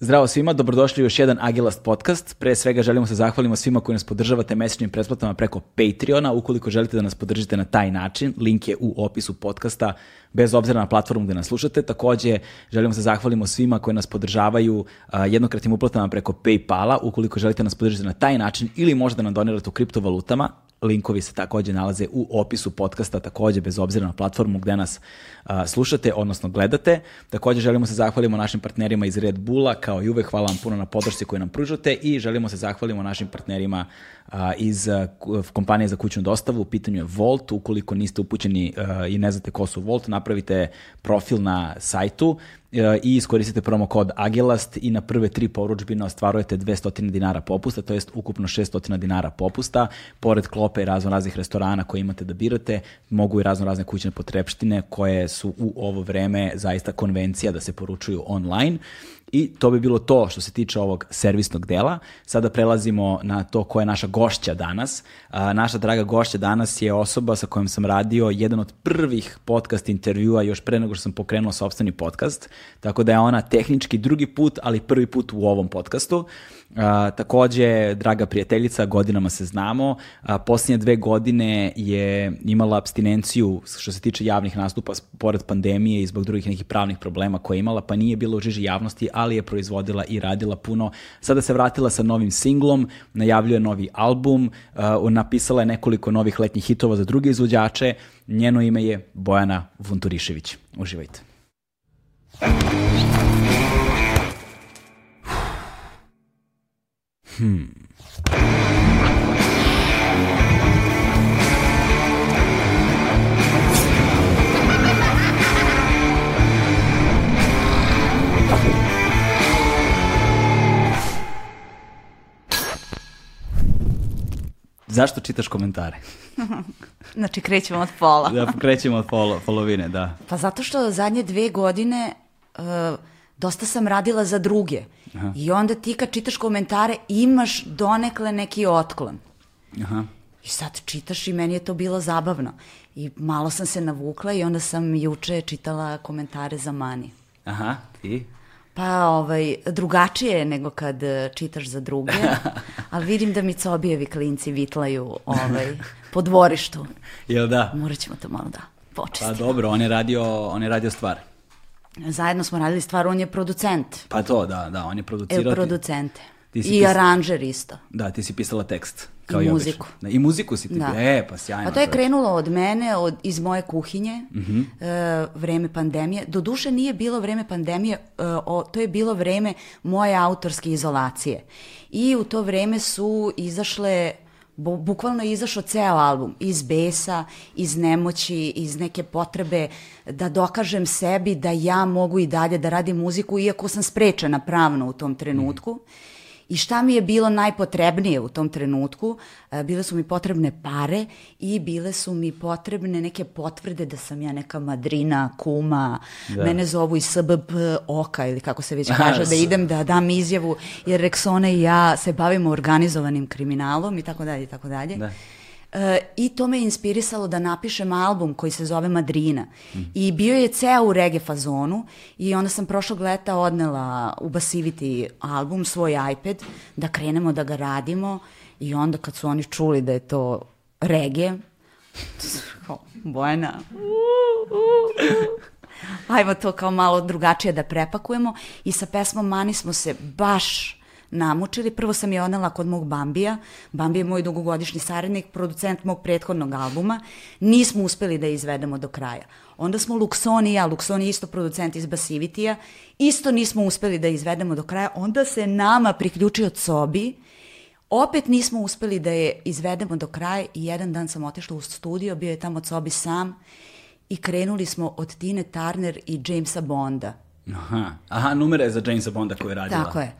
Zdravo svima, dobrodošli u još jedan Agilast podcast. Pre svega želimo se zahvalimo svima koji nas podržavate mesečnim pretplatama preko Patreona. Ukoliko želite da nas podržite na taj način, link je u opisu podcasta, bez obzira na platformu gde nas slušate. Takođe, želimo se zahvalimo svima koji nas podržavaju jednokratnim uplatama preko Paypala. Ukoliko želite da nas podržite na taj način ili možda nam donirate u kriptovalutama, linkovi se takođe nalaze u opisu podcasta, takođe bez obzira na platformu gde nas a, slušate, odnosno gledate. Takođe želimo se zahvalimo našim partnerima iz Red Bulla, kao i uvek hvala vam puno na podršci koju nam pružate i želimo se zahvalimo našim partnerima a, iz a, kompanije za kućnu dostavu. U pitanju je Volt, ukoliko niste upućeni a, i ne znate ko su Volt, napravite profil na sajtu i iskoristite promo kod Agilast i na prve tri poručbine ostvarujete 200 dinara popusta, to jest ukupno 600 dinara popusta. Pored klope i razno raznih restorana koje imate da birate, mogu i razno razne kućne potrepštine koje su u ovo vreme zaista konvencija da se poručuju online. I to bi bilo to što se tiče ovog servisnog dela. Sada prelazimo na to ko je naša gošća danas. Naša draga gošća danas je osoba sa kojom sam radio jedan od prvih podcast intervjua još pre nego što sam pokrenuo sobstveni podcast. Tako da je ona tehnički drugi put, ali prvi put u ovom podcastu. A, takođe, draga prijateljica, godinama se znamo. A, posljednje dve godine je imala abstinenciju što se tiče javnih nastupa pored pandemije i zbog drugih nekih pravnih problema koje je imala, pa nije bila u žiži javnosti, ali je proizvodila i radila puno. Sada se vratila sa novim singlom, najavljuje novi album, uh, napisala je nekoliko novih letnjih hitova za druge izvođače. Njeno ime je Bojana Vunturišević. Uživajte. Hmm. Zašto čitaš komentare? znači, krećemo od pola. da, krećemo od polo, polovine, da. Pa zato što zadnje dve godine uh, dosta sam radila za druge. Aha. I onda ti kad čitaš komentare imaš donekle neki otklon. Aha. I sad čitaš i meni je to bilo zabavno. I malo sam se navukla i onda sam juče čitala komentare za Mani. Aha, i? Pa, ovaj, drugačije je nego kad e, čitaš za druge, ali vidim da mi cobijevi klinci vitlaju ovaj, po dvorištu. Jel da? Morat ćemo to malo da počistimo. Pa dobro, on je radio, on je radio stvar. Zajedno smo radili stvar, on je producent. Pa to, da, da, on je producirao. E, producente. I pis... aranžer isto. Da, ti si pisala tekst. Kao I, i muziku. Da, I muziku si ti. Da. E, pa sjajno. A to je krenulo od mene, od, iz moje kuhinje, uh -huh. uh, vreme pandemije. Doduše nije bilo vreme pandemije, uh, o, to je bilo vreme moje autorske izolacije. I u to vreme su izašle bukvalno je izašao ceo album, iz besa, iz nemoći, iz neke potrebe da dokažem sebi da ja mogu i dalje da radim muziku, iako sam sprečena pravno u tom trenutku. Mm. I šta mi je bilo najpotrebnije u tom trenutku? E, bile su mi potrebne pare i bile su mi potrebne neke potvrde da sam ja neka madrina, kuma, da. mene zovu iz SBB oka ili kako se već kaže, da idem da dam izjavu, jer Rexona i ja se bavimo organizovanim kriminalom i tako dalje i tako dalje. Da. E, I to me inspirisalo da napišem album koji se zove Madrina. Mm. I bio je ceo u reggae fazonu i onda sam prošlog leta odnela u Basivity album, svoj iPad, da krenemo da ga radimo i onda kad su oni čuli da je to reggae, Bojana, ajmo to kao malo drugačije da prepakujemo i sa pesmom Mani smo se baš namučili. Prvo sam je odnela kod mog Bambija. Bambi je moj dugogodišnji saradnik, producent mog prethodnog albuma. Nismo uspeli da je izvedemo do kraja. Onda smo Luxoni i ja, Luxoni je isto producent iz Basivitija, isto nismo uspeli da je izvedemo do kraja. Onda se nama priključio Cobi, Opet nismo uspeli da je izvedemo do kraja i jedan dan sam otišla u studio, bio je tamo Cobi sam i krenuli smo od Tine Turner i Jamesa Bonda. Aha, aha numere za Jamesa Bonda koje je radila. Tako je.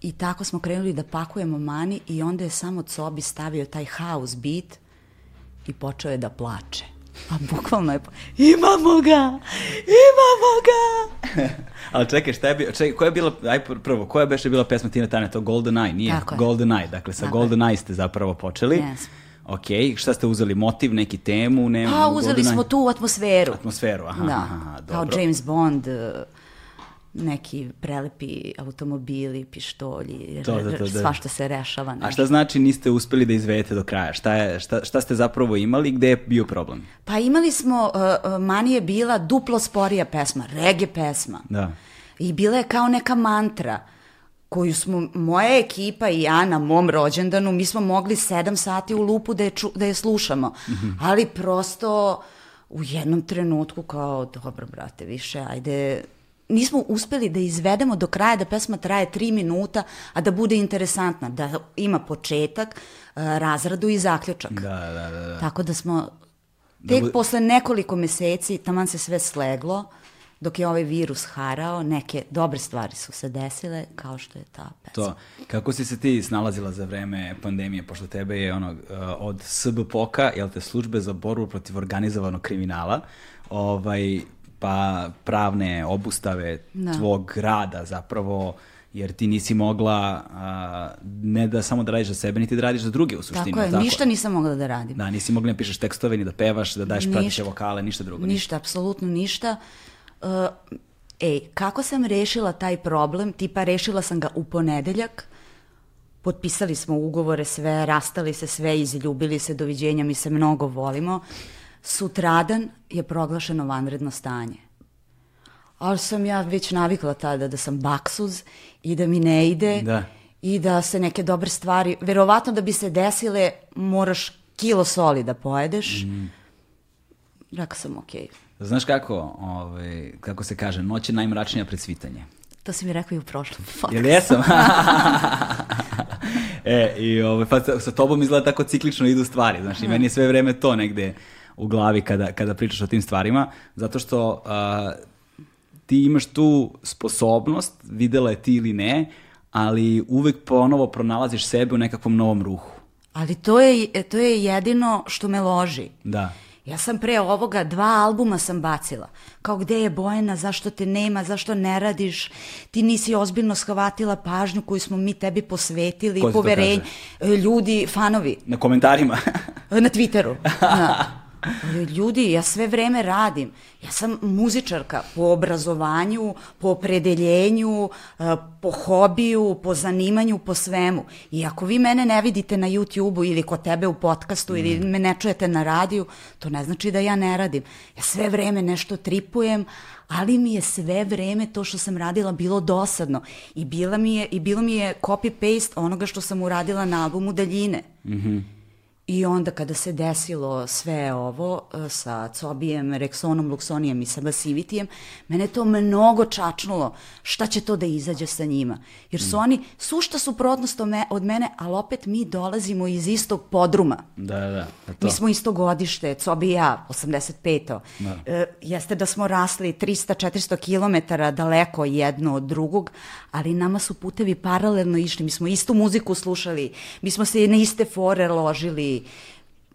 I tako smo krenuli da pakujemo mani i onda je samo Cobi stavio taj house beat i počeo je da plače. A bukvalno je, imamo ga, imamo ga. Ali čekaj, šta je bilo, čekaj, koja je bila, aj prvo, koja je beše bila pesma Tina Turner, to Golden Eye, nije? Tako Golden Eye, dakle sa Tako Golden Eye ste zapravo počeli. Yes. Ok, šta ste uzeli, motiv, neki temu? Ne, pa, uzeli smo tu atmosferu. Atmosferu, aha, da. aha, dobro. Kao James Bond, uh, neki prelepi automobili, pištolji, To, da, to, da. svašta se rešava. A nešto. šta znači niste uspeli da izvedete do kraja? Šta, je, šta, šta ste zapravo imali i gde je bio problem? Pa imali smo, uh, uh, mani je bila duplo sporija pesma, rege pesma. Da. I bila je kao neka mantra koju smo, moja ekipa i ja na mom rođendanu, mi smo mogli sedam sati u lupu da je, ču, da je slušamo. Ali prosto u jednom trenutku kao, dobro brate, više, ajde, nismo uspeli da izvedemo do kraja da pesma traje tri minuta, a da bude interesantna, da ima početak, uh, razradu i zaključak. Da, da, da. da. Tako da smo tek bu- posle nekoliko meseci, taman se sve sleglo, dok je ovaj virus harao, neke dobre stvari su se desile, kao što je ta pesma. To. Kako si se ti snalazila za vreme pandemije, pošto tebe je ono, uh, od SBPOK-a, jel te, službe za borbu protiv organizovanog kriminala, ovaj, pa pravne obustave Da. tvog rada zapravo, jer ti nisi mogla a, ne da samo da radiš za sebe, niti da radiš za druge u suštini. Tako je, jel ništa nisam mogla da radim. Da, nisi mogla da pišeš tekstove, ni da pevaš, da daješ Ništa. prateće vokale, ništa drugo. Ništa, apsolutno ništa. Uh, ej, kako sam rešila taj problem? Tipa, rešila sam ga u ponedeljak, potpisali smo ugovore sve, rastali se sve, izljubili se, doviđenja, mi se mnogo volimo. Sutradan je proglašeno vanredno stanje. Ali sam ja već navikla tada da sam baksuz i da mi ne ide Da. i da se neke dobre stvari, verovatno da bi se desile, moraš kilo soli da pojedeš. Mhm. Rekla sam, okej. Znaš kako, ovaj, kako se kaže, noć je najmračnija pred svitanje. To si mi rekao i u prošlom podcastu. Jel jesam? e, i ovaj, pa sa, sa tobom izgleda tako ciklično idu stvari, znaš, i meni je sve vreme to negde u glavi kada, kada pričaš o tim stvarima, zato što a, ti imaš tu sposobnost, videla je ti ili ne, ali uvek ponovo pronalaziš sebe u nekakvom novom ruhu. Ali to je, to je jedino što me loži. Da. Ja sam pre ovoga dva albuma sam bacila. Kao gde je Bojana, zašto te nema, zašto ne radiš, ti nisi ozbiljno shvatila pažnju koju smo mi tebi posvetili, poverenje, ljudi, fanovi. Na komentarima. Na Twitteru. Da. Ljudi, ja sve vreme radim. Ja sam muzičarka po obrazovanju, po opredeljenju, eh, po hobiju, po zanimanju, po svemu. I ako vi mene ne vidite na YouTube-u ili kod tebe u podcastu ili me ne čujete na radiju, to ne znači da ja ne radim. Ja sve vreme nešto tripujem, ali mi je sve vreme to što sam radila bilo dosadno. I, bila mi je, i bilo mi je copy-paste onoga što sam uradila na albumu Daljine. I onda kada se desilo sve ovo e, sa Cobijem, Rexonom, Luxonijem i sa Basivitijem, mene to mnogo čačnulo šta će to da izađe sa njima. Jer su oni sušta suprotnost od me- od mene, ali opet mi dolazimo iz istog podruma. da, da, da. To. Mi smo isto godište, Cobi i ja, 85. E, jeste da smo rasli 300-400 km daleko jedno od drugog, ali nama su putevi paralelno išli, mi smo istu muziku slušali, mi smo se na iste fore ložili,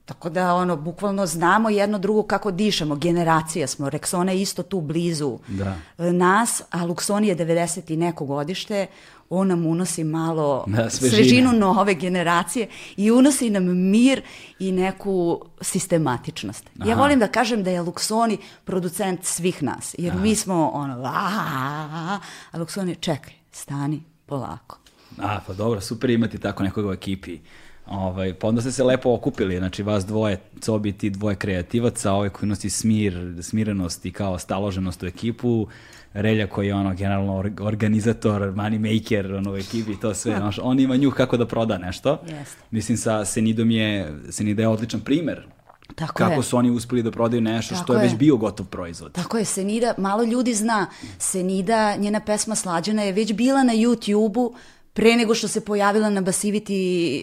tako da ono, bukvalno znamo jedno drugo kako dišemo, generacija smo, Rexona je isto tu blizu Da. e, nas, a Luxoni je 90 i neko godište, on nam unosi malo Da, svežine. svežinu nove generacije i unosi nam mir i neku sistematičnost. Ja Aha. volim da kažem da je Luxoni producent svih nas, jer mi smo ono, a, a Luxoni, čekaj, stani, polako. A, pa dobro, super imati tako nekoga u ekipi. Ovaj, pa onda ste se lepo okupili, znači vas dvoje, Cobi ti dvoje kreativaca, ovaj koji nosi smir, smirenost i kao staloženost u ekipu, Relja koji je ono generalno or- organizator, money maker ono, u ekipi, to sve, znaš, on ima nju kako da proda nešto. Jeste. Mislim sa Senidom je, Senida je odličan primer Tako kako je. su oni uspeli da prodaju nešto Tako što je, je. već bio gotov proizvod. Tako je, Senida, malo ljudi zna, Senida, njena pesma Slađana je već bila na YouTube-u pre nego što se pojavila na Basivity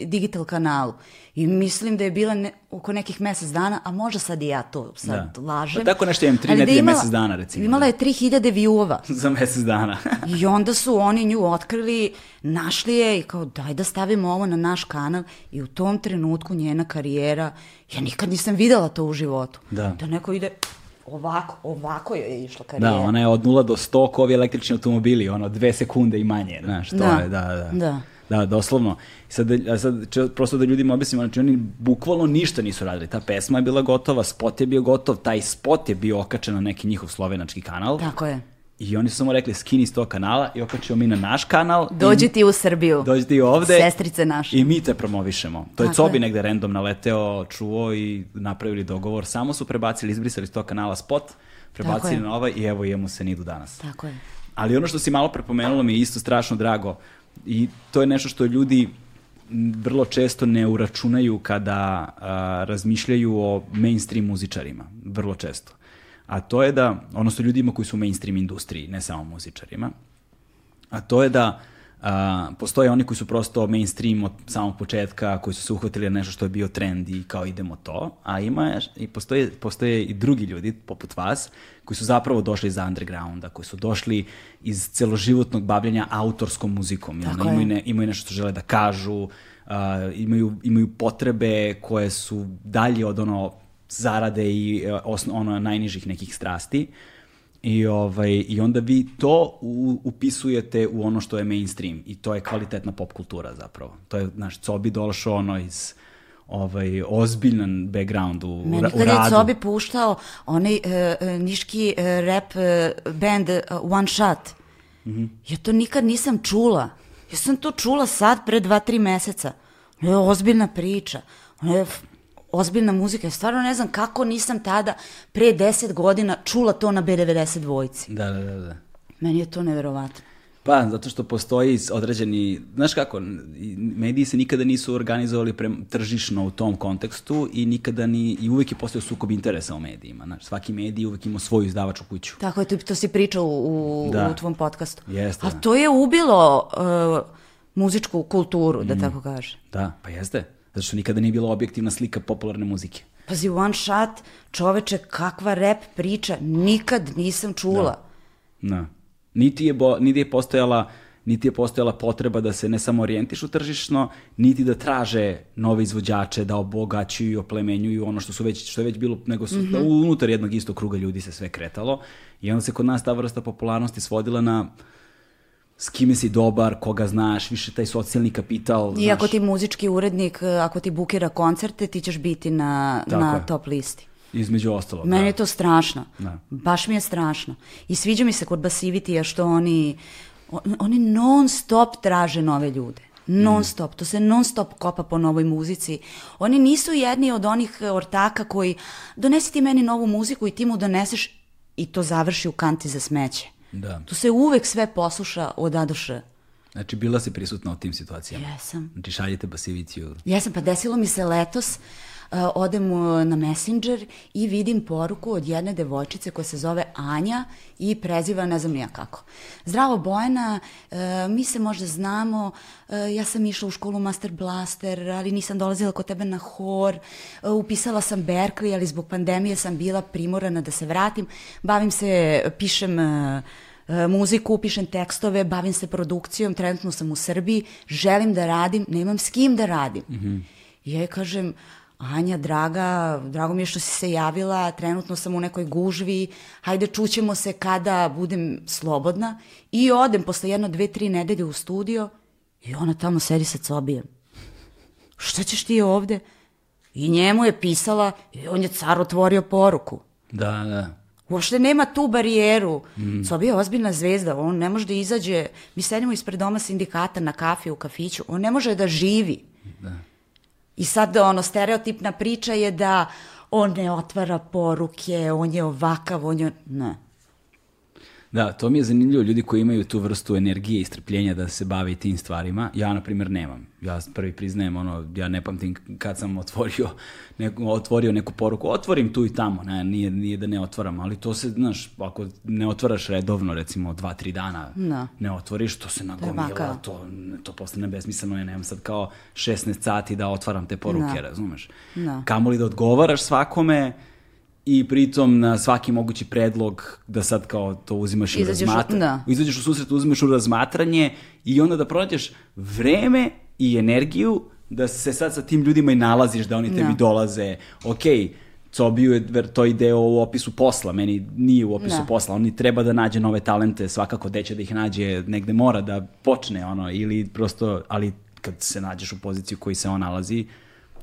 digital kanalu. I mislim da je bila ne, oko nekih mesec dana, a možda sad i ja to sad Da. lažem. Pa tako nešto imam, tri da nedelje, imala- mesec dana, recimo, Imala da. je 3000 view-ova. Za mesec dana. I onda su oni nju otkrili, našli je i kao daj da stavimo ovo na naš kanal i u tom trenutku njena karijera, ja nikad nisam videla to u životu. Da. Da neko ide ovako, ovako je išla karijera. Da, ona je od 0 do 100 ko ovi električni automobili, ono, dve sekunde i manje, znaš, to Da, je, da, da. da. Da, doslovno. Sad, sad če- prosto da ljudima objasnimo, znači oni bukvalno ništa nisu radili. Ta pesma je bila gotova, spot je bio gotov, taj spot je bio okačen na neki njihov slovenački kanal. Tako je. I oni su samo rekli skini s tog kanala i okačimo mi na naš kanal. Dođi ti u Srbiju. Dođi ti ovde. Sestrice naše. I mi te promovišemo. To je Tako Cobi je. negde random naleteo, čuo i napravili dogovor. Samo su prebacili, izbrisali s tog kanala spot, prebacili je. na ovaj i evo imamo se nidu danas. Tako je. Ali ono što si malo prepomenula mi je isto strašno drago i to je nešto što ljudi vrlo često ne uračunaju kada a, razmišljaju o mainstream muzičarima, vrlo često. A to je da, odnosno ljudima koji su u mainstream industriji, ne samo muzičarima, a to je da a, postoje oni koji su prosto mainstream od samog početka, koji su se uhvatili na nešto što je bio trend i kao idemo to, a ima i postoje, postoje i drugi ljudi poput vas koji su zapravo došli iz undergrounda, koji su došli iz celoživotnog bavljanja autorskom muzikom. Tako je. imaju, ne, imaju nešto što žele da kažu, a, imaju, imaju potrebe koje su dalje od ono zarade i e, osno, ono najnižih nekih strasti. I, ovaj, I onda vi to u, upisujete u ono što je mainstream i to je kvalitetna pop kultura zapravo. To je, znaš, Cobi došao ono iz ovaj, ozbiljan background u, Meni u kad je radu. Cobi puštao onaj e, e, niški e, rap e, band e, One Shot, Mhm. ja to nikad nisam čula. Ja sam to čula sad pre dva, tri meseca. Ono je ozbiljna priča. Ono je ozbiljna muzika. Ja stvarno ne znam kako nisam tada pre deset godina čula to na B92 dvojci. Da, da, da, da. Meni je to neverovatno. Pa, zato što postoji određeni, znaš kako, mediji se nikada nisu organizovali prem, tržišno u tom kontekstu i nikada ni, i uvek je postao sukob interesa u medijima. Znaš, svaki medij uvek ima svoju izdavačku kuću. Tako je, to, to si pričao u, u, Da. u tvom podcastu. Jeste, A da. to je ubilo e, muzičku kulturu, da tako kaže. Da, pa jeste. Zato što nikada nije bila objektivna slika popularne muzike. Pazi, One Shot, čoveče, kakva rap priča, nikad nisam čula. Da. Niti je, bo, niti je postojala niti je postojala potreba da se ne samo orijentišu tržišno, niti da traže nove izvođače, da obogaćuju i oplemenjuju ono što su već, što je već bilo, nego su da unutar jednog istog kruga ljudi se sve kretalo. I onda se kod nas ta vrsta popularnosti svodila na s kime si dobar, koga znaš, više taj socijalni kapital. I ako znaš. ti muzički urednik, e, ako ti bukira koncerte, ti ćeš biti na, Tako na je. top listi. Između ostalog. Meni da. je to strašno. Da. Baš mi je strašno. I sviđa mi se kod Basivitija što oni, on- oni non stop traže nove ljude. Non stop. To se non stop kopa po novoj muzici. Oni nisu jedni od onih ortaka koji donesi ti meni novu muziku i ti mu doneseš i to završi u kanti za smeće. Da. Tu se uvek sve posluša od A do Š. Znači, bila si prisutna u tim situacijama. Jesam. Znači, šaljete Basiviciju. Jesam, pa desilo mi se letos, uh, odem uh, na Messenger i vidim poruku od jedne devojčice koja se zove Anja i preziva ne znam nija kako. Zdravo Bojana, uh, mi se možda znamo, uh, ja sam išla u školu Master Blaster, ali nisam dolazila kod tebe na hor, uh, upisala sam Berkeley, ali zbog pandemije sam bila primorana da se vratim, bavim se, pišem uh, e, muziku, pišem tekstove, bavim se produkcijom, trenutno sam u Srbiji, želim da radim, nemam s kim da radim. I ja joj kažem, Anja, draga, drago mi je što si se javila, trenutno sam u nekoj gužvi, hajde čućemo se kada budem slobodna. I odem posle jedno, dve, tri nedelje u studio i ona tamo sedi sa cobijem. Šta ćeš ti ovde? I njemu je pisala i on je car otvorio poruku. Da, da. Uopšte nema tu barijeru. Mm. Sobi je ozbiljna zvezda, on ne može da izađe, mi sedimo ispred doma sindikata na kafi u kafiću, on ne može da živi. Da. I sad ono, stereotipna priča je da on ne otvara poruke, on je ovakav, on je... Ne. Da, to mi je zanimljivo, ljudi koji imaju tu vrstu energije i strpljenja da se bave tim stvarima. Ja, na primjer, nemam. Ja prvi priznajem, ono, ja ne pamtim kad sam otvorio neku, otvorio neku poruku. Otvorim tu i tamo, ne, nije, nije da ne otvaram, ali to se, znaš, ako ne otvaraš redovno, recimo, dva, tri dana, Da. ne otvoriš, to se nagomila, to, to postane besmisleno, ja nemam sad kao 16 sati da otvaram te poruke, Da. razumeš? Da. Kamoli da odgovaraš svakome, i pritom na svaki mogući predlog da sad kao to uzimaš i Izađeš u- razmatraš. da. Izađeš u susret, uzmeš u razmatranje i onda da pronađeš vreme i energiju da se sad sa tim ljudima i nalaziš, da oni tebi Da. dolaze. Ok, Cobiju je to ide u opisu posla, meni nije u opisu Da. posla, on i treba da nađe nove talente, svakako gde će da ih nađe, negde mora da počne ono, ili prosto, ali kad se nađeš u poziciju koji se on nalazi,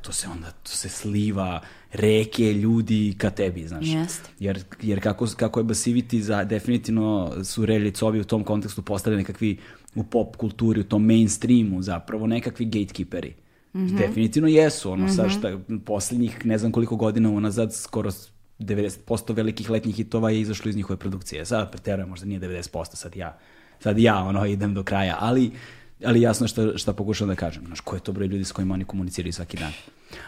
to se onda, to se sliva reke, ljudi ka tebi, znaš. Jeste. Jer, jer kako, kako je Basiviti za, definitivno su Relje Cobi u tom kontekstu postali nekakvi u pop kulturi, u tom mainstreamu zapravo nekakvi gatekeeperi. Mm -hmm. Definitivno jesu, ono, mm -hmm. sa šta, poslednjih ne znam koliko godina unazad, skoro 90% velikih letnjih hitova je izašlo iz njihove produkcije. Sad preterujem, možda nije 90%, sad ja, sad ja ono, idem do kraja, ali, ali jasno šta, šta pokušam da kažem. Znaš, ko je to broj ljudi s kojima oni komuniciraju svaki dan.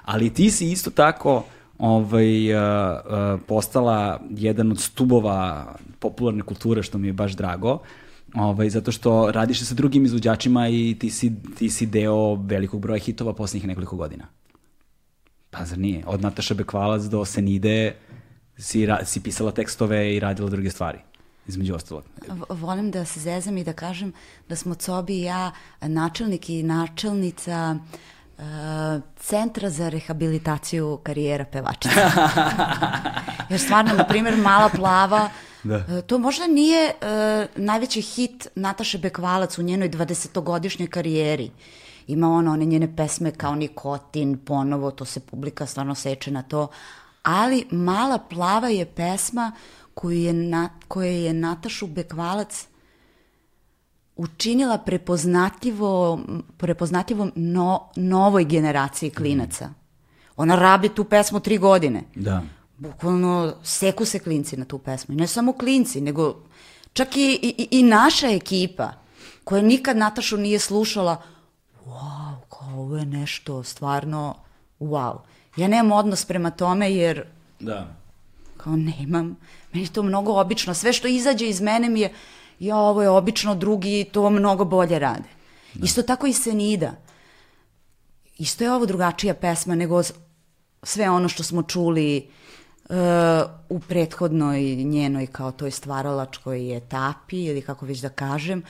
Ali ti si isto tako ovaj, uh, uh, postala jedan od stubova popularne kulture, što mi je baš drago, ovaj, zato što radiš sa drugim izvođačima i ti si, ti si deo velikog broja hitova poslednjih nekoliko godina. Pa zar nije? Od Nataša Bekvalac do Senide si, ra, si pisala tekstove i radila druge stvari između ostalog. Volim da se zezam i da kažem da smo Cobi i ja načelnik i načelnica uh, Centra za rehabilitaciju karijera pevačica. Jer stvarno, na primjer, Mala plava, da. Uh, to možda nije uh, najveći hit Nataše Bekvalac u njenoj 20-godišnjoj karijeri. Ima ono, one njene pesme kao Nikotin, ponovo, to se publika stvarno seče na to, ali Mala plava je pesma koju je, na, koja je Natašu Bekvalac učinila prepoznatljivo, prepoznatljivom no, novoj generaciji klinaca. Ona rabi tu pesmu tri godine. Da. Bukvalno seku se klinci na tu pesmu. I ne samo klinci, nego čak i, i, i naša ekipa koja nikad Natašu nije slušala wow, kao ovo je nešto stvarno wow. Ja nemam odnos prema tome jer da. kao nemam, meni je to mnogo obično. Sve što izađe iz mene mi je, ja ovo je obično, drugi to mnogo bolje rade. Da. Isto tako i Senida. Isto je ovo drugačija pesma nego sve ono što smo čuli uh, u prethodnoj njenoj kao toj stvaralačkoj etapi ili kako već da kažem.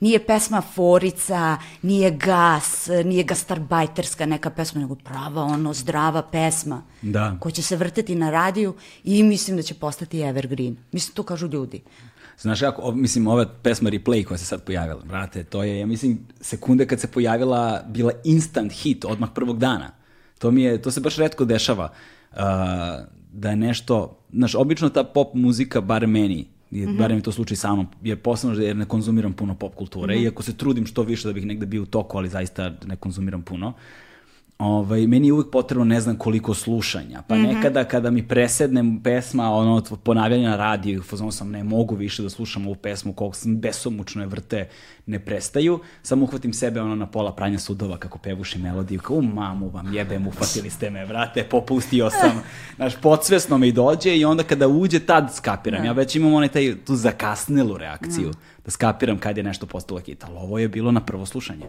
Nije pesma Forica, nije gas, nije gastarbajterska neka pesma, nego prava ono zdrava pesma da. koja će se vrteti na radiju i mislim da će postati evergreen. Mislim, to kažu ljudi. Znaš kako, mislim, ova pesma Replay koja se sad pojavila, brate, to je, ja mislim, sekunde kad se pojavila, bila instant hit odmah prvog dana. To mi je, to se baš redko dešava. Uh, da je nešto, znaš, obično ta pop muzika, bar meni, je, mm -hmm. barem je to slučaj sa mnom, je posebno jer ne konzumiram puno pop kulture, mm -hmm. iako se trudim što više da bih negde bio u toku, ali zaista ne konzumiram puno. Ovaj, meni je uvijek potrebno ne znam koliko slušanja. Pa mm -hmm. nekada kada mi presednem pesma, ono, ponavljanja na radiju, fazon sam ne mogu više da slušam ovu pesmu, koliko sam besomučno je vrte, ne prestaju. Samo uhvatim sebe ono na pola pranja sudova kako pevuši melodiju, kao u mamu vam jebem, ufatili ste me, vrate, popustio sam. Znaš, podsvesno mi dođe i onda kada uđe, tad skapiram. Ne. Ja već imam onaj taj, tu zakasnelu reakciju, ne. da skapiram kad je nešto postalo hit, ali ovo je bilo na prvo slušanje.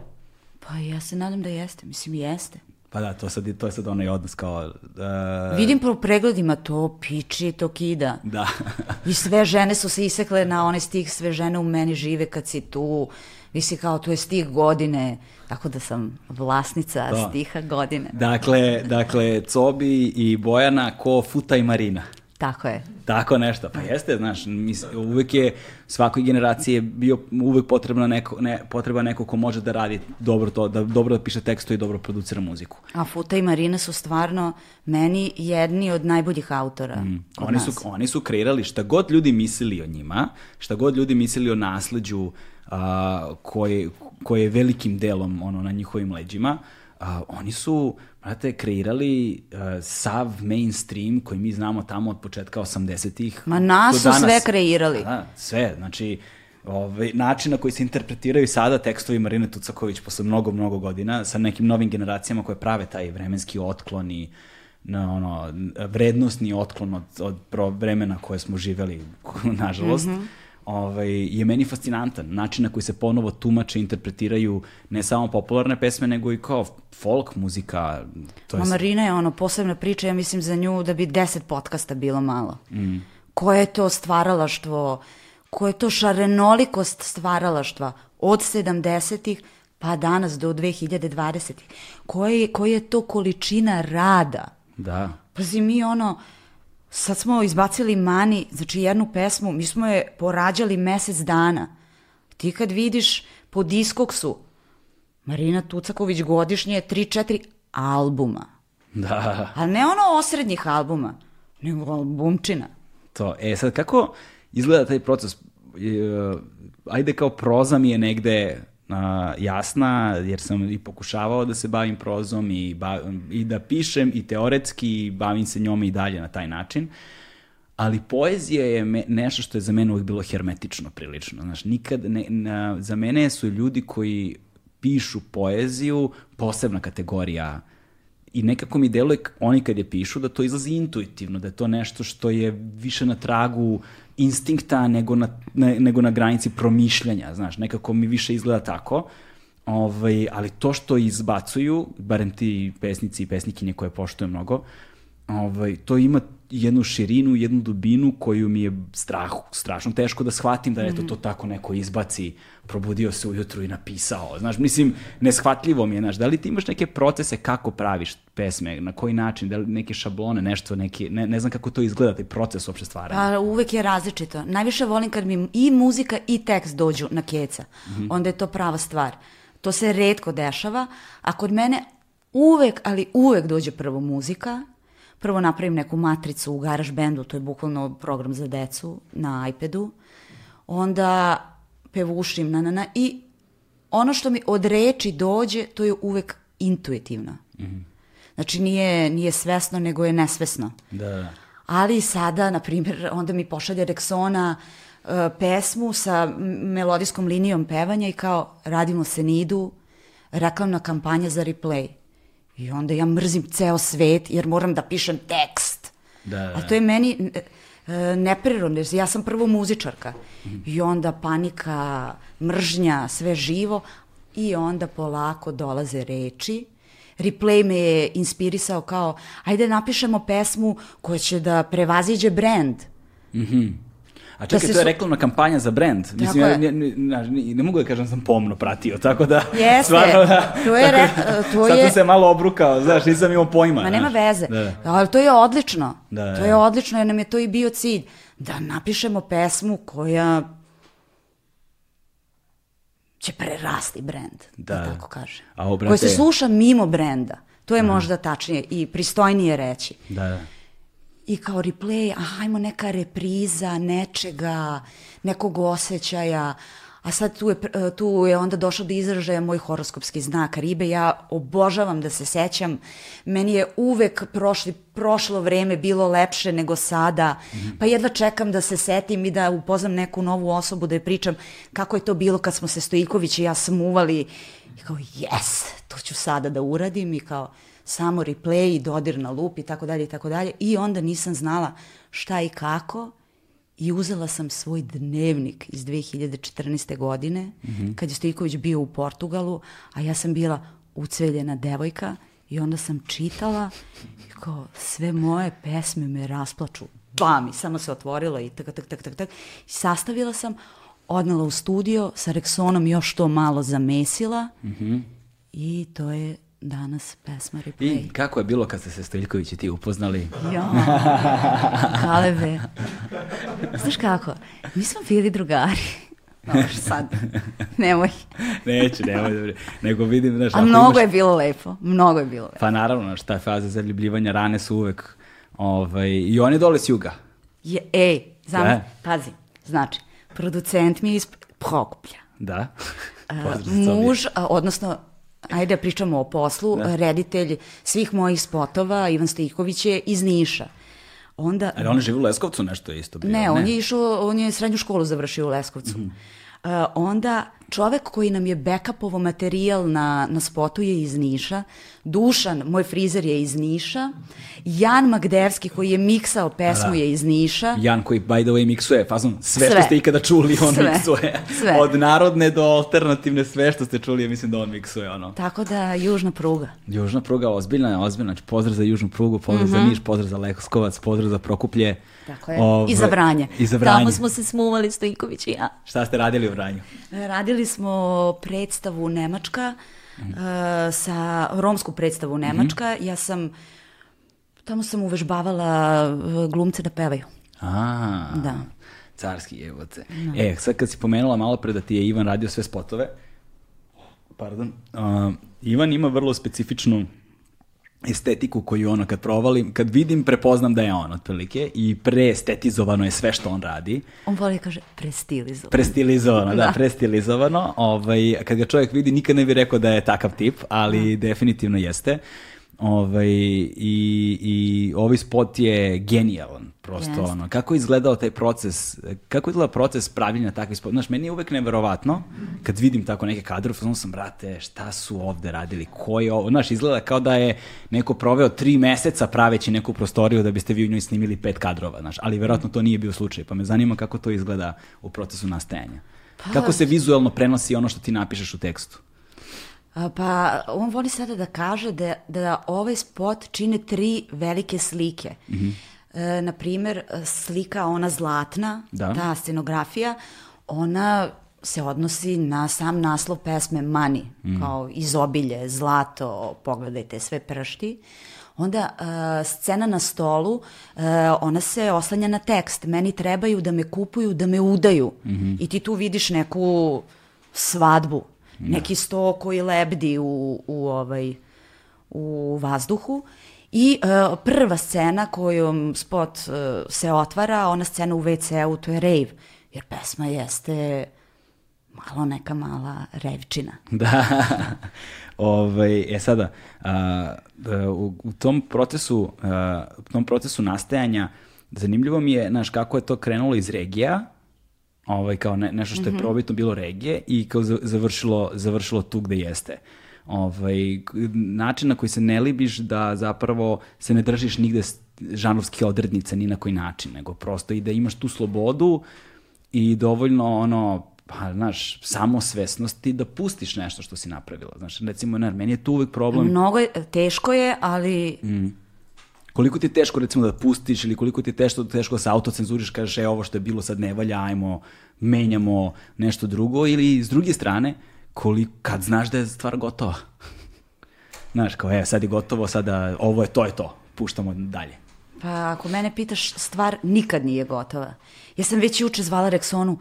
Pa ja se nadam da jeste, mislim jeste. Pa da, to, sad, to je sad onaj odnos kao... Uh... Vidim po pregledima to piči, to kida. Da. I sve žene su se isekle na onaj stih sve žene u meni žive kad si tu. Misli kao, to je stih godine, tako da sam vlasnica da. stiha godine. Dakle, dakle, Cobi i Bojana ko Futa i Marina. Tako je. Tako nešto, pa jeste, znaš, mis, uvek je svakoj generaciji je bio uvek potrebna neko, ne, potreba neko ko može da radi dobro to, da dobro da piše tekstu i dobro producira muziku. A Futa i Marina su stvarno meni jedni od najboljih autora mm. oni nas. su, oni su kreirali šta god ljudi mislili o njima, šta god ljudi mislili o nasleđu a, koje, koje je velikim delom ono, na njihovim leđima, a, oni su brate, kreirali uh, sav mainstream koji mi znamo tamo od početka 80-ih. Ma nas su sve kreirali. Da, sve, znači, ovaj, način na koji se interpretiraju sada tekstovi Marine Tucaković posle mnogo, mnogo godina sa nekim novim generacijama koje prave taj vremenski otklon i na ono, vrednostni otklon od, od vremena koje smo živeli, nažalost. Mm -hmm ovaj, je meni fascinantan. Način na koji se ponovo tumače, interpretiraju ne samo popularne pesme, nego i kao folk muzika. To je... Ma Marina je ono posebna priča, ja mislim za nju da bi deset podcasta bilo malo. Mm. Koje je to stvaralaštvo, koje je to šarenolikost stvaralaštva od 70-ih pa danas do 2020-ih. Koja koje je to količina rada. Da. Pazi, mi ono, Sad smo izbacili Mani, znači jednu pesmu, mi smo je porađali mesec dana. Ti kad vidiš po diskoksu, Marina Tucaković godišnje je 3-4 albuma. Da. Ali ne ono osrednjih albuma, nego albumčina. To, e sad kako izgleda taj proces? E, ajde kao proza mi je negde a, jasna, jer sam i pokušavao da se bavim prozom i, ba, i da pišem i teoretski i bavim se njome i dalje na taj način. Ali poezija je me, nešto što je za mene uvijek bilo hermetično prilično. Znaš, nikad, ne, na, za mene su ljudi koji pišu poeziju posebna kategorija i nekako mi deluje oni kad je pišu da to izlazi intuitivno, da je to nešto što je više na tragu instinkta nego na, ne, nego na granici promišljanja, znaš, nekako mi više izgleda tako. Ovaj, ali to što izbacuju, barem ti pesnici i pesnikinje koje poštuju mnogo, ovaj, to ima jednu širinu, jednu dubinu koju mi je strah, strašno teško da shvatim da eto to tako neko izbaci, probudio se ujutru i napisao. Znaš, mislim, neshvatljivo mi je, znaš, da li ti imaš neke procese kako praviš pesme, na koji način, da li neke šablone, nešto, neki, ne, ne znam kako to izgleda, taj proces uopšte stvaranja. Pa uvek je različito. Najviše volim kad mi i muzika i tekst dođu na keca. Mm -hmm. Onda je to prava stvar. To se redko dešava, a kod mene uvek, ali uvek dođe prvo muzika, prvo napravim neku matricu u garaž bendu, to je bukvalno program za decu na iPadu, onda pevušim na, na, na, i ono što mi od reči dođe, to je uvek intuitivno. Mm -hmm. Znači nije, nije svesno, nego je nesvesno. Da. Ali sada, na primjer, onda mi pošalje Rexona uh, pesmu sa melodijskom linijom pevanja i kao radimo se nidu, reklamna kampanja za replay. I onda ja mrzim ceo svet jer moram da pišem tekst. Da, da. A to je meni e, neprirodno, jer ja sam prvo muzičarka. Mm -hmm. I onda panika, mržnja, sve živo. I onda polako dolaze reči. Replay me je inspirisao kao, ajde napišemo pesmu koja će da prevaziđe brand. Mhm. Mm A čekaj, da to je su... reklamna kampanja za brand. Mislim, ja ne, ne, ne, ne mogu da kažem da sam pomno pratio, tako da... Jeste, stvarno, da, to je... Re, to sad je... sam se malo obrukao, znaš, nisam imao pojma. Ma nema znaš. veze, da. ali to je odlično. Da, da. To je odlično jer nam je to i bio cilj. Da napišemo pesmu koja će prerasti brend, da, da tako kaže. A obrate... Koja se sluša mimo brenda. To je Aha. možda tačnije i pristojnije reći. Da, da i kao replay, a hajmo neka repriza nečega, nekog osjećaja, a sad tu je, tu je onda došao do izražaja moj horoskopski znak ribe, ja obožavam da se sećam, meni je uvek prošli, prošlo vreme bilo lepše nego sada, -hmm. pa jedva čekam da se setim i da upoznam neku novu osobu, da je pričam kako je to bilo kad smo se Stojiković i ja smuvali, i kao yes, to ću sada da uradim. I kao samo replay, dodir na lup i tako dalje i tako dalje i onda nisam znala šta i kako i uzela sam svoj dnevnik iz 2014. godine mm -hmm. kad je Stojković bio u Portugalu, a ja sam bila ucveljena devojka i onda sam čitala i kao sve moje pesme me rasplaču. Bam! I samo se otvorilo i tak, tak, tak, tak, tak. I sastavila sam, odnala u studio, sa Rexonom još to malo zamesila mm -hmm. i to je danas pesma Replay. I kako je bilo kad ste se Stojiljković i ti upoznali? Ja, kalebe. Znaš kako, mi smo bili drugari. Dobro, sad, nemoj. Neću, nemoj, nego vidim, znaš... A mnogo imaš... je bilo lepo, mnogo je bilo lepo. Pa naravno, znaš, ta faza zaljubljivanja rane su uvek, ovaj, i on je dole s juga. Je, ej, znam, ja. pazi, znači, producent mi je iz Prokuplja. Da. Uh, muž, a, odnosno ajde da pričamo o poslu, da. reditelj svih mojih spotova, Ivan Stojiković je iz Niša. Onda, Ali on živi u Leskovcu nešto isto bio, ne, ne, on je išao, on je srednju školu završio u Leskovcu. Mm -hmm. uh, onda čovek koji nam je backupovo materijal na, na spotu je iz Niša, Dušan, moj frizer je iz Niša, Jan Magdevski koji je miksao pesmu da. je iz Niša. Jan koji, by the way, miksuje fazon, sve, sve. što ste ikada čuli, on sve. miksuje. Sve. Od narodne do alternativne, sve što ste čuli, ja mislim da on miksuje. Ono. Tako da, južna pruga. Južna pruga, ozbiljna je, ozbiljna. Znači, pozdrav za južnu prugu, pozdrav mm -hmm. za mhm. Niš, pozdrav za Lekoskovac, pozdrav za Prokuplje. Tako je. Ove, I za Vranje. I za Vranje. Tamo smo se smuvali Stojković i ja. Šta ste radili u Vranju? Radili smo predstavu Nemačka, mm -hmm. uh, sa romsku predstavu Nemačka. Mm -hmm. Ja sam, tamo sam uvežbavala uh, glumce da pevaju. A, da. Carski jevote. Da. E, sad kad si pomenula malo pre da ti je Ivan radio sve spotove, pardon, uh, Ivan ima vrlo specifičnu estetiku koju ono kad provalim, kad vidim prepoznam da je on otprilike i preestetizovano je sve što on radi. On voli kaže prestilizovano. Prestilizovano, da, Da. prestilizovano. Ovaj, kad ga čovjek vidi, nikad ne bi rekao da je takav tip, ali definitivno jeste. Ovaj, i, I ovaj spot je genijalan, prosto Jeste. ono. Kako je izgledao taj proces, kako je izgledao proces pravljenja takvih spot? Znaš, meni je uvek neverovatno kad vidim tako neke kadrove, ono sam, brate, šta su ovde radili, ko je ovo? Znaš, izgleda kao da je neko proveo tri meseca praveći neku prostoriju da biste vi u njoj snimili pet kadrova, znaš, ali verovatno to nije bio slučaj, pa me zanima kako to izgleda u procesu nastajanja. Kako se vizualno prenosi ono što ti napišeš u tekstu? Pa on voli sada da kaže da, da ovaj spot čine tri velike slike. Mhm. E, na primjer, slika ona zlatna, Da. ta scenografija, ona se odnosi na sam naslov pesme Money, Mhm. kao izobilje, zlato, pogledajte, sve pršti. Onda e, scena na stolu, e, ona se oslanja na tekst. Meni trebaju da me kupuju, da me udaju. Mhm. I ti tu vidiš neku svadbu, neki sto koji lebdi u, u, ovaj, u vazduhu. I e, prva scena kojom spot e, se otvara, ona scena u WC-u, to je rave. Jer pesma jeste malo neka mala revčina. Da. ovaj, e sada, a, da, u, u tom procesu, a, u tom procesu nastajanja, zanimljivo mi je, znaš, kako je to krenulo iz regija, ovaj, kao ne, nešto što je probitno bilo regije i kao za- završilo, završilo tu gde jeste. Ovaj, način na koji se ne libiš da zapravo se ne držiš nigde žanrovskih odrednica ni na koji način, nego prosto i da imaš tu slobodu i dovoljno ono pa, znaš, samosvesnosti da pustiš nešto što si napravila. Znaš, recimo, ne, meni je tu uvek problem Mnogo je, teško je, ali koliko ti je teško recimo da pustiš ili koliko ti je teško, teško da se autocenzuriš, kažeš e ovo što je bilo sad ne valja, ajmo, menjamo nešto drugo ili s druge strane, koliko, kad znaš da je stvar gotova. Znaš, kao e, sad je gotovo, sada ovo je, to je to, puštamo dalje. Pa ako mene pitaš, stvar nikad nije gotova. Ja sam već juče zvala Rexonu,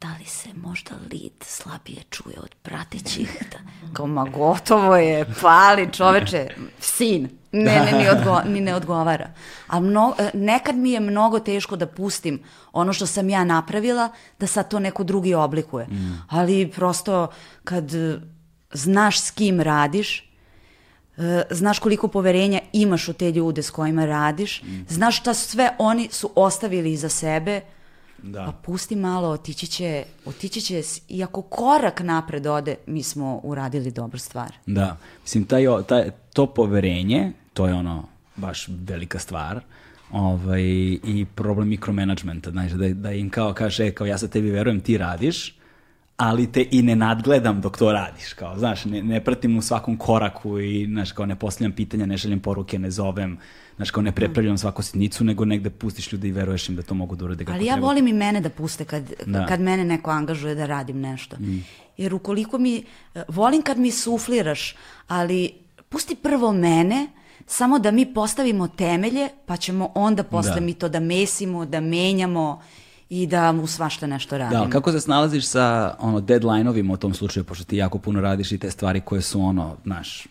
da li se možda lid slabije čuje od pratećih? Da, kao, ma gotovo je, pali čoveče, sin. Ne, ne, ni, odgo, ni ne odgovara. A mno, e, nekad mi je mnogo teško da pustim ono što sam ja napravila, da sad to neko drugi oblikuje. Ali prosto kad znaš s kim radiš, E, znaš koliko poverenja imaš u te ljude s kojima radiš, znaš šta sve oni su ostavili iza sebe, Da. pa pusti malo, otići će, otići će, i ako korak napred ode, mi smo uradili dobru stvar. Da, mislim, taj, taj, to poverenje, to je ono baš velika stvar, ovaj, i problem mikromanagementa, znaš, da, da im kao kaže, e, kao ja sad tebi verujem, ti radiš, ali te i ne nadgledam dok to radiš, kao, znaš, ne, ne pratim u svakom koraku i, znaš, kao ne postavljam pitanja, ne šaljem poruke, ne zovem, znaš, kao ne prepravljam svaku sitnicu, nego negde pustiš ljude i veruješ im da to mogu da urade kako Ali ja treba. volim i mene da puste kad, Da. kad mene neko angažuje da radim nešto. Jer ukoliko mi, volim kad mi sufliraš, ali pusti prvo mene, samo da mi postavimo temelje, pa ćemo onda posle Da. mi to da mesimo, da menjamo i da mu svašta nešto radimo. Da, kako se snalaziš sa ono, deadline-ovima u tom slučaju, pošto ti jako puno radiš i te stvari koje su ono, znaš,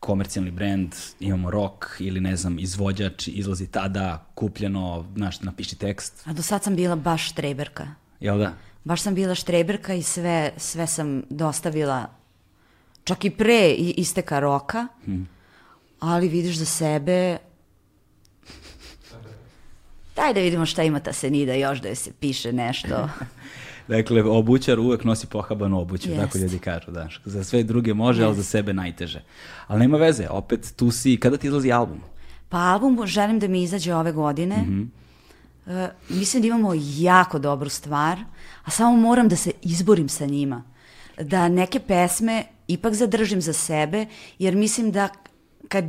komercijalni brand, imamo rock ili ne znam, izvođač, izlazi tada, kupljeno, znaš, napiši tekst, A do sad sam bila baš štreberka. jel da? Baš sam bila štreberka i sve, sve sam dostavila čak i pre isteka roka, ali vidiš za sebe daj da vidimo šta ima ta senida još da joj se piše nešto. Dakle, obućar uvek nosi pohabanu obuću, Jest. tako ljudi kažu, da. Za sve druge može, ali za sebe najteže. Ali nema veze, opet tu si, kada ti izlazi album? Pa album želim da mi izađe ove godine. E, mislim da imamo jako dobru stvar, a samo moram da se izborim sa njima. Da neke pesme ipak zadržim za sebe, jer mislim da kad,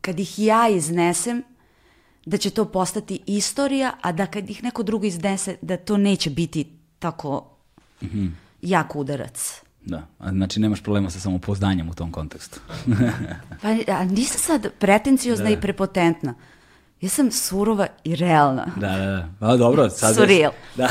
kad ih ja iznesem, da će to postati istorija, a da kad ih neko drugo iznese, da to neće biti tako jak udarac. Da, a znači nemaš problema sa samopouzdanjem u tom kontekstu. Pa a nisam sad pretenciozna i prepotentna. Ja sam surova i realna. Da, da, da. Pa dobro, sad Surreal. Već, da,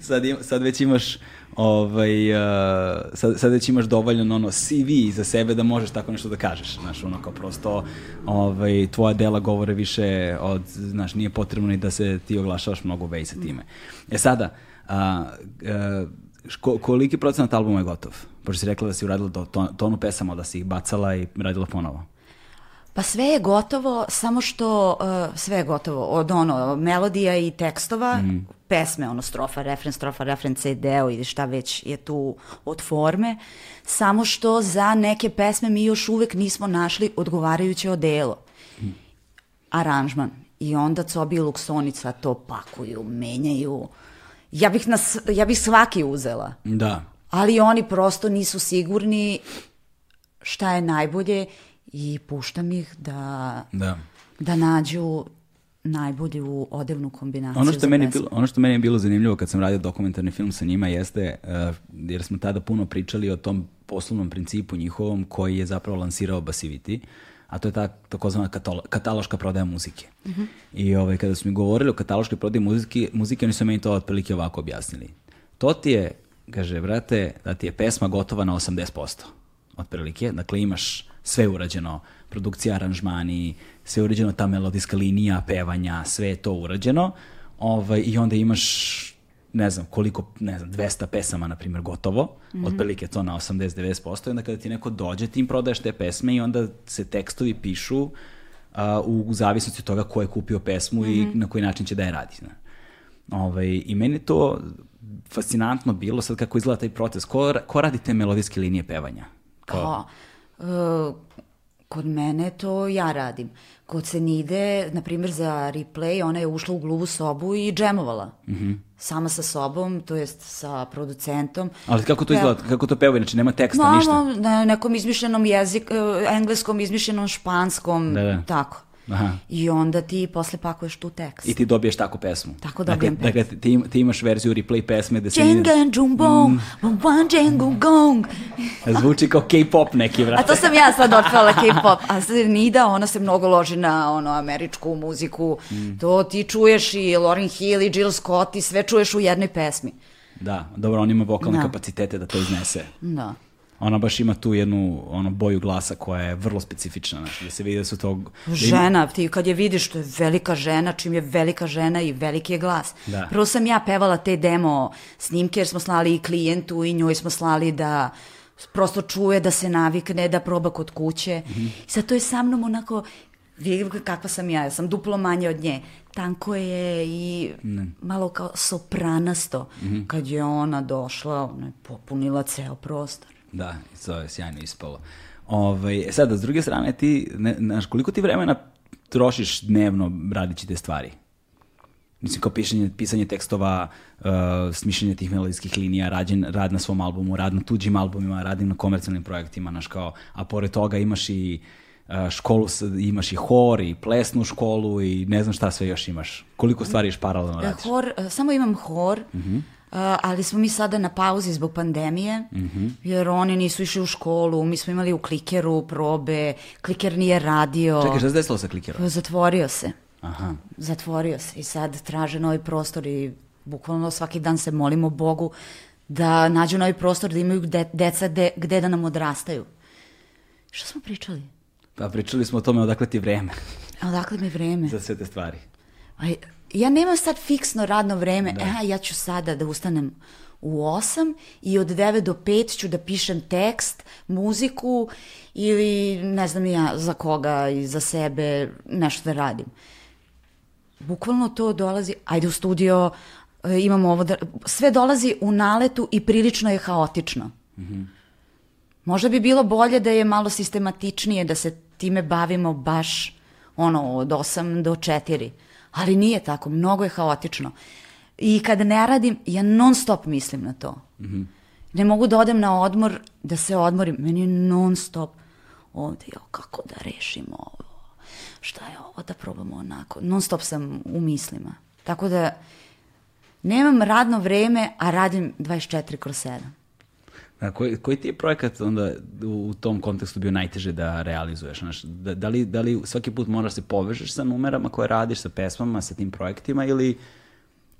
sad, im, sad već imaš ovaj, uh, sad, sad već imaš dovoljno ono CV za sebe da možeš tako nešto da kažeš, znaš, ono kao prosto ovaj, tvoja dela govore više od, znaš, nije potrebno ni da se ti oglašavaš mnogo vej sa time. E sada, uh, uh, ko, koliki procenat albuma je gotov? Pošto si rekla da si uradila to, ton, tonu pesama, da si ih bacala i radila ponovo. Pa sve je gotovo, samo što uh, sve je gotovo, od ono, melodija i tekstova, mm. pesme, ono, strofa, refren, strofa, refren, CD-o ili šta već je tu od forme, samo što za neke pesme mi još uvek nismo našli odgovarajuće odelo. Mm. Aranžman. I onda Cobi i Luksonica to pakuju, menjaju. Ja bih, nas, ja bih svaki uzela. Da. Ali oni prosto nisu sigurni šta je najbolje i puštam ih da, Da. da nađu najbolju odevnu kombinaciju Ono što, meni bilo, ono što meni je bilo zanimljivo kad sam radio dokumentarni film sa njima jeste, uh, jer smo tada puno pričali o tom poslovnom principu njihovom koji je zapravo lansirao Basivity, a to je ta takozvana katalo, kataloška prodaja muzike. I ovaj, kada su mi govorili o kataloškoj prodaji muzike, muzike, oni su meni to otprilike ovako objasnili. To ti je, kaže, brate, da ti je pesma gotova na 80%, otprilike. Dakle, imaš sve urađeno, produkcija, aranžmani, sve urađeno, ta melodijska linija, pevanja, sve je to urađeno. Ovaj, I onda imaš ne znam koliko, ne znam, 200 pesama, na primjer, gotovo, otprilike to na 80-90%, i onda kada ti neko dođe, ti im prodaješ te pesme i onda se tekstovi pišu a, u, u zavisnosti od toga ko je kupio pesmu i na koji način će da je radi. Zna. Ovaj, I meni je to fascinantno bilo sad kako izgleda taj proces. Ko, ko radi te melodijske linije pevanja? Kao, uh, kod mene to ja radim. Kod Senide, na primjer za replay, ona je ušla u gluvu sobu i džemovala. Sama sa sobom, to jest sa producentom. ali kako to Pe- izgleda? Kako to pevaju? Znači nema teksta, No, ništa? na nekom izmišljenom jezik, uh, engleskom, izmišljenom španskom, Da, da. tako. Aha. I onda ti posle pakuješ tu tekst. I ti dobiješ takvu pesmu. Tako dakle, dobijem dakle, ti, ti imaš verziju replay pesme da se Djengan džumbong, wan djengu gong. zvuči kao K-pop neki, A vrate. to sam ja sad otpala K-pop. A sad Nida, ona se mnogo loži na ono, američku muziku. To ti čuješ i Lauryn Hill i Jill Scott i sve čuješ u jednoj pesmi. Da, dobro, on ima vokalne Da. kapacitete da to iznese. Da. Ona baš ima tu jednu ono, boju glasa koja je vrlo specifična, znači, da se vidi da su to... da ima- Žena, ti kad je vidiš, to je velika žena, čim je velika žena i veliki je glas. Da. Prvo sam ja pevala te demo snimke jer smo slali i klijentu i njoj smo slali da prosto čuje, da se navikne, da proba kod kuće. Mhm. I sad to je sa mnom onako, vidim kakva sam ja, ja sam duplo manje od nje. Tanko je i malo kao sopranasto. Mhm. Kad je ona došla, ona je popunila ceo prostor. Da, to je sjajno ispalo. Ovaj, sada, s druge strane, ti, ne, znaš, koliko ti vremena trošiš dnevno radići te stvari? Mislim, kao pisanje, pisanje tekstova, uh, smišljanje tih melodijskih linija, rađen, rad na svom albumu, rad na tuđim albumima, radim na komercijalnim projektima, znaš, kao, a pored toga imaš i uh, školu, imaš i hor, i plesnu školu, i ne znam šta sve još imaš. Koliko stvari još paralelno E, radiš? Hor, e, samo imam hor, a, ali smo mi sada na pauzi zbog pandemije, jer oni nisu išli u školu, mi smo imali u klikeru probe, kliker nije radio, Čekaj, šta se desilo sa klikerom? zatvorio se, Aha. zatvorio se i sad traže novi prostor i bukvalno svaki dan se molimo Bogu da nađu novi prostor, da imaju gde, deca gde, gde da nam odrastaju. Što smo pričali? Pa pričali smo o tome odakle ti vreme Odakle mi vreme? za sve te stvari. Aj, ja nemam sad fiksno radno vreme, aha, ja ću sada da ustanem u 8 i od 9 do 5 ću da pišem tekst, muziku ili ne znam ja za koga i za sebe nešto da radim. Bukvalno to dolazi, ajde u studio, e, imamo ovo da, sve dolazi u naletu i prilično je haotično. Možda bi bilo bolje da je malo sistematičnije, da se time bavimo baš ono od 8 do 4. Ali nije tako, mnogo je haotično. I kad ne radim, ja non stop mislim na to. Ne mogu da odem na odmor, da se odmorim. Meni je non stop ovdje, jo, kako da rešimo ovo? Šta je ovo da probamo onako? Non stop sam u mislima. Tako da nemam radno vreme, a radim 24 kroz 7. A koji, koji ti je projekat onda u, tom kontekstu bio najteže da realizuješ? Znaš, da, da, li, da li svaki put moraš se povežeš sa numerama koje radiš, sa pesmama, sa tim projektima ili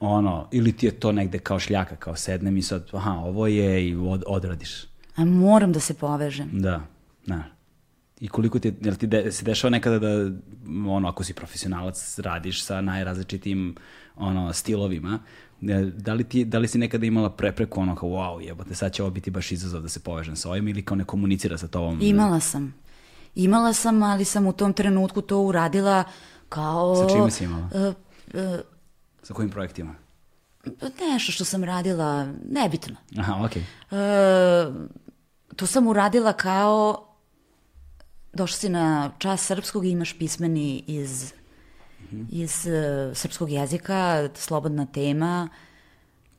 ono, ili ti je to negde kao šljaka, kao sednem i sad, aha, ovo je i od, odradiš. A moram da se povežem. Da, da. I koliko ti, jel ti de, se dešava nekada da, ono, ako si profesionalac, radiš sa najrazličitim, ono, stilovima, e, da li, ti, da li si nekada imala prepreku ono kao, wow, jebote, sad će ovo biti baš izazov da se povežem sa ovim ili kao ne komunicira sa tobom? Imala sam. Imala sam, ali sam u tom trenutku to uradila kao... Sa čime si imala? Uh, uh, sa kojim projektima? Nešto što sam radila, nebitno. Aha, okej. Okay. Uh, to sam uradila kao došla si na čas srpskog i imaš pismeni iz, -hmm. iz uh, srpskog jezika, slobodna tema,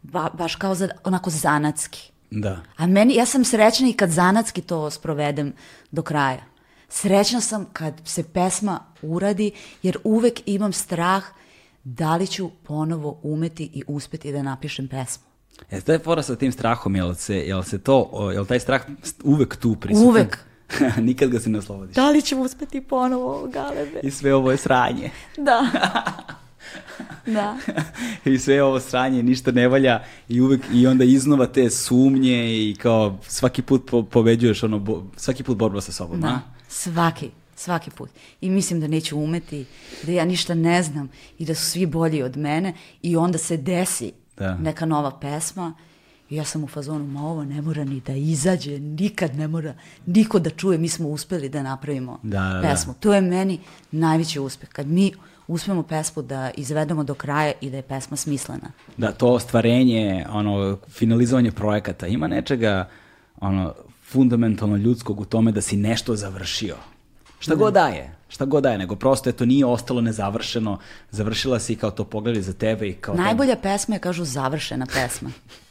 ba, baš kao za, onako zanatski. Da. A meni, ja sam srećna i kad zanatski to sprovedem do kraja. Srećna sam kad se pesma uradi, jer uvek imam strah da li ću ponovo umeti i uspeti da napišem pesmu. E, to je fora sa tim strahom, jel se, jel se to, jel taj strah uvek tu prisutan? Uvek. Nikad ga se ne oslobodiš. Da li ću uspeti ponovo, Galebe? I sve ovo je sranje. Da. da. I sve ovo sranje, ništa ne valja i uvek, i onda iznova te sumnje i kao svaki put po, pobeđuješ ono, bo, svaki put borba sa sobom, da. a? Svaki, svaki put. I mislim da neću umeti, da ja ništa ne znam i da su svi bolji od mene i onda se desi da. neka nova pesma I ja sam u fazonu, ma ovo ne mora ni da izađe, nikad ne mora niko da čuje, mi smo uspeli da napravimo da, da, pesmu. To je meni najveći uspeh. Kad mi uspemo pesmu da izvedemo do kraja i da je pesma smislena. Da, to ostvarenje, ono, finalizovanje projekata, ima nečega, ono, fundamentalno ljudskog u tome da si nešto završio. Šta da. god daje, šta god daje, nego prosto eto nije ostalo nezavršeno, završila si kao to pogledali za tebe i kao... Najbolja pesma je, kažu, završena pesma.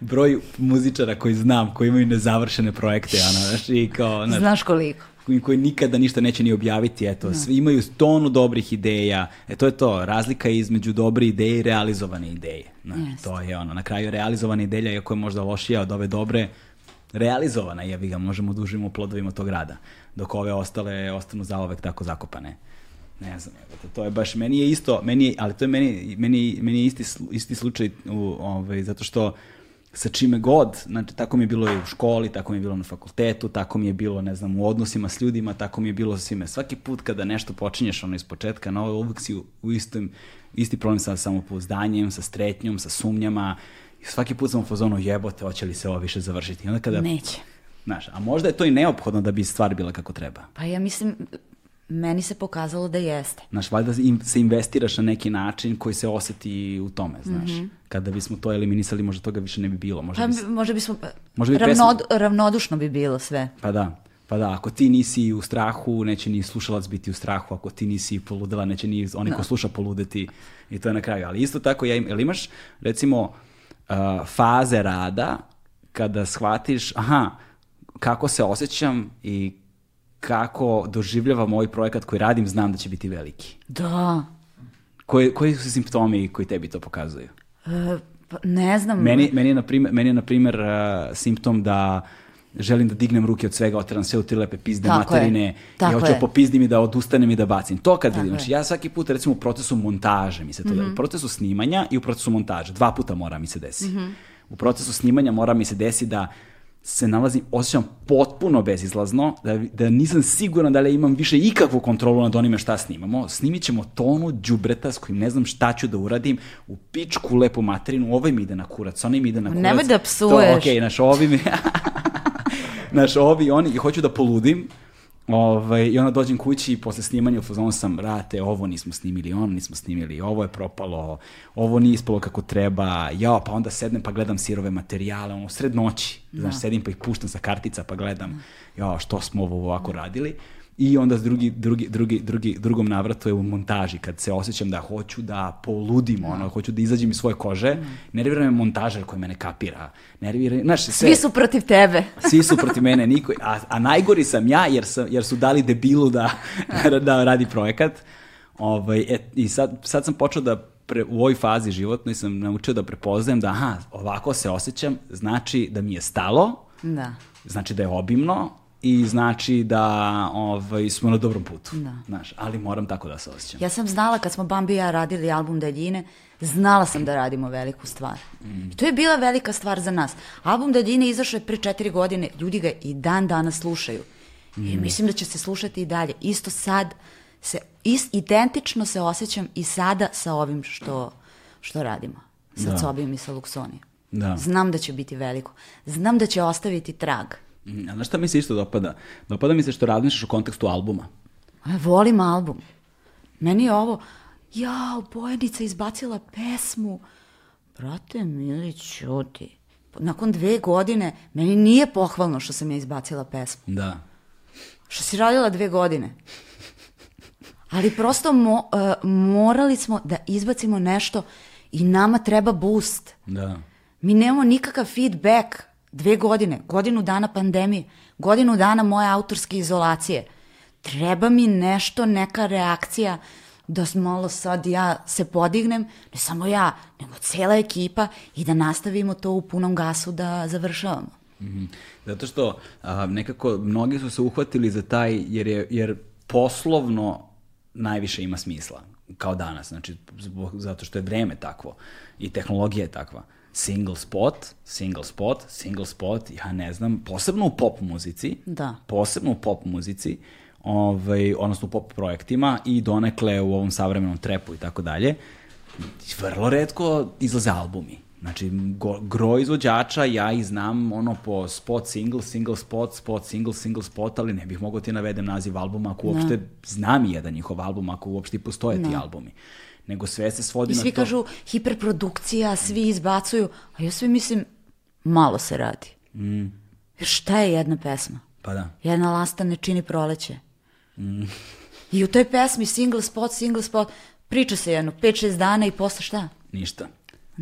broj muzičara koji znam, koji imaju nezavršene projekte, ano, znaš, i kao... Znaš, znaš koliko? Koji, koji nikada ništa neće ni objaviti, eto, no. Da. svi imaju tonu dobrih ideja, e to je to, razlika je između dobre ideje i realizovane ideje. Na, yes. To je ono, na kraju realizovana ideja, iako je možda lošija od ove dobre, realizovana, jebi ga, možemo da uživimo plodovima tog rada, dok ove ostale ostanu zaovek tako zakopane ne znam, to je baš, meni je isto, meni je, ali to je meni, meni, meni je isti, isti slučaj, u, ovaj, zato što sa čime god, znači tako mi je bilo i u školi, tako mi je bilo na fakultetu, tako mi je bilo, ne znam, u odnosima s ljudima, tako mi je bilo sa svime. Svaki put kada nešto počinješ ono iz početka, na ovo uvek si u, u istom, isti problem sa samopouzdanjem, sa stretnjom, sa sumnjama, i svaki put sam u fazonu jebote, hoće li se ovo više završiti. I onda kada, Neće. Znaš, a možda je to i neophodno da bi stvar bila kako treba. Pa ja mislim, meni se pokazalo da jeste. Znaš, valjda im, se investiraš na neki način koji se oseti u tome, znaš. Mm -hmm. Kada bismo to eliminisali, možda toga više ne bi bilo. Možda, pa, bi, možda bismo, možda bi ravnod, pesma... ravnodušno bi bilo sve. Pa da. Pa da, ako ti nisi u strahu, neće ni slušalac biti u strahu, ako ti nisi poludela, neće ni onaj no. ko da. sluša poludeti i to je na kraju. Ali isto tako, ja im, jel imaš recimo uh, faze rada kada shvatiš, aha, kako se osjećam i kako doživljavam ovaj projekat koji radim, znam da će biti veliki. Da. Koji, koji su simptomi koji tebi to pokazuju? E, pa ne znam. Meni, meni je, na primjer, meni je, na primjer, uh, simptom da želim da dignem ruke od svega, oteram sve u tri lepe pizde Tako materine je. Tako i hoću da popizdim i da odustanem i da bacim. To kad Tako vidim, znači ja svaki put recimo u procesu montaže mi se to mm -hmm. da, u procesu snimanja i u procesu montaže, dva puta mora mi se desi. Mm -hmm. U procesu snimanja mora mi se desi da se nalazim, osjećam potpuno bezizlazno, da, da nisam siguran da li imam više ikakvu kontrolu nad onime šta snimamo. Snimit ćemo tonu džubreta s kojim ne znam šta ću da uradim, u pičku lepu materinu, ovaj mi ide na kurac, onaj mi ide na kurac. Nemoj da psuješ. To, okej, okay, naš ovi mi... naš ovi, oni, i hoću da poludim, Ovaj, I onda dođem kući i posle snimanja u fazonu sam, rate, ovo nismo snimili, ono nismo snimili, ovo je propalo, ovo nije ispalo kako treba, ja, pa onda sednem pa gledam sirove materijale, ono, sred noći, da. znaš, sedim pa ih puštam sa kartica pa gledam, ja, što smo ovo ovako radili i onda s drugi, drugi, drugi, drugi, drugom navratu je u montaži, kad se osjećam da hoću da poludim, ono, hoću da izađem iz svoje kože, nervira me montažer koji mene kapira, nervira, znaš, sve, Svi su protiv tebe. Svi su protiv mene, niko, a, a najgori sam ja, jer, sam, jer su dali debilu da, da radi projekat, ovaj, et, i sad, sad sam počeo da pre, u ovoj fazi životnoj sam naučio da prepoznajem da aha, ovako se osjećam, znači da mi je stalo, da. znači da je obimno, i znači da ovaj, smo na dobrom putu. Da. Znaš, ali moram tako da se osjećam. Ja sam znala kad smo Bambi i ja radili album Daljine, znala sam da radimo veliku stvar. I to je bila velika stvar za nas. Album Daljine izašao je pre četiri godine, ljudi ga i dan danas slušaju. I mislim da će se slušati i dalje. Isto sad, se, is, identično se osjećam i sada sa ovim što, što radimo. Sa Da. Cobijom i sa Luksonijom. Da. Znam da će biti veliko. Znam da će ostaviti trag. Mm, A znaš šta mi se isto dopada? Dopada mi se što razmišljaš u kontekstu albuma. A, volim album. Meni je ovo, jao, Bojanica izbacila pesmu. Brate, mili, čuti. Nakon dve godine, meni nije pohvalno što sam ja izbacila pesmu. Da. Što si radila dve godine. Ali prosto mo, e, morali smo da izbacimo nešto i nama treba boost. Da. Mi nemamo nikakav feedback dve godine, godinu dana pandemije, godinu dana moje autorske izolacije. Treba mi nešto, neka reakcija da malo sad ja se podignem, ne samo ja, nego cela ekipa i da nastavimo to u punom gasu da završavamo. Mhm. Zato što a, nekako mnogi su se uhvatili za taj, jer, je, jer poslovno najviše ima smisla, kao danas, znači zbog, zato što je vreme takvo i tehnologija je takva. Single spot, single spot, single spot, ja ne znam, posebno u pop muzici, Da. posebno u pop muzici, ovaj, odnosno u pop projektima i donekle u ovom savremenom trepu i tako dalje, vrlo redko izlaze albumi. Znači, go, gro izvođača, ja ih znam ono po spot, single, single spot, spot, single, single spot, ali ne bih mogao ti navedem naziv albuma ako uopšte znam i jedan njihov album, ako uopšte i postoje ti albumi. Nego sve se svodi I na svi to. kažu hiperprodukcija, svi izbacuju, a ja sve mislim, malo se radi. Jer šta je jedna pesma? Pa da. Jedna lasta ne čini proleće. Mm. I u toj pesmi single spot, single spot, priča se jedno 5-6 dana i posle šta? Ništa.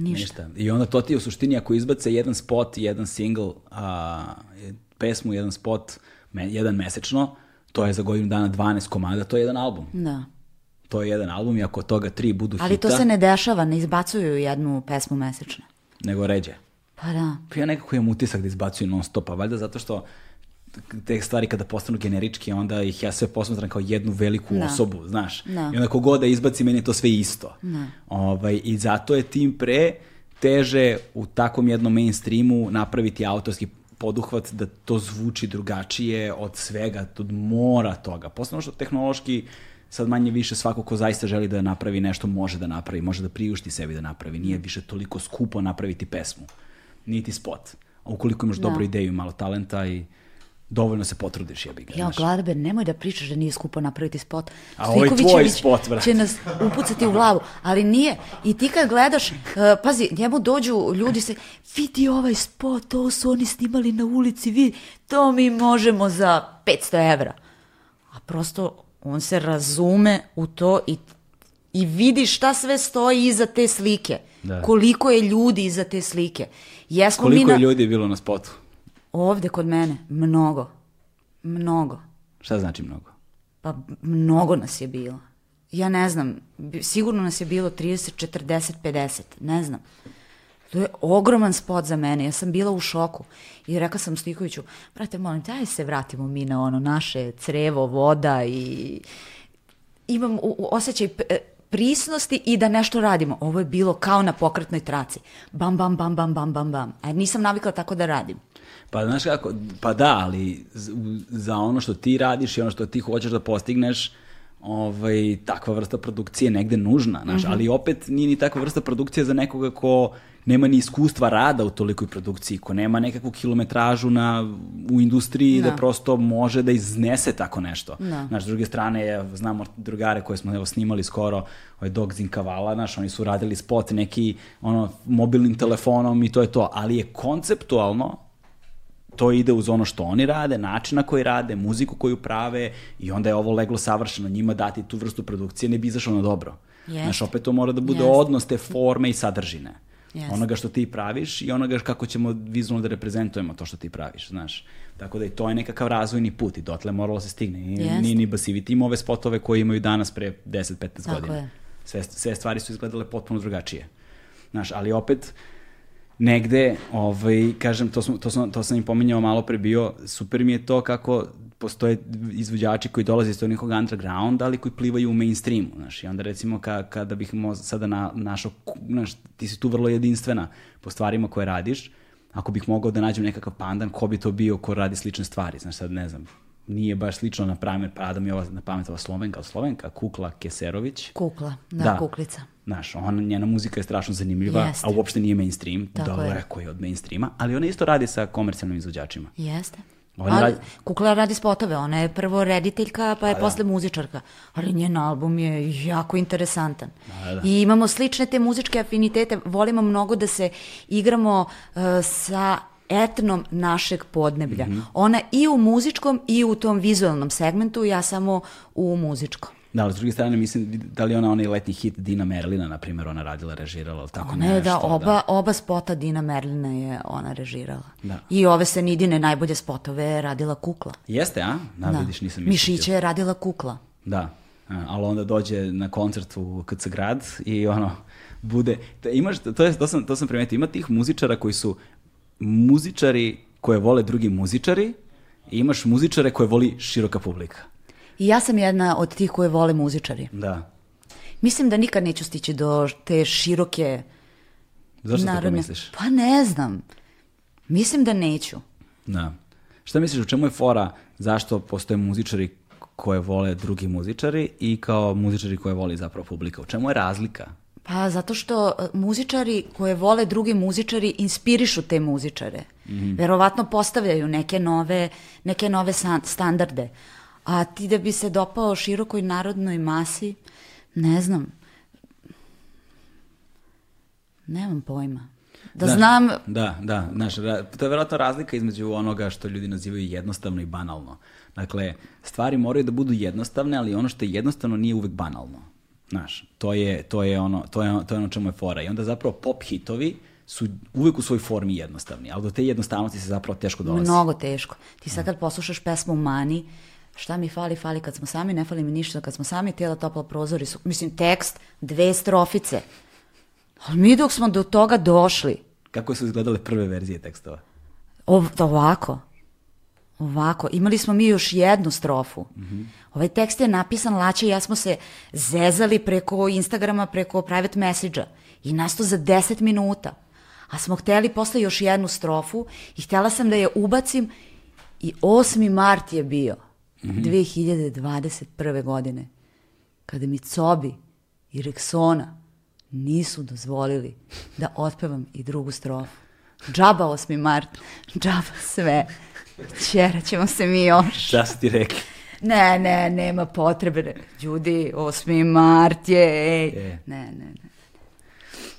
Ništa. I onda to ti je u suštini ako izbace jedan spot jedan single, a, pesmu, jedan spot, me, jedan mesečno, to je za godinu dana 12 komada, to je jedan album. Da. To je jedan album i ako toga tri budu Ali hita, to se ne dešava, ne izbacuju jednu pesmu mesečno. nego ređe. Pa da. Pa ja nekako imam utisak da izbacuju non stop, a valjda zato što te stvari kada postanu generički, onda ih ja sve posmatram kao jednu veliku Da. osobu, znaš. Da. I onda kogod da izbaci, meni je to sve isto. Ovaj, I zato je tim pre teže u takvom jednom mainstreamu napraviti autorski poduhvat da to zvuči drugačije od svega, od mora toga. Posledno što tehnološki sad manje više svako ko zaista želi da napravi nešto može da napravi, može da priušti sebi da napravi. Nije više toliko skupo napraviti pesmu, niti spot. A ukoliko imaš dobru ideju i malo talenta i dovoljno se potrudiš, jebi ga. Ja. Gladbe, nemoj da pričaš da nije skupo napraviti spot. A ovo je tvoj spot, brate. će nas upucati u glavu, ali nije. I ti kad gledaš, uh, pazi, njemu dođu ljudi se, vidi ovaj spot, to su oni snimali na ulici, vidi, to mi možemo za 500 evra. A prosto on se razume u to i, i vidi šta sve stoji iza te slike. Da. Koliko je ljudi iza te slike. Jesmo mi Koliko na... je ljudi bilo na spotu? Ovde kod mene, mnogo. Mnogo. Šta znači mnogo? Pa mnogo nas je bilo. Ja ne znam, sigurno nas je bilo 30, 40, 50, ne znam. To je ogroman spot za mene, ja sam bila u šoku. I rekla sam Stojkoviću, brate, molim, te, ajde se vratimo mi na ono naše crevo, voda i imam u, u osjećaj e, prisnosti i da nešto radimo. Ovo je bilo kao na pokretnoj traci. Bam, bam, bam, bam, bam, bam, bam. A nisam navikla tako da radim. Pa znaš kako, pa da, ali za ono što ti radiš i ono što ti hoćeš da postigneš, ovaj, takva vrsta produkcije je negde nužna, znaš, ali opet nije ni takva vrsta produkcije za nekoga ko nema ni iskustva rada u tolikoj produkciji, ko nema nekakvu kilometražu na, u industriji da. Da. prosto može da iznese tako nešto. Da. Znaš, s druge strane, je, znamo drugare koje smo evo, snimali skoro, ovaj Dogs in Kavala, znaš, oni su radili spot neki ono, mobilnim telefonom i to je to, ali je konceptualno to ide uz ono što oni rade, način na koji rade, muziku koju prave i onda je ovo leglo savršeno. Njima dati tu vrstu produkcije ne bi izašlo na dobro. Jeste. Znaš, opet to mora da bude Jeste. odnos te forme i sadržine. Jeste. Onoga što ti praviš i onoga kako ćemo vizualno da reprezentujemo to što ti praviš, znaš. Tako da i to je nekakav razvojni put i dotle moralo se stigne. Nije, Jeste. nije ni Basivity ima ove spotove koje imaju danas pre 10-15 Tako godina. je. Sve, sve stvari su izgledale potpuno drugačije. Znaš, ali opet, negde, ovaj, kažem, to, smo, to, sam, to sam im pominjao malo pre bio, super mi je to kako postoje izvođači koji dolaze iz tog nekog undergrounda, ali koji plivaju u mainstreamu, znaš, i onda recimo ka, kada bih sada na, našao, znaš, ti si tu vrlo jedinstvena po stvarima koje radiš, ako bih mogao da nađem nekakav pandan, ko bi to bio ko radi slične stvari, znaš, sad ne znam, nije baš slično na primjer, pada mi ova na pamet ova Slovenka, Slovenka, Kukla Keserović. Kukla, da, da. Kuklica. Znaš, ona, njena muzika je strašno zanimljiva, Jeste. a uopšte nije mainstream, Tako daleko je. je od mainstreama, ali ona isto radi sa komercijalnim izvođačima. Jeste. Ona radi... Kukla radi spotove, ona je prvo rediteljka, pa je da, posle muzičarka. Ali njen album je jako interesantan. Da, da. I imamo slične te muzičke afinitete, volimo mnogo da se igramo uh, sa etnom našeg podneblja. Mm -hmm. Ona i u muzičkom i u tom vizualnom segmentu, ja samo u muzičkom. Da, ali s druge strane, mislim, da li ona onaj letnji hit Dina Merlina, na primjer, ona radila, režirala, ali tako ona nešto? Ne, da, oba, da. oba spota Dina Merlina je ona režirala. Da. I ove se Nidine najbolje spotove je radila Kukla. Jeste, a? Da, da. vidiš, nisam Mišiće je radila Kukla. Da, a, ali onda dođe na koncert u KC Grad i ono, bude, imaš, to, je, to, sam, to sam primetio, ima tih muzičara koji su muzičari koje vole drugi muzičari i imaš muzičare koje voli široka publika. I ja sam jedna od tih koje vole muzičari. Da. Mislim da nikad neću stići do te široke... Zašto narodne... tako misliš? Pa ne znam. Mislim da neću. Da. Šta misliš, u čemu je fora zašto postoje muzičari koje vole drugi muzičari i kao muzičari koje voli zapravo publika? U čemu je razlika? Pa zato što e, muzičari koje vole drugi muzičari inspirišu te muzičare. Mm -hmm. Verovatno postavljaju neke nove, neke nove standarde. A ti da bi se dopao širokoj narodnoj masi, ne znam, nemam pojma. Da znaš, znam... Da, da, znaš, to je verovatno razlika između onoga što ljudi nazivaju jednostavno i banalno. Dakle, stvari moraju da budu jednostavne, ali ono što je jednostavno nije uvek banalno. Znaš, to je, to je ono, to je, to je ono čemu je fora. I onda zapravo pop hitovi su uvek u svojoj formi jednostavni, ali do te jednostavnosti se zapravo teško dolazi. Mnogo teško. Ti sad kad poslušaš pesmu Mani, šta mi fali, fali kad smo sami, ne fali mi ništa, kad smo sami, tijela topla prozori su, mislim, tekst, dve strofice. Ali mi dok smo do toga došli. Kako su izgledale prve verzije tekstova? Ov, ovako. Ovako, imali smo mi još jednu strofu. Mm -hmm. Ovaj tekst je napisan Laće i ja smo se zezali preko Instagrama, preko private message-a i nasto za 10 minuta. A smo hteli posle još jednu strofu i htela sam da je ubacim i 8. mart je bio mm -hmm. 2021. godine kada mi Cobi i Rexona nisu dozvolili da otpevam i drugu strofu. Džaba 8. mart, džaba sve. Čera ćemo se mi još. Šta su ti rekli? Ne, ne, nema potrebe. Ljudi, 8. mart je, ej. Je. Ne, ne, ne.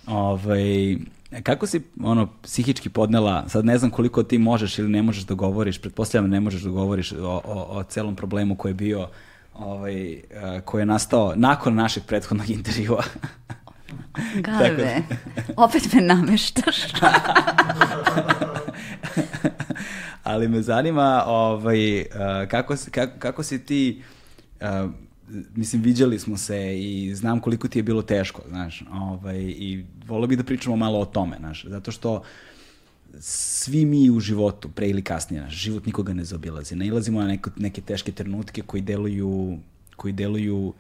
Ovaj, kako si ono psihički podnela, sad ne znam koliko ti možeš ili ne možeš da govoriš, pretpostavljam da ne možeš da govoriš o, o, o celom problemu koji je bio ovaj, koji je nastao nakon našeg prethodnog intervjua. Gave, da... opet me nameštaš. ali me zanima ovaj, uh, kako, kako, kako si ti, uh, mislim, viđali smo se i znam koliko ti je bilo teško, znaš, ovaj, i volio bih da pričamo malo o tome, znaš, zato što svi mi u životu, pre ili kasnije, naš život nikoga ne zaobilazi. Nailazimo na neko, neke teške trenutke koji deluju, koji deluju uh,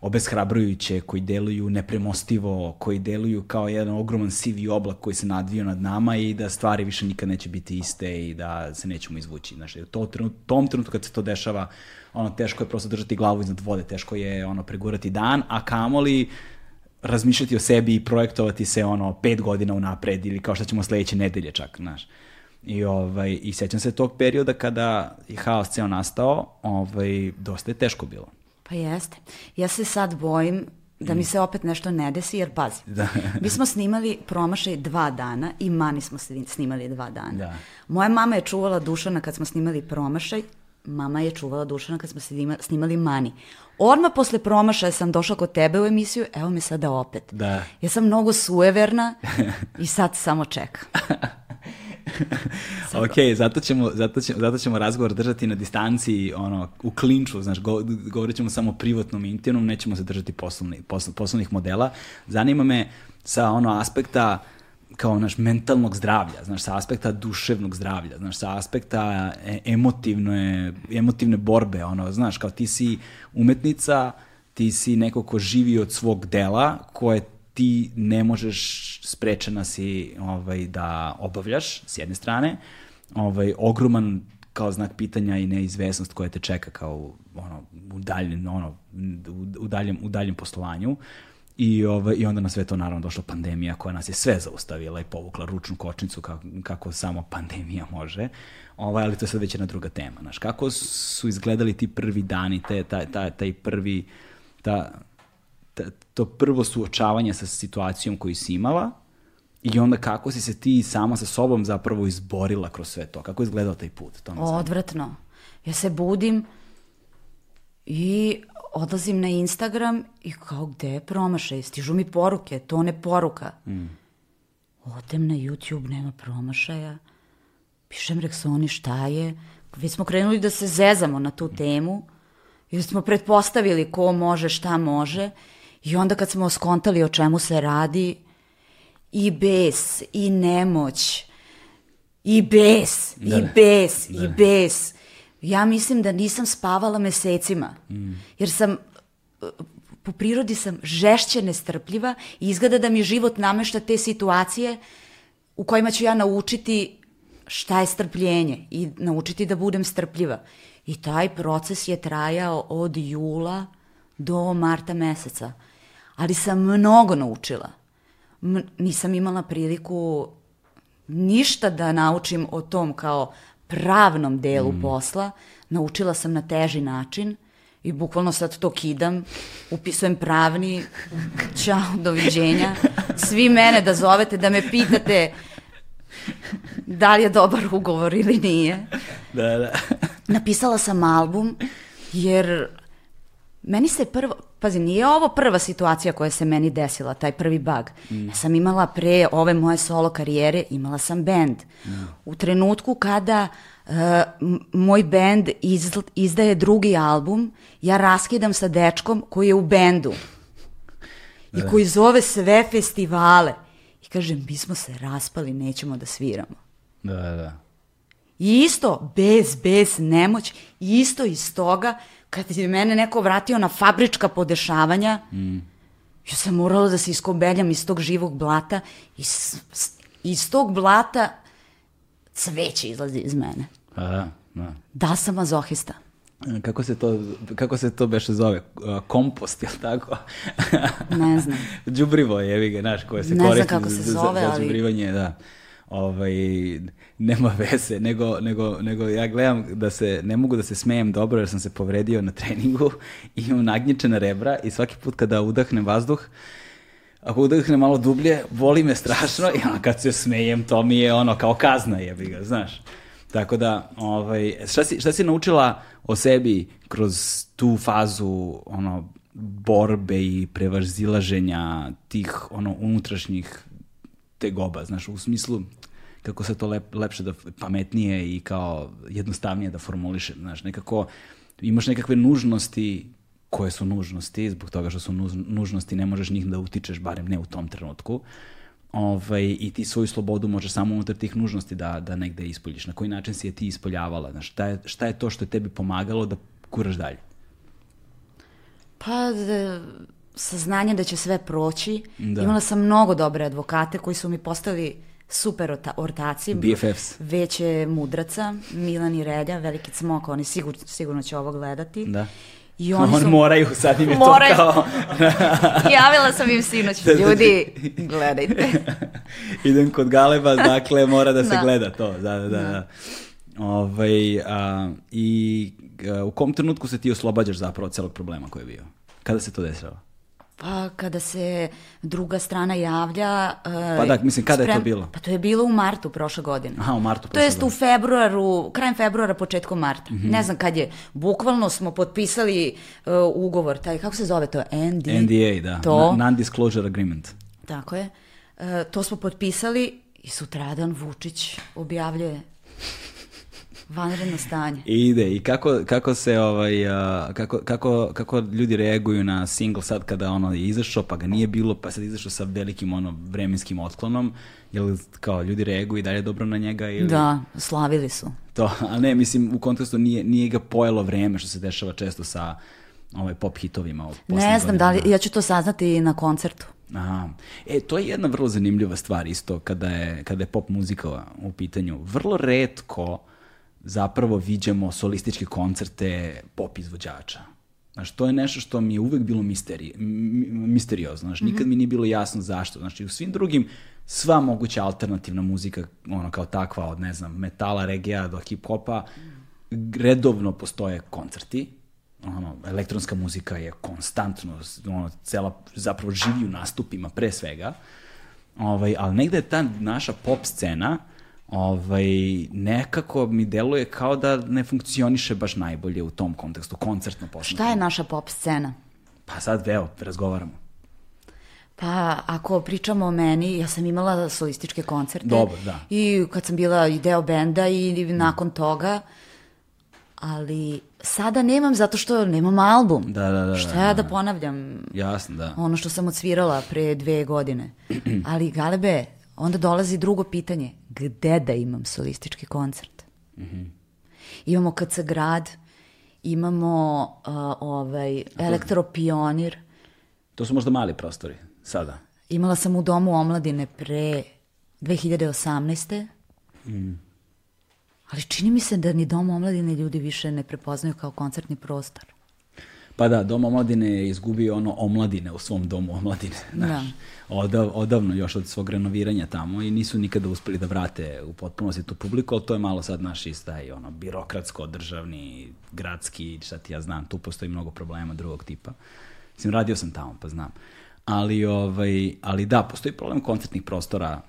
obeshrabrujuće, koji deluju nepremostivo, koji deluju kao jedan ogroman sivi oblak koji se nadvio nad nama i da stvari više nikad neće biti iste i da se nećemo izvući. Znači, u to, tom trenutku kad se to dešava, ono, teško je prosto držati glavu iznad vode, teško je ono, pregurati dan, a kamoli razmišljati o sebi i projektovati se ono pet godina unapred ili kao što ćemo sledeće nedelje čak, znaš. I, ovaj, I sećam se tog perioda kada je haos ceo nastao, ovaj, dosta je teško bilo. Pa jeste. Ja se sad bojim da mi mm. se opet nešto ne desi, jer pazi, da. mi smo snimali promašaj dva dana i mani smo snimali dva dana. Da. Moja mama je čuvala Dušana kad smo snimali promašaj, mama je čuvala Dušana kad smo snimali mani. Odmah posle promašaja sam došla kod tebe u emisiju, evo me sada opet. Da. Ja sam mnogo sueverna i sad samo čekam. ok, zato ćemo, zato, ćemo, zato ćemo razgovor držati na distanciji, ono, u klinču, znaš, go, govorit ćemo samo privatnom, intimnom, nećemo se držati poslovni, posl, poslovnih modela. Zanima me sa ono aspekta kao naš mentalnog zdravlja, znaš, sa aspekta duševnog zdravlja, znaš, sa aspekta e, emotivne, emotivne borbe, ono, znaš, kao ti si umetnica, ti si neko ko živi od svog dela, koje ti ne možeš, sprečena si ovaj, da obavljaš, s jedne strane, ovaj, ogroman kao znak pitanja i neizvesnost koja te čeka kao ono, u, daljem, ono, u, daljem, u daljem poslovanju. I, ovaj, I onda na sve to naravno došla pandemija koja nas je sve zaustavila i povukla ručnu kočnicu kako, kako samo pandemija može. Ovaj, ali to je sad već jedna druga tema. Znaš, kako su izgledali ti prvi dani, te, taj, taj, taj prvi, ta, to prvo suočavanje sa situacijom koju si imala i onda kako si se ti sama sa sobom zapravo izborila kroz sve to? Kako je izgledao taj put? To Odvratno. Ja se budim i odlazim na Instagram i kao gde je promašaj? Stižu mi poruke, to ne poruka. Mm. Odem na YouTube, nema promašaja. Pišem Reksoni šta je. Već smo krenuli da se zezamo na tu temu i smo pretpostavili ko može, šta može. I onda kad smo skontali o čemu se radi, i bes, i nemoć, i bes, da. i bes, da. i bes. Ja mislim da nisam spavala mesecima, mm. jer sam po prirodi sam žešće nestrpljiva i izgleda da mi život namešta te situacije u kojima ću ja naučiti šta je strpljenje i naučiti da budem strpljiva. I taj proces je trajao od jula do marta meseca. Ali sam mnogo naučila. M nisam imala priliku ništa da naučim o tom kao pravnom delu mm. posla. Naučila sam na teži način i bukvalno sad to kidam, upisujem pravni, čao, doviđenja. Svi mene da zovete, da me pitate da li je dobar ugovor ili nije. Da, da. Napisala sam album, jer meni se prvo, pazi, nije ovo prva situacija koja se meni desila, taj prvi bug. Mm. Ja sam imala pre ove moje solo karijere, imala sam band. Mm. U trenutku kada uh, moj band iz, izdaje drugi album, ja raskidam sa dečkom koji je u bendu i da. koji zove sve festivale. I kažem, mi smo se raspali, nećemo da sviramo. Da, da. I isto, bez, bez nemoć, isto iz toga, kad je mene neko vratio na fabrička podešavanja, mm. ja sam morala da se iskobeljam iz tog živog blata i iz tog blata cveće izlazi iz mene. A, da. Da sam mazohista. Kako se to, kako se to beše zove? Kompost, je tako? ne znam. Đubrivo je, evi ga, znaš, koje se ne koristi kako se zove, za, za đubrivanje, da. Ovaj, nema veze, nego, nego, nego ja gledam da se, ne mogu da se smejem dobro jer sam se povredio na treningu i imam nagnječena rebra i svaki put kada udahnem vazduh, ako udahnem malo dublje, boli me strašno i onda kad se smejem, to mi je ono kao kazna jebi ga, znaš. Tako da, ovaj, šta, si, šta si naučila o sebi kroz tu fazu ono, borbe i prevazilaženja tih ono, unutrašnjih tegoba, znaš, u smislu kako se to lep, lepše da pametnije i kao jednostavnije da formuliše, znaš, nekako imaš nekakve nužnosti koje su nužnosti, zbog toga što su nužnosti, ne možeš njih da utičeš, barem ne u tom trenutku. Ovaj, I ti svoju slobodu možeš samo unutar tih nužnosti da, da negde ispoljiš. Na koji način si je ti ispoljavala? Znaš, šta, je, šta je to što je tebi pomagalo da kuraš dalje? Pa, da, saznanje da će sve proći. Da. Imala sam mnogo dobre advokate koji su mi postali super ortaci. BFFs. Veće mudraca, Milan i Redja, veliki cmok, oni sigur, sigurno će ovo gledati. Da. I oni On su... moraju, sad im je moraju. to kao... Javila sam im sinoć, da, da, ljudi, gledajte. Idem kod Galeba, dakle, mora da se da. gleda to. Da, da, da. da. Ovaj, a, I a, u kom trenutku se ti oslobađaš zapravo celog problema koji je bio? Kada se to desilo? Pa kada se druga strana javlja... Uh, pa da, mislim, kada sprem... je to bilo? Pa to je bilo u martu prošle godine. Aha, u martu prošle To jest u februaru, krajem februara, početkom marta. Mm -hmm. Ne znam kad je. Bukvalno smo potpisali uh, ugovor, taj, kako se zove to? ND... NDA, da. To. Non-disclosure agreement. Tako je. Uh, to smo potpisali i sutradan Vučić objavljuje Vanredno stanje. Ide. I kako, kako se ovaj, kako, kako, kako ljudi reaguju na single sad kada ono je izašao, pa ga nije bilo, pa sad izašao sa velikim ono vremenskim otklonom, jel kao ljudi reaguju i dalje dobro na njega ili... Da, slavili su. To, a ne, mislim, u kontekstu nije, nije ga pojelo vreme, što se dešava često sa ovaj, pop hitovima. Ne znam da li, ja ću to saznati na koncertu. Aha. E, to je jedna vrlo zanimljiva stvar isto kada je, kada je pop muzika u pitanju. Vrlo redko zapravo viđamo solističke koncerte pop izvođača. Znaš, to je nešto što mi je uvek bilo misteri, misteriozno. Znaš, nikad mi nije bilo jasno zašto. Znači, u svim drugim, sva moguća alternativna muzika, ono kao takva, od, ne znam, metala, regija do hip-hopa, redovno postoje koncerti, ono, elektronska muzika je konstantno, ono, cela, zapravo živi u nastupima pre svega, ovaj, ali negde je ta naša pop scena ovaj, nekako mi deluje kao da ne funkcioniše baš najbolje u tom kontekstu, koncertno posmetno. Šta je naša pop scena? Pa sad, evo, razgovaramo. Pa, ako pričamo o meni, ja sam imala solističke koncerte. Dobro, da. I kad sam bila i deo benda i nakon toga, ali sada nemam zato što nemam album. Da, da, da, Šta da, ja da ponavljam? Jasno, da. Ono što sam odsvirala pre dve godine. Ali, Galebe, onda dolazi drugo pitanje. Gde da imam solistički koncert? Imamo KC Grad, imamo uh, ovaj, Elektropionir, To su možda mali prostori, sada. Imala sam u domu omladine pre 2018. Ali čini mi se da ni dom omladine ljudi više ne prepoznaju kao koncertni prostor. Pa da, Dom omladine je izgubio ono omladine u svom domu omladine. Znaš, Odav, odavno još od svog renoviranja tamo i nisu nikada uspeli da vrate u potpunosti tu publiku, ali to je malo sad naš istaj, ono, birokratsko, državni, gradski, šta ti ja znam, tu postoji mnogo problema drugog tipa. Mislim, radio sam tamo, pa znam. Ali, ovaj, ali da, postoji problem koncertnih prostora,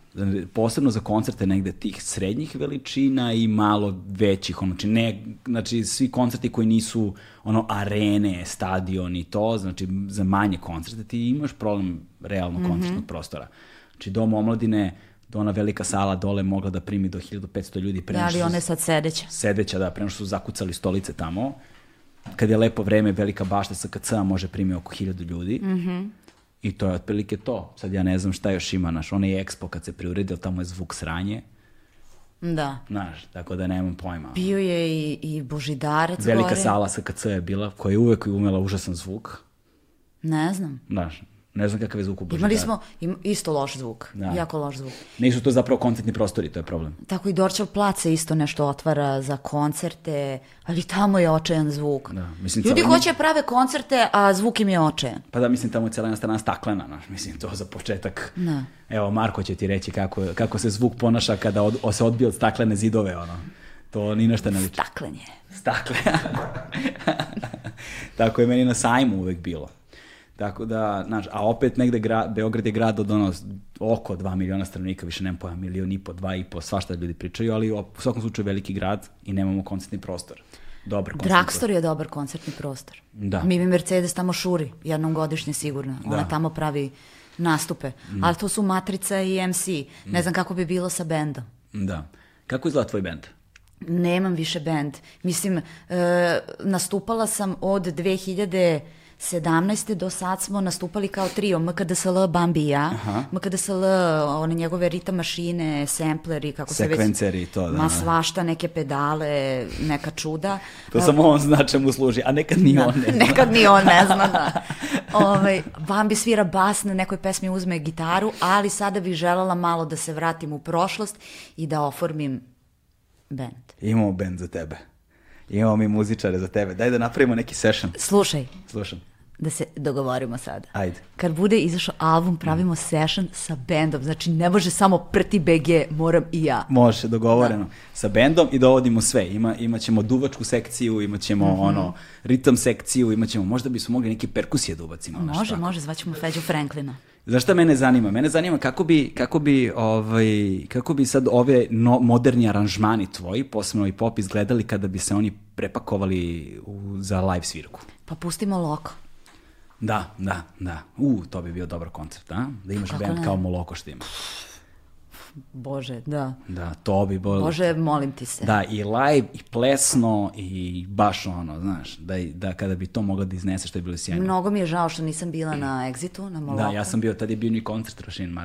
posebno za koncerte negde tih srednjih veličina i malo većih, ono, znači, ne, znači svi koncerti koji nisu ono arene, stadion i to, znači za manje koncerte ti imaš problem realno koncertnog prostora. Znači dom omladine, da ona velika sala dole mogla da primi do 1500 ljudi pre Da, nego ali što ona je su- sad sedeća. sedeća, da, pre nego što su zakucali stolice tamo. Kad je lepo vreme, velika bašta sa KC-a može primi oko 1000 ljudi. I to je otprilike to. Sad ja ne znam šta još ima, naš, onaj expo kad se priuredio, tamo je zvuk sranje, Da. znaš, tako da nemam pojma. Bio je i, i Božidarac Velika gore. sala sa KC je bila, koja je uvek umela užasan zvuk. Ne znam. Znaš, ne znam kakav je zvuk u Božidaru. Imali smo im, isto loš zvuk. Da. Jako loš zvuk. Nisu to zapravo koncertni prostori, to je problem. Tako i Dorčev plac se isto nešto otvara za koncerte, ali tamo je očajan zvuk. Da, mislim, Ljudi cela- hoće prave koncerte, a zvuk im je očajan. Pa da, mislim, tamo je cijela jedna strana staklena, znaš, mislim, to za početak. Da. Evo, Marko će ti reći kako, kako se zvuk ponaša kada od, o, se odbije od staklene zidove, ono. To ni na šta ne liči. Staklenje. Stakle. Tako je meni na sajmu uvek bilo. Tako da, znaš, a opet negde gra, Beograd je grad od ono, oko 2 miliona stanovnika, više nemam pojma, milion i po, dva i po, svašta ljudi pričaju, ali u svakom slučaju veliki grad i nemamo koncertni prostor. Dobar koncertni Dragstor je dobar koncertni prostor. Da. Mi Mercedes tamo šuri, jednom godišnje sigurno. Ona Da. Mm. tamo pravi nastupe. Ali to su Matrica i MC. Ne znam kako bi bilo sa bendom. Da. Kako izgleda tvoj bend? Nemam više bend. Mislim, e, nastupala sam od 2017. do sad smo nastupali kao trio MKDSL, Bambi i ja. MKDSL, one njegove ritam mašine, sampleri, kako se već... To, da, Ma da. svašta, neke pedale, neka čuda. To samo on zna čemu služi, a nekad ni on ne zna. Nekad ni on ne zna, da. Ovaj, Bambi svira bas, na nekoj pesmi uzme gitaru, ali sada bih želela malo da se vratim u prošlost i da oformim band. Imamo bend za tebe. Imamo mi muzičare za tebe. Daj da napravimo neki session. Slušaj, Slušam. da se dogovorimo sada. Ajde. Kad bude izašao album, pravimo session sa bendom. Znači, ne može samo prti BG, moram i ja. Može, dogovoreno. Sa bendom i dovodimo sve. Ima, imat ćemo duvačku sekciju, imat ćemo Mhm. ono, ritam sekciju, imat ćemo, možda bismo mogli neke perkusije da ubacimo. Može, može, zvaćemo Feđu Franklina. Znaš šta mene zanima? Mene zanima kako bi, kako bi, ovaj, kako bi sad ove no, moderni aranžmani tvoji, posebno i pop, izgledali kada bi se oni prepakovali u, za live svirku. Pa pustimo loko. Da, da, da. U, to bi bio dobar koncept, a? Da imaš Kako band ne? kao Moloko što ima. Bože, da. Da, to bi bilo... Bože, molim ti se. Da, i live, i plesno, i baš ono, znaš, da, da kada bi to mogla da iznese, što je bilo sjajno. Mnogo mi je žao što nisam bila na Exitu, na Moloku. Da, ja sam bio, tad je bio ni koncert Rošin.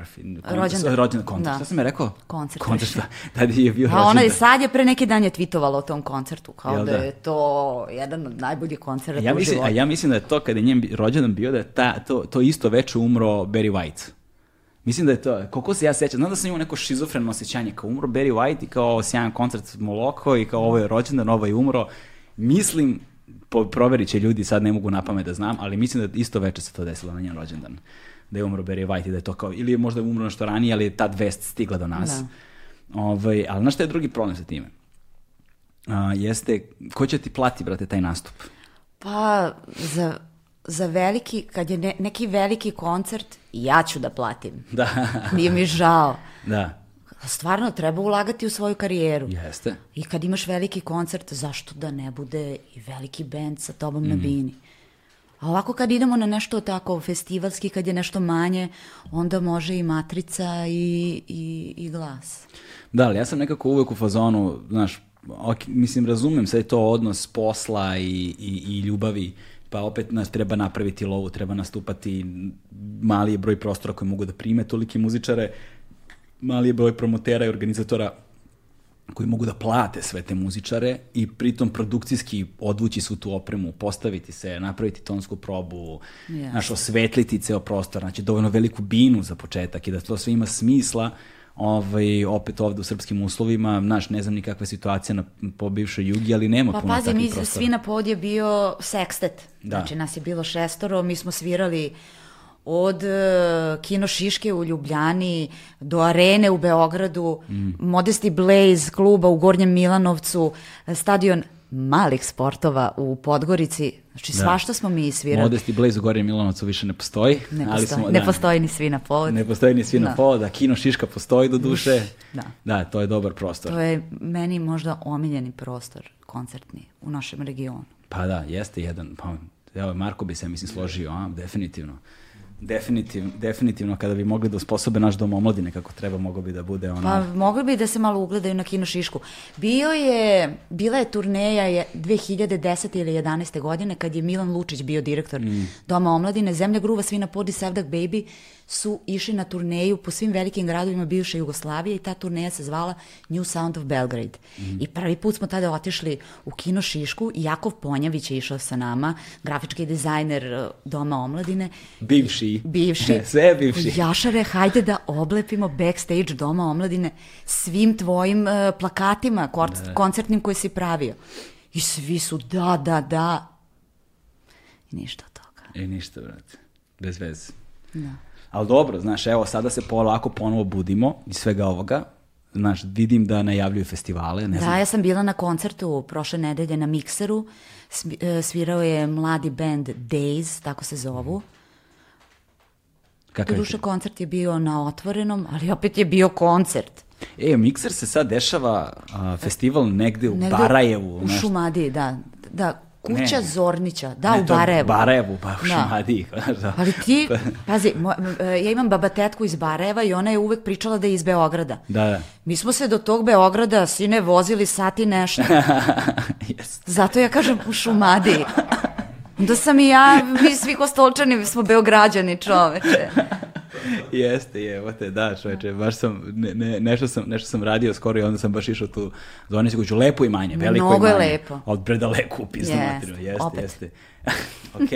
Kon, Rođendan. Rođendan koncert. Da. Šta sam je rekao? Koncert Koncert, da. Tad je bio A ona je rođendan. sad je pre neki dan je tweetovala o tom koncertu, kao Jel da, da? je to jedan od najboljih koncerta Ja u mislim, a životu. ja mislim da je to kada je njen rođendan bio da je ta, to, to isto veče umro Barry White. Mislim da je to, koliko se ja sećam, znam da sam imao neko šizofreno osjećanje, kao umro Barry White i kao sjajan koncert Moloko i kao ovo je rođendan, ovo je umro. Mislim, po, proverit će ljudi, sad ne mogu na pamet da znam, ali mislim da isto veče se to desilo na njen rođendan. Da je umro Barry White i da je to kao, ili je možda umro nešto ranije, ali je ta vest stigla do nas. Ovaj, ali znaš šta je drugi problem sa time? A, jeste, ko će ti plati, brate, taj nastup? Pa, za, za veliki, kad je ne- neki veliki koncert, ja ću da platim. Da, Nije mi žao. da, Stvarno, treba ulagati u svoju karijeru. jeste. I kad imaš veliki koncert, zašto da ne bude i veliki bend sa tobom Mhm. na bini? A ovako kad idemo na nešto tako festivalski, kad je nešto manje, onda može i matrica i, i, i glas. Da, ali ja sam nekako uvek u fazonu, znaš, ok, mislim, razumem sve to odnos posla i, i, i ljubavi, pa opet nas treba napraviti lovu, treba nastupati, mali je broj prostora koji mogu da prime tolike muzičare, mali je broj promotera i organizatora koji mogu da plate sve te muzičare i pritom produkcijski odvući svu tu opremu, postaviti se, napraviti tonsku probu, Jasno. znaš, osvetliti ceo prostor, znači dovoljno veliku binu za početak i da to sve ima smisla, ovaj, opet ovde u srpskim uslovima, znaš, ne znam ni kakva je situacija na, po bivšoj jugi, ali nema Pa puno pazi, takvih mi prostora. svi na pod je bio sekstet. Da. Znači, nas je bilo šestoro, mi smo svirali od e, Kino Šiške u Ljubljani do Arene u Beogradu, Mm. Modesti Blaze kluba u Gornjem Milanovcu, stadion malih sportova u Podgorici. Znači, svašta smo mi svirali. Modesti Blaze u Gornjem Milanovcu više ne postoji. Ne ali postoji, smo, ne da, postoji ni svi na pod. Ne postoji ni svi na Da. poda, Kino Šiška postoji do duše. Da. Da, to je dobar prostor. To je meni možda omiljeni prostor koncertni u našem regionu. Pa da, jeste jedan, pa evo, Marko bi se, mislim, složio, a, definitivno. Definitiv, definitivno, kada bi mogli da usposobe naš dom omladine kako treba, moglo bi da bude ono... Pa mogli bi da se malo ugledaju na Kino Šišku. Bio je, bila je turneja je 2010. ili 11. godine kad je Milan Lučić bio direktor Doma omladine. Zemlja gruva, svi na podi, Sevdak Baby su išli na turneju po svim velikim gradovima bivše Jugoslavije i ta turneja se zvala New Sound of Belgrade. I prvi put smo tada otišli u Kino Šišku i Jakov Ponjavić je išao sa nama, grafički dizajner eh, Doma omladine. Bivši. Bivši. Sve bivši. Jašare, hajde da oblepimo backstage Doma omladine svim tvojim e, plakatima kor- koncertnim koje si pravio. I svi su da, da, da. I ništa od toga. I ništa, brate. Bez veze. Da. Ali dobro, znaš, evo, sada se polako ponovo budimo iz svega ovoga. Znaš, vidim da najavljuju festivale, ne znam. Da, ja sam bila na koncertu prošle nedelje na Mikseru. E, Svirao je mladi band Days, tako se zovu. Kakav je Doduše koncert je bio na otvorenom, ali opet je bio koncert. E, Mikser se sad dešava a, festival negde u Negde Barajevu. U nešto. Šumadiji, da. Da, kuća Ne. Zornića, da, Ne, u Barajevu. Barajevu, pa u Da. Šumadiji. znaš, da. Ali ti, pazi, mo- e, ja imam baba tetku iz Barajeva i ona je uvek pričala da je iz Beograda. Da, da. Mi smo se do tog Beograda, sine, vozili sati nešto. Jeste. Zato ja kažem u Šumadiji. Onda sam i ja, mi svi kostolčani smo Beograđani, čoveče. Jeste, je, evo te, da, čoveče, baš sam, ne, ne, nešto sam, nešto sam radio skoro i onda sam baš išao tu zvonicu kuću, lepo imanje, veliko Mnogo je imanje. lepo. Od predaleko u pizdu Jeste, materinu, jeste, opet. jeste. ok,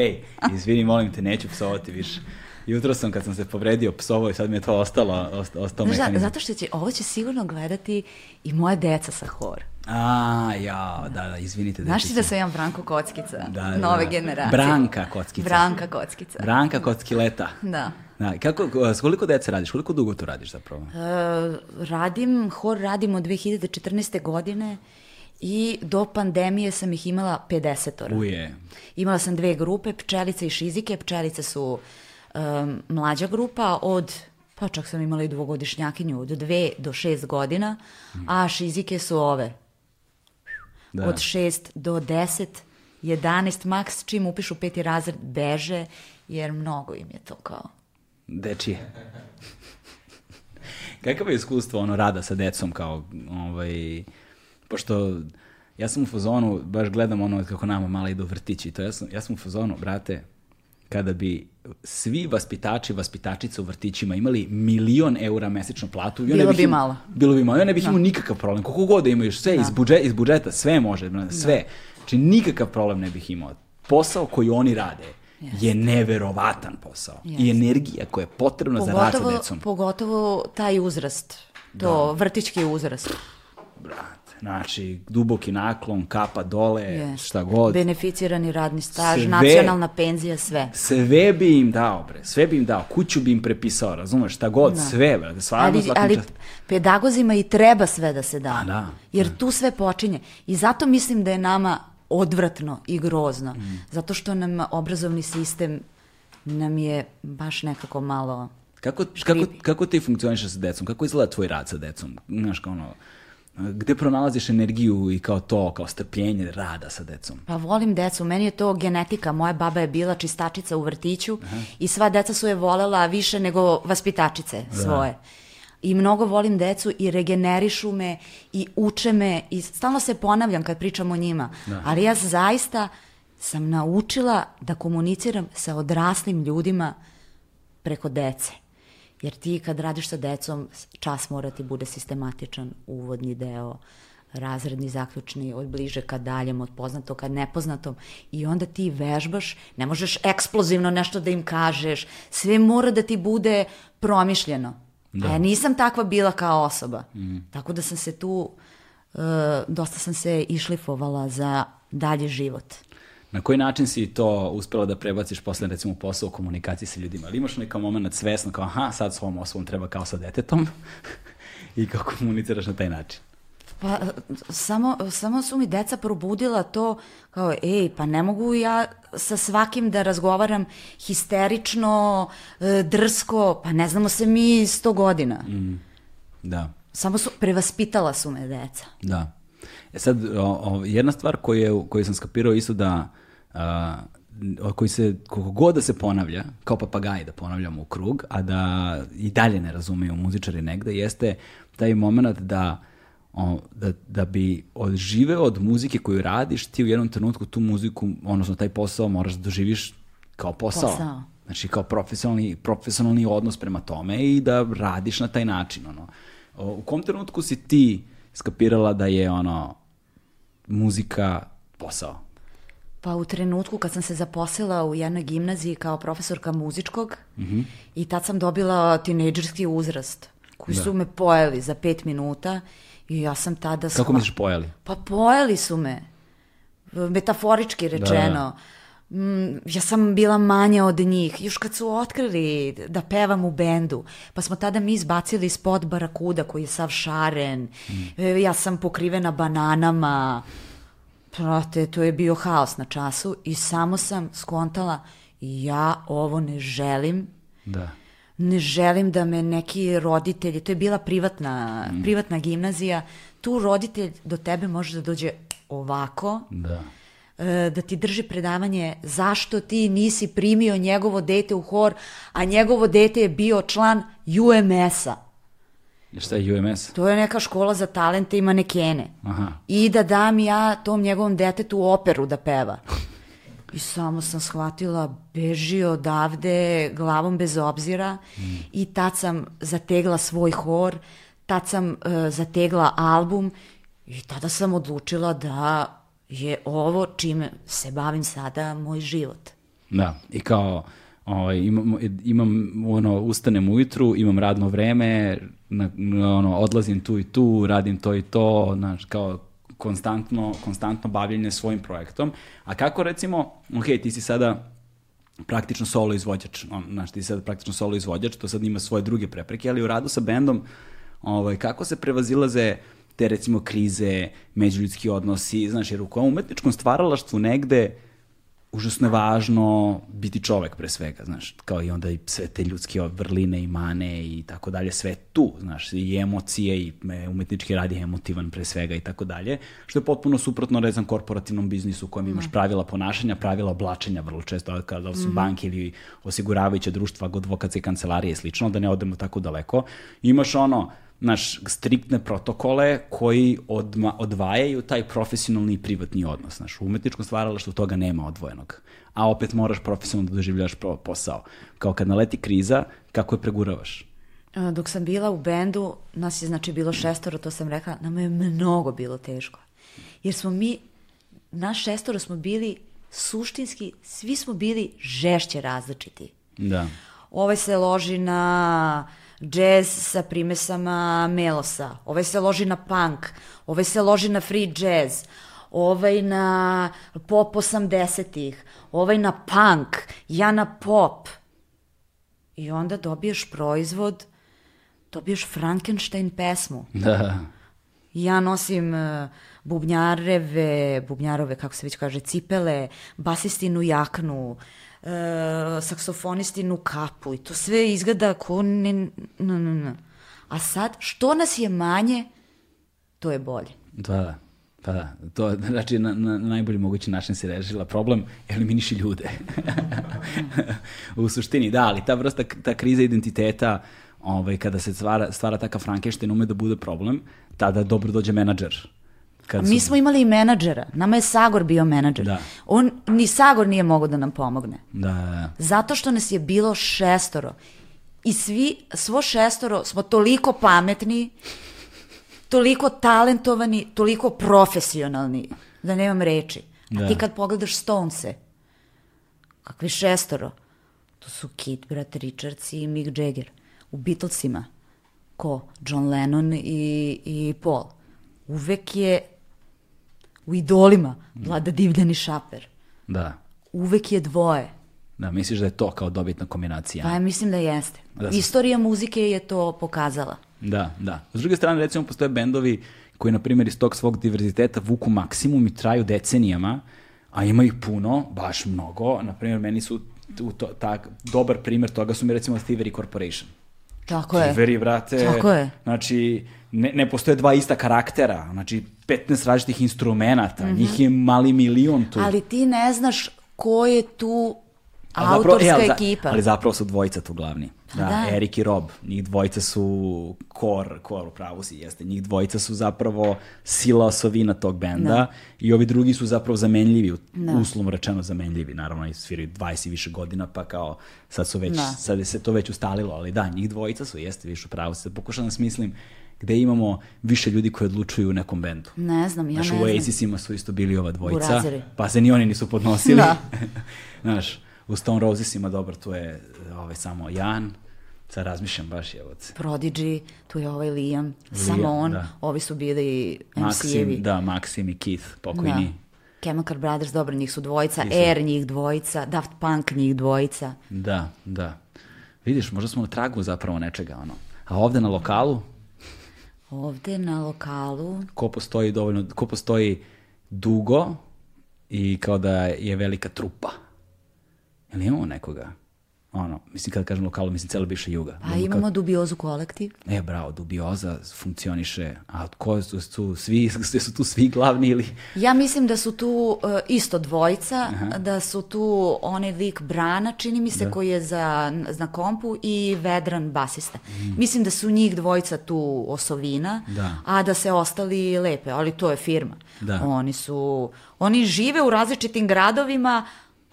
izvini, molim te, neću psovati više. Jutro sam, kad sam se povredio, psovao i sad mi je to ostalo, osta, ostao Znaš, da, mehanizam. zato što će, ovo će sigurno gledati i moja deca sa hor. A, ja, da, da, izvinite. Znaš ti da sam ja Branko Kockica, Da, da, nove da. generacije. Branka Kockica. Branka Kockica. Branka Kockileta. Da. Da, kako, s koliko dece radiš? Koliko dugo to radiš zapravo? E, radim, hor radim od 2014. godine i do pandemije sam ih imala 50 Uje. Imala sam dve grupe, pčelice i šizike. Pčelice su um, mlađa grupa od, pa čak sam imala i dvogodišnjakinju, od dve do šest godina, a šizike su ove, Da. od šest do deset, 11 maks, čim upišu peti razred, beže, jer mnogo im je to kao. Dečije. Kakav je iskustvo ono rada sa decom kao ovaj pošto ja sam u fazonu baš gledam ono kako nama mala idu vrtići to ja sam ja sam u fazonu brate kada bi svi vaspitači i vaspitačice u vrtićima imali milion eura mesečnu platu, ne Bilo bi im- malo. Bilo bi malo. Ja ne bih imao nikakav problem. Koliko god da imaju sve iz, budžeta, iz budžeta, sve može, brate, sve. Znači nikakav problem ne bih imao. Posao koji oni rade je neverovatan posao. I Jeste. energija koja je potrebna za rad sa Pogotovo, decom. pogotovo taj uzrast. To vrtićki uzrast. Brate, znači, duboki naklon, kapa dole, Jeste. šta god. Beneficirani radni staž, Sve. nacionalna penzija, sve. Sve bi im dao, bre. Sve bi im dao. Kuću bi im prepisao, razumeš? Šta god, sve, brate. Stvarno, Ali, ali čast- pedagozima i treba sve da se da. A, da. Jer tu sve počinje. I zato mislim da je nama odvratno i grozno. Mm. Zato što nam obrazovni sistem nam je baš nekako malo... Kako, kako, Škripi. kako ti funkcionišeš sa decom? Kako izgleda tvoj rad sa decom? Znaš, kao ono, gde pronalaziš energiju i kao to, kao strpljenje rada sa decom? Pa volim decu, meni je to genetika. Moja baba je bila čistačica u vrtiću i sva deca su je volela više nego vaspitačice svoje. I mnogo volim decu i regenerišu me i uče me i stalno se ponavljam kad pričam o njima. Ali ja zaista sam naučila da komuniciram sa odraslim ljudima preko dece. Jer ti kad radiš sa decom, čas mora ti bude sistematičan, uvodni deo, razredni, zaključni, od bliže ka daljem, od poznatog ka nepoznatom i onda ti vežbaš, ne možeš eksplozivno nešto da im kažeš, sve mora da ti bude promišljeno. A ja nisam takva bila kao osoba. Tako da sam se tu, e, dosta sam se išlifovala za dalji život. Na koji način si to uspela da prebaciš posle recimo posao u komunikaciji sa ljudima? Ali imaš neka moment svesno kao aha, sad s ovom osobom treba kao sa detetom i kao komuniciraš na taj način? Pa, samo, samo su mi deca probudila to kao, ej, pa ne mogu ja sa svakim da razgovaram histerično, e, drsko, pa ne znamo se mi sto godina. Da. Samo su, prevaspitala su me deca. Da. E sad, o, o, jedna stvar koju, je, koju sam skapirao isto da, a, koji se, koliko god da se ponavlja, kao papagaji da ponavljamo u krug, a da i dalje ne razumeju muzičari negde, jeste taj moment da, o, da, da bi odživeo od muzike koju radiš, ti u jednom trenutku tu muziku, odnosno taj posao moraš da doživiš kao posao. Posao. Znači kao profesionalni, profesionalni odnos prema tome i da radiš na taj način. Ono. O, u kom trenutku si ti skapirala da je ono muzika posao? Pa u trenutku kad sam se zaposlila u jednoj gimnaziji kao profesorka muzičkog i tad sam dobila tinejdžerski uzrast koji su me pojeli za pet minuta i ja sam tada... Kako shva- misliš pojeli? Pa pojeli su me, metaforički rečeno. Mm, ja sam bila manja od njih. Još kad su otkrili da pevam u bendu, pa smo tada mi izbacili spot Barakuda koji je sav šaren. E, Ja sam pokrivena bananama. Prate, to je bio haos na času i samo sam skontala ja ovo ne želim Da. Ne želim da me neki roditelji, to je bila privatna, privatna gimnazija, tu roditelj do tebe može da dođe ovako, Da. e, da ti drži predavanje zašto ti nisi primio njegovo dete u hor, a njegovo dete je bio član UMS-a. Šta je UMS? To je neka škola za talente i manekene. Aha. I da dam ja tom njegovom detetu operu da peva. I samo sam shvatila, beži odavde glavom bez obzira i tad sam zategla svoj hor, tad sam e, zategla album i tada sam odlučila da je ovo čime se bavim sada moj život. Da, i kao ovaj, imam, imam ono, ustanem ujutru, imam radno vreme, na, ono, odlazim tu i tu, radim to i to, znaš, kao konstantno, konstantno bavljenje svojim projektom. A kako recimo, ok, ti si sada praktično solo izvođač, on, znaš, ti si sada praktično solo izvođač, to sad ima svoje druge prepreke, ali u radu sa bendom, ovaj, kako se prevazilaze te recimo krize, međuljudski odnosi, znaš, jer u kom umetničkom stvaralaštvu negde užasno je važno biti čovek pre svega, znaš, kao i onda i sve te ljudske vrline i mane i tako dalje, sve tu, znaš, i emocije i umetnički rad je emotivan pre svega i tako dalje, što je potpuno suprotno, ne znam, korporativnom biznisu u kojem imaš pravila ponašanja, pravila oblačenja vrlo često, kada su mm banke ili osiguravajuće društva, advokatske kancelarije i slično, da ne odemo tako daleko. Imaš ono, naš striktne protokole koji odma, odvajaju taj profesionalni i privatni odnos. Znaš, u umetničkom stvaralaštvu toga nema odvojenog. A opet moraš profesionalno da doživljaš posao. Kao kad naleti kriza, kako je preguravaš? Dok sam bila u bendu, nas je znači bilo šestoro, to sam rekla, nama je mnogo bilo teško. Jer smo mi, naš šestoro smo bili suštinski, svi smo bili žešće različiti. Da. Ovaj se loži na džez sa primesama melosa, ovaj se loži na punk, ovaj se loži na free jazz, ovaj na pop 80-ih, ovaj na punk, ja na pop. I onda dobiješ proizvod, dobiješ Frankenstein pesmu. Da. Ja nosim uh, bubnjareve, bubnjarove, kako se već kaže, cipele, basistinu jaknu, e, saksofonistinu kapu i to sve izgleda ko ne, ne, ne, ne. A sad, što nas je manje, to je bolje. Da, pa da. To, znači, na, na najbolji mogući način se rešila problem, eliminiši ljude. u suštini, da, ali ta vrsta, ta kriza identiteta, ovaj, kada se stvara, stvara takav Frankenstein ume da bude problem, tada dobro dođe menadžer Kad Mi smo imali i menadžera. Nama je Sagor bio menadžer. Da. On, ni Sagor nije mogao da nam pomogne. Da, da, da. Zato što nas je bilo šestoro. I svi, svo šestoro smo toliko pametni, toliko talentovani, toliko profesionalni, da nemam reči. A da. ti kad pogledaš Stonese, kakvi šestoro, to su Kit, brat Richards i Mick Jagger. U Beatlesima, ko? John Lennon i, i Paul. Uvek je u idolima vlada Divljan i Šaper. Da. Uvek je dvoje. Da, misliš da je to kao dobitna kombinacija? Pa ja mislim da jeste. Da, Istorija muzike je to pokazala. Da, da. S druge strane, recimo, postoje bendovi koji, na primjer, iz tog svog diverziteta vuku maksimum i traju decenijama, a ima ih puno, baš mnogo. Na primjer, meni su u to, tak, dobar primjer toga su mi recimo Thievery Corporation. Tako je. Thievery, vrate. Tako je. Znači, ne, ne postoje dva ista karaktera, znači 15 različitih instrumenta, mm -hmm. njih je mali milion tu. Ali ti ne znaš ko je tu autorska zapravo, e, ekipa. Ali zapravo su dvojica tu glavni. Pa da, da, Erik i Rob, njih dvojica su kor, kor u pravu si jeste, njih dvojica su zapravo sila osovina tog benda da. i ovi drugi su zapravo zamenljivi, da. uslovno rečeno zamenljivi, naravno i sviraju 20 i više godina, pa kao sad su već, da. sad je se to već ustalilo, ali da, njih dvojica su, jeste više u pravu si, pokušam da smislim gde imamo više ljudi koji odlučuju u nekom bendu. Ne znam, ja Znaš, ne znam. u Oasisima su isto bili ova dvojica, Burazeri. pa se ni oni nisu podnosili. Da. Znaš, u Stone Rosesima dobro, tu je ovaj, samo Jan, sad razmišljam baš je od... Prodigy, tu je ovaj Liam, Liam samo on, da. ovi su bili MC-evi. Da, Maxim i Keith, pokojni. Da. Chemical Brothers, dobro, njih su dvojica, Air njih dvojica, Daft Punk njih dvojica. Da, da. Vidiš, možda smo na tragu zapravo nečega, ono. A ovde na lokalu, Ovde na lokalu... Ko postoji dovoljno, ko postoji dugo i kao da je velika trupa. Jel imamo nekoga? Ono, mislim kad kažem lokalu, mislim cela bivša juga. Pa imamo kao... dubiozu kolektiv. E, bravo, dubioza funkcioniše, a ko su, su svi, su tu svi glavni ili? Ja mislim da su tu uh, isto dvojica, Aha. da su tu onaj lik Brana, čini mi se, da. koji je za, za kompu i Vedran basista. Mm. Mislim da su njih dvojica tu osovina, da. a da se ostali lepe, ali to je firma. Da. Oni su, oni žive u različitim gradovima,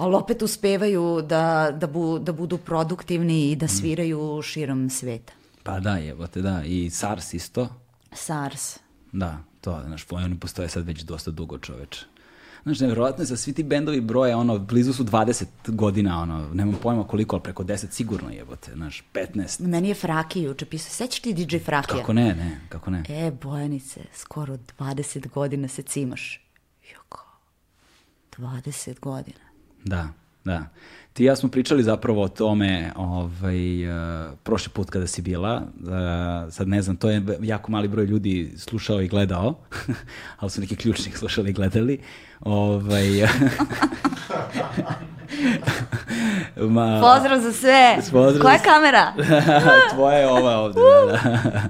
ali opet uspevaju da, da, bu, da budu produktivni i da sviraju širom sveta. Pa da, te da. I SARS isto. SARS. Da, to, znaš, oni postoje sad već dosta dugo čoveče. Znaš, nevjerojatno je za svi ti bendovi broje, ono, blizu su 20 godina, ono, nemam pojma koliko, ali preko 10 sigurno jebote, znaš, 15. Meni je Fraki juče pisao, sećaš ti DJ Frakija? Kako ne, ne, kako ne. E, Bojanice, skoro 20 godina se cimaš. Joko, 20 godina. Da. da. Ti i ja smo pričali zapravo o tome ovaj, uh, prošli put kada si bila. Uh, sad ne znam, to je jako mali broj ljudi slušao i gledao, ali su neki ključni slušali i gledali. Ovaj, Ma, Pozdrav za sve. Pozdrav Koja je kamera? Tvoja je ova ovde. da, da.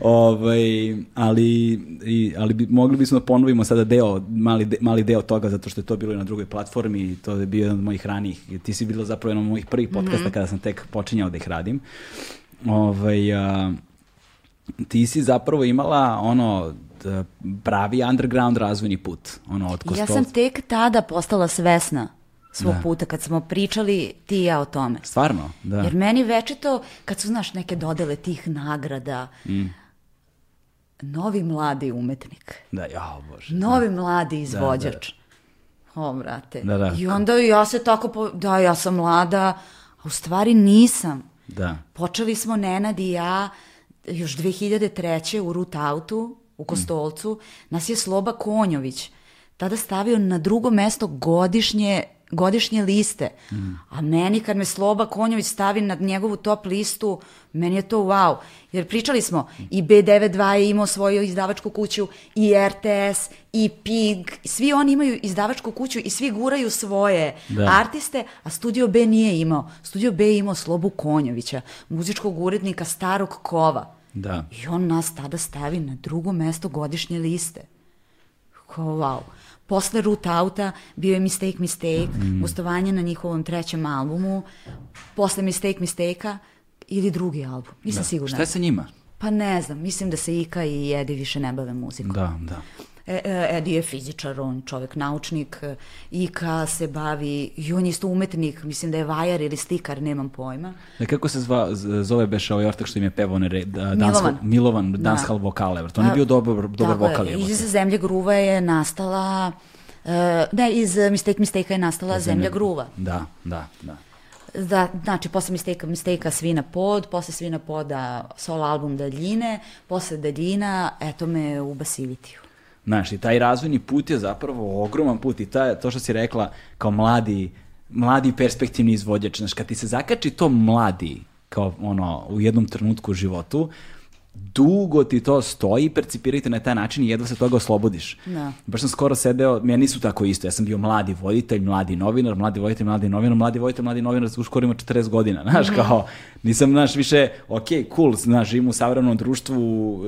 Ovaj, ali, i, ali bi, mogli bismo da ponovimo sada deo, mali, de, mali deo toga, zato što je to bilo i na drugoj platformi i to je bio jedan od mojih ranijih. Ti si bila zapravo jedan od mojih prvih podcasta mm -hmm. kada sam tek počinjao da ih radim. Ovaj, a, ti si zapravo imala ono pravi underground razvojni put. Ono, od Ja sam tek tada postala svesna svog da. puta, kad smo pričali ti i ja o tome. Stvarno, da. Jer meni večito, kad su, znaš, neke dodele tih nagrada, mm. Novi mladi umetnik. Da, ja, bože. Novi da. mladi izvođač. Da, da. O, brate. Da, da. I onda ja se tako, po... da, ja sam mlada, a u stvari nisam. Da. Počeli smo Nenad i ja još 2003. u Root Autu, u Kostolcu, mm. nas je Sloba Konjović tada stavio na drugo mesto godišnje godišnje liste. Mm. A meni kad me Sloba Konjović stavi na njegovu top listu, meni je to wow. Jer pričali smo, i B92 je imao svoju izdavačku kuću, i RTS, i PIG, svi oni imaju izdavačku kuću i svi guraju svoje da. artiste, a Studio B nije imao. Studio B je imao Slobu Konjovića, muzičkog urednika starog kova. Da. I on nas tada stavi na drugo mesto godišnje liste. Kao wow. Posle Root Outa bio je Mistake Mistake, mm. gostovanje na njihovom trećem albumu, posle Mistake Mistake-a ili drugi album, nisam da. sigurna. Šta je sa njima? Pa ne znam, mislim da se Ika i Edi više ne bave muzikom. Da, da. E, e, Edi je fizičar, on čovek naučnik, Ika se bavi, i on je isto umetnik, mislim da je vajar ili slikar, nemam pojma. Da, kako se zva, zove beše ovaj ortak što im je pevao ne da, Milovan. Milovan, da. danshal vokale, on je bio dobar, dobar vokal. Iz Zemlje gruva je nastala, uh, ne, iz Mistake Mistake je nastala Zemlja, Zemlja gruva. Da, da, da. Da, znači, posle Mistake, Mistake Svina pod, posle Svina poda solo album Daljine, posle Daljina, eto me u Basilitiju. Znaš, i taj razvojni put je zapravo ogroman put i ta, to što si rekla kao mladi, mladi perspektivni izvođač, znaš, kad ti se zakači to mladi, kao ono, u jednom trenutku u životu, dugo ti to stoji, percipirajte na taj način i jedva se toga oslobodiš. Da. Baš sam skoro sedeo, meni su tako isto, ja sam bio mladi voditelj, mladi novinar, mladi voditelj, mladi novinar, mladi voditelj, mladi novinar, uskoro ima 40 godina, znaš, mm -hmm. kao, nisam, znaš, više, ok, cool, znaš, živim u savremenom društvu,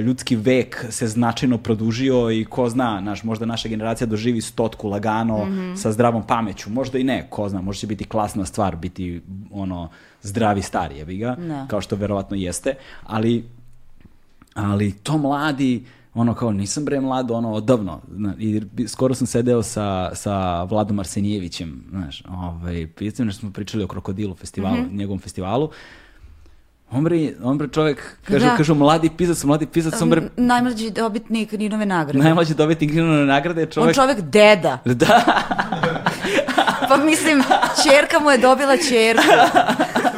ljudski vek se značajno produžio i ko zna, znaš, možda naša generacija doživi stotku lagano mm -hmm. sa zdravom pameću, možda i ne, ko zna, možda će biti klasna stvar, biti, ono, zdravi stari, jebi ga, da. kao što verovatno jeste, ali, ali to mladi, ono kao nisam bre mlad, ono odavno. I skoro sam sedeo sa, sa Vladom Arsenijevićem, znaš, ovaj, pitam što smo pričali o Krokodilu festivalu, mm -hmm. njegovom festivalu, On bre, on bre čovjek, kaže, da. kažu mladi pisac, mladi pisac, on bre... Najmlađi dobitnik Ninove nagrade. Najmlađi dobitnik Ninove nagrade je čovjek... On čovjek deda. Da. pa mislim, čerka mu je dobila čerku.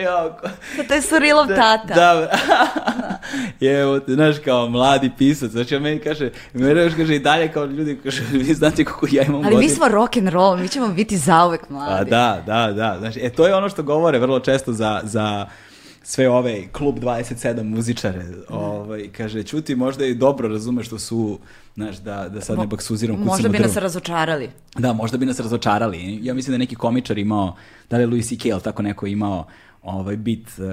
jako. To je Surilov da, tata. Da, Evo, znaš, kao mladi pisac, znači on meni kaže, meni još kaže i dalje kao ljudi, kaže, vi znate kako ja imam Ali godin. mi smo rock and roll, mi ćemo biti zauvek mladi. A, da, da, da, znači, e, to je ono što govore vrlo često za, za sve ove klub 27 muzičare, ovaj, kaže, čuti, možda i dobro razumeš što su, znaš, da, da sad ne baksuziram kucam Možda bi nas razočarali. Da, možda bi nas razočarali. Ja mislim da je neki komičar imao, da li je Louis C.K. tako neko imao, ovaj bit, uh,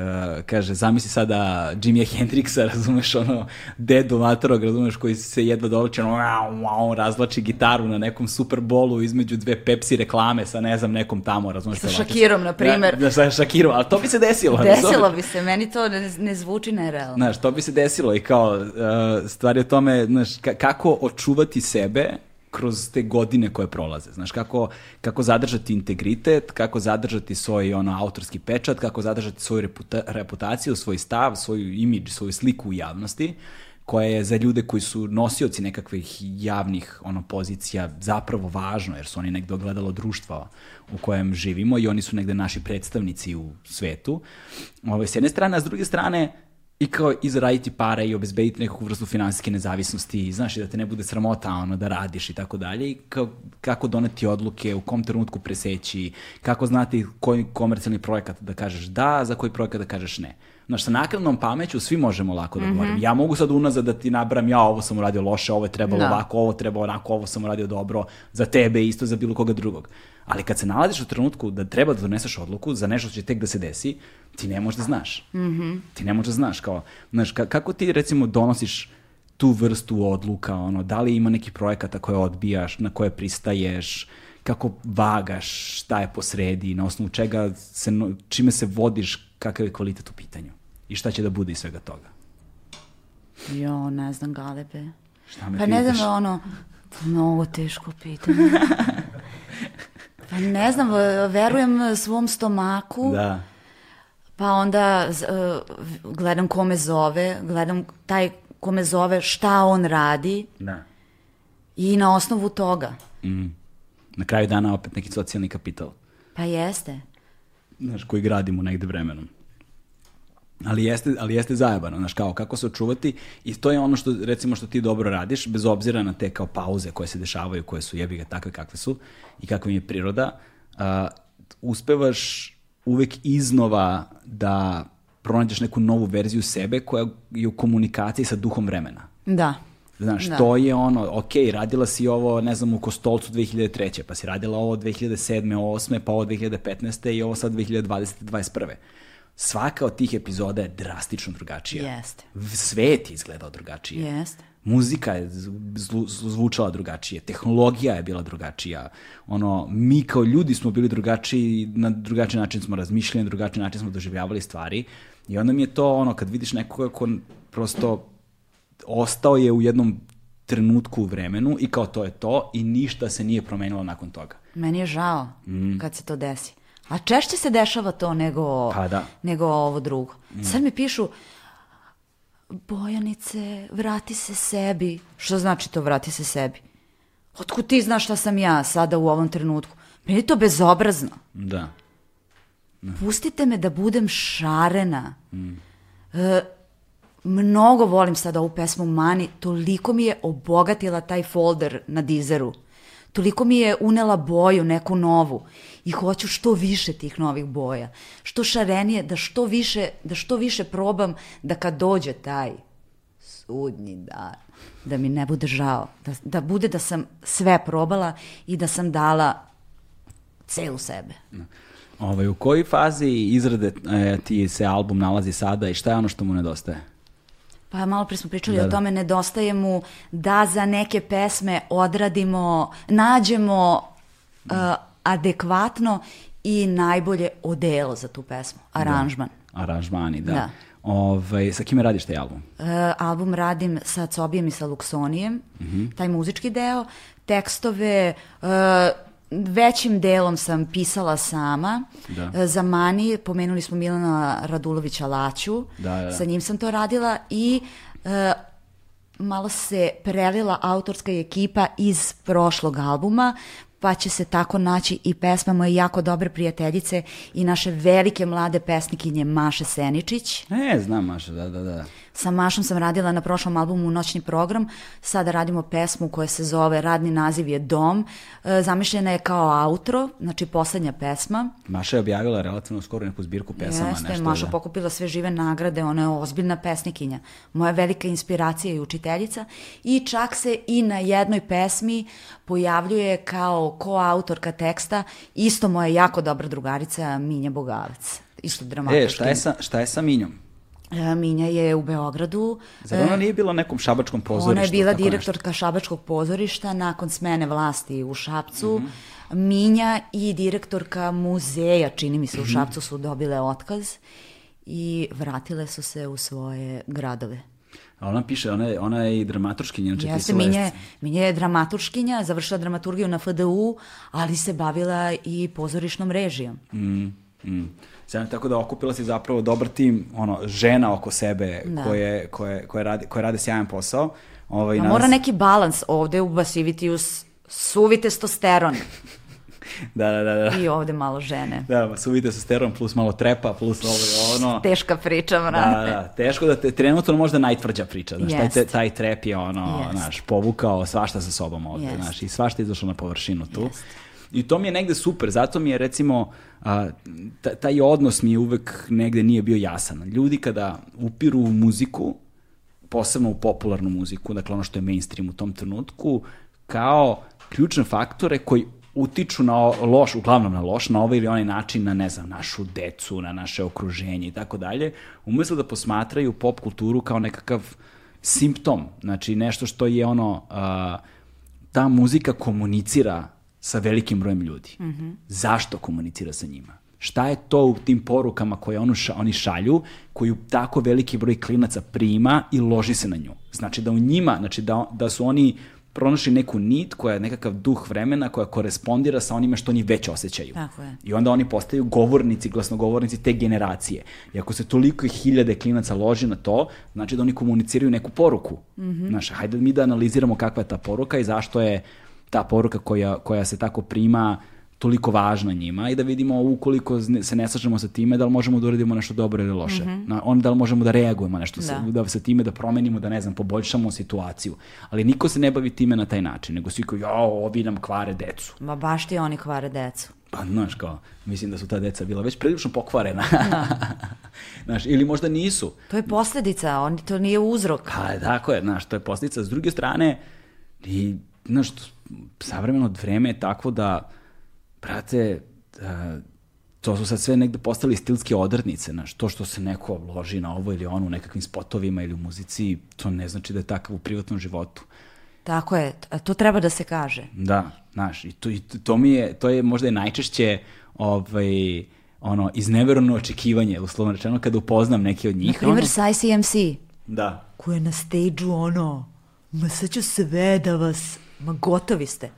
kaže, zamisli sada Jimi Hendrixa, razumeš, ono, dedu matorog, razumeš, koji se jedva dolači, ono, wow, razlači gitaru na nekom super bolu između dve Pepsi reklame sa, ne znam, nekom tamo, razumeš. Sa Shakirom, na primer. Da, da, sa Shakirom, ali to bi se desilo. Desilo bi se, meni to ne, ne zvuči nerealno. Znaš, to bi se desilo i kao, uh, stvar je tome, znaš, kako očuvati sebe, kroz te godine koje prolaze. Znaš, kako, kako zadržati integritet, kako zadržati svoj ono, autorski pečat, kako zadržati svoju reputa, reputaciju, svoj stav, svoju imidž, svoju sliku u javnosti, koja je za ljude koji su nosioci nekakvih javnih ono, pozicija zapravo važno, jer su oni negde ogledalo društva u kojem živimo i oni su negde naši predstavnici u svetu. Ove, s jedne strane, a s druge strane, i kao i zaraditi para i obezbediti nekakvu vrstu finansijske nezavisnosti, znaš, i da te ne bude sramota ono, da radiš i tako dalje, i kao, kako doneti odluke, u kom trenutku preseći, kako znati koji komercijalni projekat da kažeš da, za koji projekat da kažeš ne. Znaš, sa nakrednom pameću svi možemo lako da Mhm. govorimo. Ja mogu sad unazad da ti nabram, ja ovo sam uradio loše, ovo je trebalo Da. ovako, ovo treba onako, ovo sam uradio dobro, za tebe isto, za bilo koga drugog. Ali kad se nalaziš u trenutku da treba da doneseš odluku za nešto što će tek da se desi, ti ne možeš da znaš. Ti ne možeš da znaš. Kao, znaš, ka- kako ti recimo donosiš tu vrstu odluka, ono, da li ima neki projekata koje odbijaš, na koje pristaješ, kako vagaš, šta je posredi, na osnovu čega se, čime se vodiš, kakav je kvalitet u pitanju i šta će da bude iz svega toga. Jo, ne znam, galebe. Šta me Pa ne pitaš? znam, ono, mnogo teško pitanje. Pa ne znam, verujem svom stomaku, Da. pa onda e, gledam ko me zove, gledam taj ko me zove šta on radi Da. i na osnovu toga. Mm. Na kraju dana opet neki socijalni kapital. Pa jeste. znaš, koji gradimo negde vremenom. Ali jeste, ali jeste zajebano, znaš, kao kako se očuvati i to je ono što, recimo, što ti dobro radiš, bez obzira na te kao pauze koje se dešavaju, koje su jebiga takve kakve su i kakva im je priroda, a, uspevaš uvek iznova da pronađeš neku novu verziju sebe koja je u komunikaciji sa duhom vremena. Da. Znaš, Da. to je ono, ok, radila si ovo, ne znam, u Kostolcu 2003. Pa si radila ovo 2007. 8. pa ovo 2015. i ovo sad 2020. 21. Svaka od tih epizoda je drastično drugačija. Jeste. Svet je izgledao drugačije. Jeste. Muzika je zlu- zvučala drugačije, tehnologija je bila drugačija. Ono, mi kao ljudi smo bili drugačiji, na drugačiji način smo razmišljali, na drugačiji način smo doživljavali stvari. I onda mi je to ono, kad vidiš nekoga ko prosto ostao je u jednom trenutku u vremenu i kao to je to i ništa se nije promenilo nakon toga. Meni je žao kad se to desi. A češće se dešava to nego, Mm. Pa da. Mm. nego ovo drugo. Sad mi pišu, Bojanice, vrati se sebi. Što znači to vrati se sebi? Otkud ti znaš šta sam ja sada u ovom trenutku? Meni je to bezobrazno. Da. Pustite me da budem šarena. E, mnogo volim sada ovu pesmu Mani, toliko mi je obogatila taj folder na Deezeru. Toliko mi je unela boju, neku novu. I hoću što više tih novih boja. Što šarenije, da što više, da što više probam da kad dođe taj sudnji dan, da mi ne bude žao. Da, da bude da sam sve probala i da sam dala celu sebe. Ovaj, u kojoj fazi izrade e, ti se album nalazi sada i šta je ono što mu nedostaje? Pa malo pre smo pričali Da, o da. tome, nedostaje mu da za neke pesme odradimo, nađemo uh, adekvatno i najbolje odelo za tu pesmu, aranžman. Aranžmani, da. Da. Ovaj, sa kime radiš taj album? Uh, album radim sa Cobijem i sa Luksonijem, Mhm. taj muzički deo. Tekstove uh, većim delom sam pisala sama. Da. Uh, za Mani pomenuli smo Milana Radulovića Laću. Da, da, da. Sa njim sam to radila i uh, malo se prelila autorska ekipa iz prošlog albuma, pa će se tako naći i pesma moje jako dobre prijateljice i naše velike mlade pesnikinje Maše Seničić. E, znam Maša, da, da, da. Sa Mašom sam radila na prošlom albumu Noćni program, sada radimo pesmu koja se zove, radni naziv je Dom, e, zamišljena je kao outro, znači poslednja pesma. Maša je objavila relativno skoro neku zbirku pesama. Jeste, nešto, Maša da. pokupila sve žive nagrade, ona je ozbiljna pesnikinja. Moja velika inspiracija i učiteljica i čak se i na jednoj pesmi pojavljuje kao koautorka teksta isto moja jako dobra drugarica Minja Bogavac. Isto dramatički. E, šta je sa, šta je sa Minjom? E, Minja je u Beogradu. Zar ona nije bila nekom šabačkom pozorištu? Ona je bila direktorka Šabačkog pozorišta nakon smene vlasti u Šapcu. Mhm. Minja i direktorka muzeja, čini mi se, u Mhm. Šapcu su dobile otkaz i vratile su se u svoje gradove. nešto? A ona piše, ona je, ona je i dramaturškinja, znači Jeste, pisala je Minja je, Minja je dramaturškinja, završila dramaturgiju na FDU, ali se bavila i pozorišnom režijom. Mm, mm. Sjajno, tako da okupila si zapravo dobar tim, ono, žena oko sebe Da. koje, koje, koje, radi, koje rade sjajan posao. Ovaj, A nadam mora se- neki balans ovde ubasiviti uz suvi testosteron. da, da, da, da. I ovde malo žene. Da, suvi testosteron plus malo trepa, plus ovo i ono. Teška priča, Da, vrate. da, teško da te, trenutno možda najtvrđa priča, znaš, taj, Jest. taj trep je ono, Jest. znaš, povukao svašta sa sobom ovde, Jest. znaš, i svašta je izašlo na površinu tu. Jest. I to mi je negde super, zato mi je recimo, a, ta- taj odnos mi je uvek negde nije bio jasan. Ljudi kada upiru u muziku, posebno u popularnu muziku, dakle ono što je mainstream u tom trenutku, kao ključne faktore koji utiču na loš, uglavnom na loš, na ovaj ili onaj način na, ne znam, našu decu, na naše okruženje i tako dalje, umesto da posmatraju pop kulturu kao nekakav simptom, znači nešto što je ono, a, ta muzika komunicira sa velikim brojem ljudi. Zašto komunicira sa njima? Šta je to u tim porukama koje onu ša- oni šalju, koju tako veliki broj klinaca prima i loži se na nju? Znači da u njima, znači da, da su oni pronašli neku nit koja je nekakav duh vremena koja korespondira sa onime što oni već osjećaju. Tako je. I onda oni postaju govornici, glasnogovornici te generacije. I ako se toliko hiljade klinaca loži na to, znači da oni komuniciraju neku poruku. Mhm. Znaš, hajde mi da analiziramo kakva je ta poruka i zašto je ta poruka koja, koja se tako prima toliko važna njima i da vidimo ukoliko se ne slažemo sa time da li možemo da uradimo nešto dobro ili loše. Na, on, da li možemo da reagujemo nešto, sa, Mhm. Da. da sa time da promenimo, da ne znam, poboljšamo situaciju. Ali niko se ne bavi time na taj način, nego svi kao, jao, ovi nam kvare decu. Ma baš ti oni kvare decu. Pa, znaš, kao, mislim da su ta deca bila već prilično pokvarena. znaš, ili možda nisu. To je posledica, oni, to nije uzrok. Pa, tako je, znaš, to je posljedica. S druge strane, i, znaš, savremeno vreme je takvo da, brate, da, to su sad sve negde postali stilske odrednice, znaš, to što se neko loži na ovo ili ono u nekakvim spotovima ili u muzici, to ne znači da je takav u privatnom životu. Tako je, to treba da se kaže. Da, znaš, i to, i to mi je, to je možda i najčešće ovaj, ono, iznevereno očekivanje, uslovno rečeno, kada upoznam neke od Na njih. primjer, ono, sa ICMC. da, Ko je na stage ono, ma sad ću sve da vas, ma gotovi ste.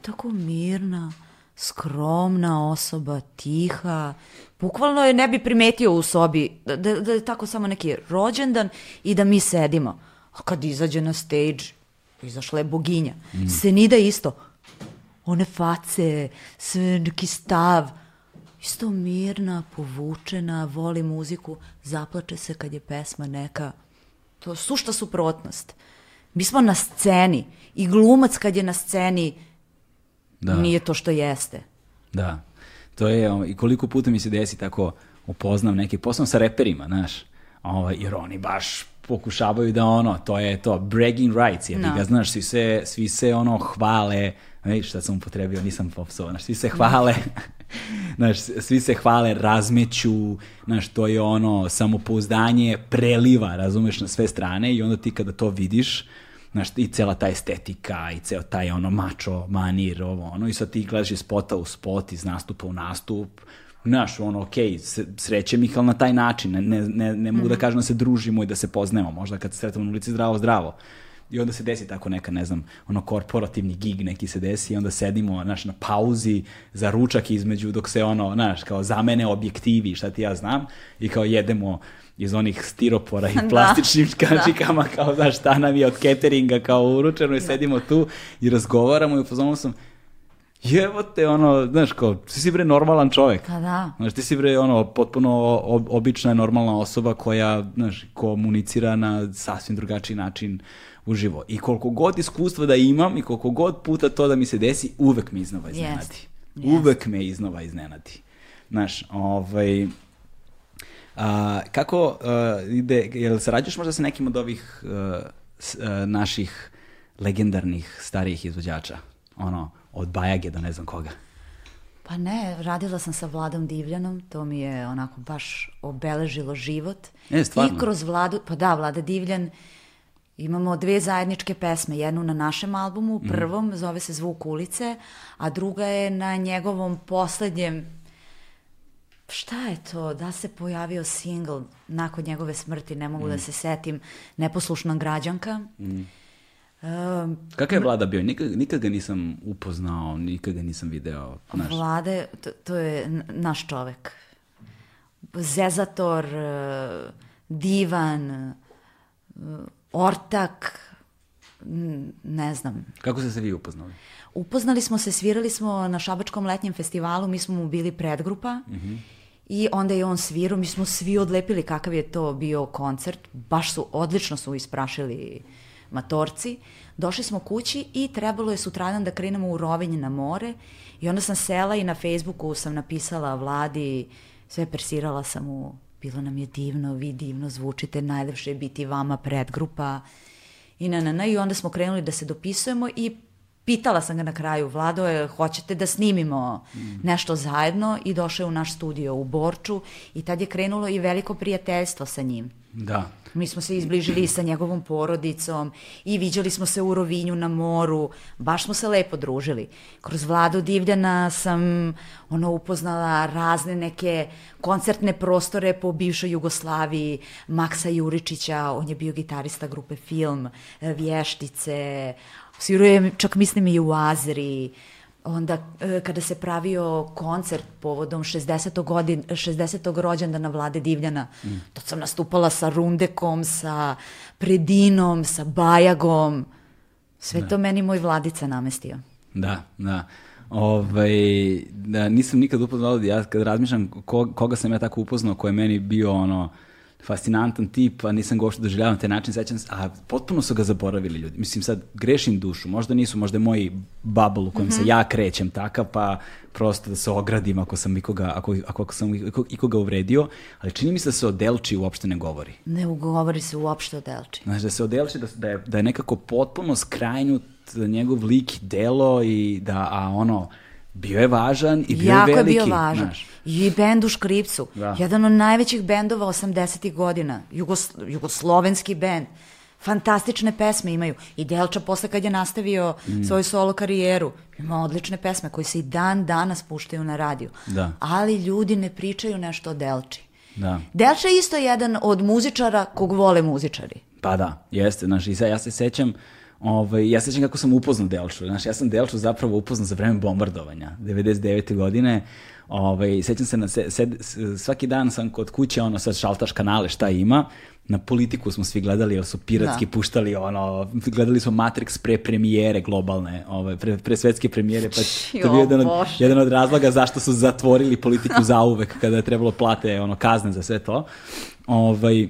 Tako mirna, skromna osoba, tiha. Bukvalno je ne bi primetio u sobi da, da, da je tako samo neki rođendan i da mi sedimo. A kad izađe na stage, izašla je boginja. Senida isto. One face, sve neki stav. Isto mirna, povučena, voli muziku, zaplače se kad je pesma neka. To je sušta suprotnost. Mi smo na sceni i glumac kad je na sceni Da. nije to što jeste. Da, to je, ovaj, i koliko puta mi se desi tako upoznam neke, posebno sa reperima, znaš, ovaj, jer oni baš pokušavaju da ono, to je to, bragging rights, jer Da. ga, znaš, svi se, svi se ono hvale, vidiš šta sam upotrebio, nisam popsovao, znaš, svi se hvale, znaš, svi se hvale, razmeću, znaš, to je ono, samopouzdanje preliva, razumeš, na sve strane. I onda ti kada to vidiš, znaš, i cela ta estetika i ceo taj ono mačo, manir, ovo ono, i sad ti gledaš iz spota u spot, iz nastupa u nastup, znaš, ono, okej, s- srećem ih, ali na taj način, ne, ne, ne, ne mogu da kažem da se družimo i da se poznajemo, možda kad se sretamo na ulici zdravo, zdravo. I onda se desi tako neka, ne znam, ono korporativni gig neki se desi i onda sedimo, znaš, na pauzi za ručak između dok se ono, znaš, kao zamene objektivi, šta ti ja znam, i kao jedemo iz onih stiropora i Da. plastičnim kačikama, kao, znaš, šta nam je od cateringa, kao uručeno i sedimo tu i razgovaramo i upoznamo sam, jevo te, ono, znaš, kao, ti si bre normalan čovek. Pa da. Znaš, ti si bre, ono, potpuno ob- obična, normalna osoba koja, znaš, komunicira na sasvim drugačiji način uživo. I koliko god iskustva da imam i koliko god puta to da mi se desi, uvek me iznova iznenadi. Jest. Uvek me iznova iznenadi. Znaš, ovaj... A, kako a, ide, jel sarađuješ možda sa nekim od ovih a, s- a, naših legendarnih starijih izvođača? Ono, od Bajage do ne znam koga. Pa ne, radila sam sa Vladom Divljanom, to mi je onako baš obeležilo život. E, stvarno? I kroz Vladu, pa da, Vlada Divljan, imamo dve zajedničke pesme, jednu na našem albumu, Mhm. prvom, zove se Zvuk ulice, a druga je na njegovom poslednjem Šta je to? Da se pojavio single nakon njegove smrti, ne mogu Mhm. da se setim, Neposlušna građanka. Um, Kakav je vlada bio? Nikad, nikad ga nisam upoznao, nikad ga nisam video. Znaš. Vlade, to, to je naš čovek. Zezator, divan, ortak, mm, ne znam. Kako ste se vi upoznali? Upoznali smo se, svirali smo na Šabačkom letnjem festivalu, mi smo mu bili predgrupa i onda je on svirao, mi smo svi odlepili kakav je to bio koncert, baš su, odlično su isprašili matorci. Došli smo kući i trebalo je sutradan da krenemo u Rovinj na more i onda sam sela i na Facebooku sam napisala vladi, sve persirala sam mu, bilo nam je divno, vi divno zvučite, najlepše je biti vama predgrupa i na, na, na, i onda smo krenuli da se dopisujemo i pitala sam ga na kraju, Vlado, je, hoćete da snimimo nešto zajedno i došao je u naš studio u Borču i tad je krenulo i veliko prijateljstvo sa njim. Da. Mi smo se izbližili sa njegovom porodicom i viđali smo se u Rovinju na moru, baš smo se lepo družili. Kroz Vladu Divljana sam ono upoznala razne neke koncertne prostore po bivšoj Jugoslaviji, Maksa Juričića, on je bio gitarista grupe Film, Vještice, svirao je čak mislim i u Azri, onda e, kada se pravio koncert povodom 60. Godin, 60. rođendana Vlade Divljana, mm. to sam nastupala sa Rundekom, sa Predinom, sa Bajagom, sve da. to meni moj Vladica namestio. Da, da. Ovaj, da, nisam nikad upoznao, ja kad razmišljam ko, koga sam ja tako upoznao, ko je meni bio ono, fascinantan tip, a nisam ga uopšte doživljavao na taj način, sećam se, a potpuno su ga zaboravili ljudi. Mislim, sad grešim dušu, možda nisu, možda je moj bubble u kojem mm -hmm. se Mhm. ja krećem takav, pa prosto da se ogradim ako sam ikoga, ako, ako sam ikoga uvredio, ali čini mi se da se o Delči uopšte ne govori. Ne ugovori se uopšte o Delči. Znaš, da se o Delči, da, da, je, da je nekako potpuno skrajnut njegov lik i delo i da, a ono, bio je važan i bio jako je veliki. je bio važan. Znaš. I bend u Škripcu. Da. Jedan od najvećih bendova 80. godina. Jugos, jugoslovenski bend. Fantastične pesme imaju. I Delča posle kad je nastavio Mm. svoju solo karijeru, ima odlične pesme koje se i dan danas puštaju na radiju. Da. Ali ljudi ne pričaju nešto o Delči. Da. Delča je isto jedan od muzičara kog vole muzičari. Pa da, jeste, znaš, i sad ja se sećam, ovaj, ja se sećam kako sam upoznao Delču, znaš, ja sam Delču zapravo upoznao za vreme bombardovanja, 99. godine, ovaj, sećam se, na, se, sed, s- svaki dan sam kod kuće, ono, sad šaltaš kanale, šta ima, na politiku smo svi gledali, jer su piratski Da. puštali, ono, gledali smo Matrix pre premijere globalne, ovaj, pre, pre svetske premijere, pa to je bio jedan od, jedan od razloga zašto su zatvorili politiku zauvek, kada je trebalo plate, ono, kazne za sve to. Ovaj,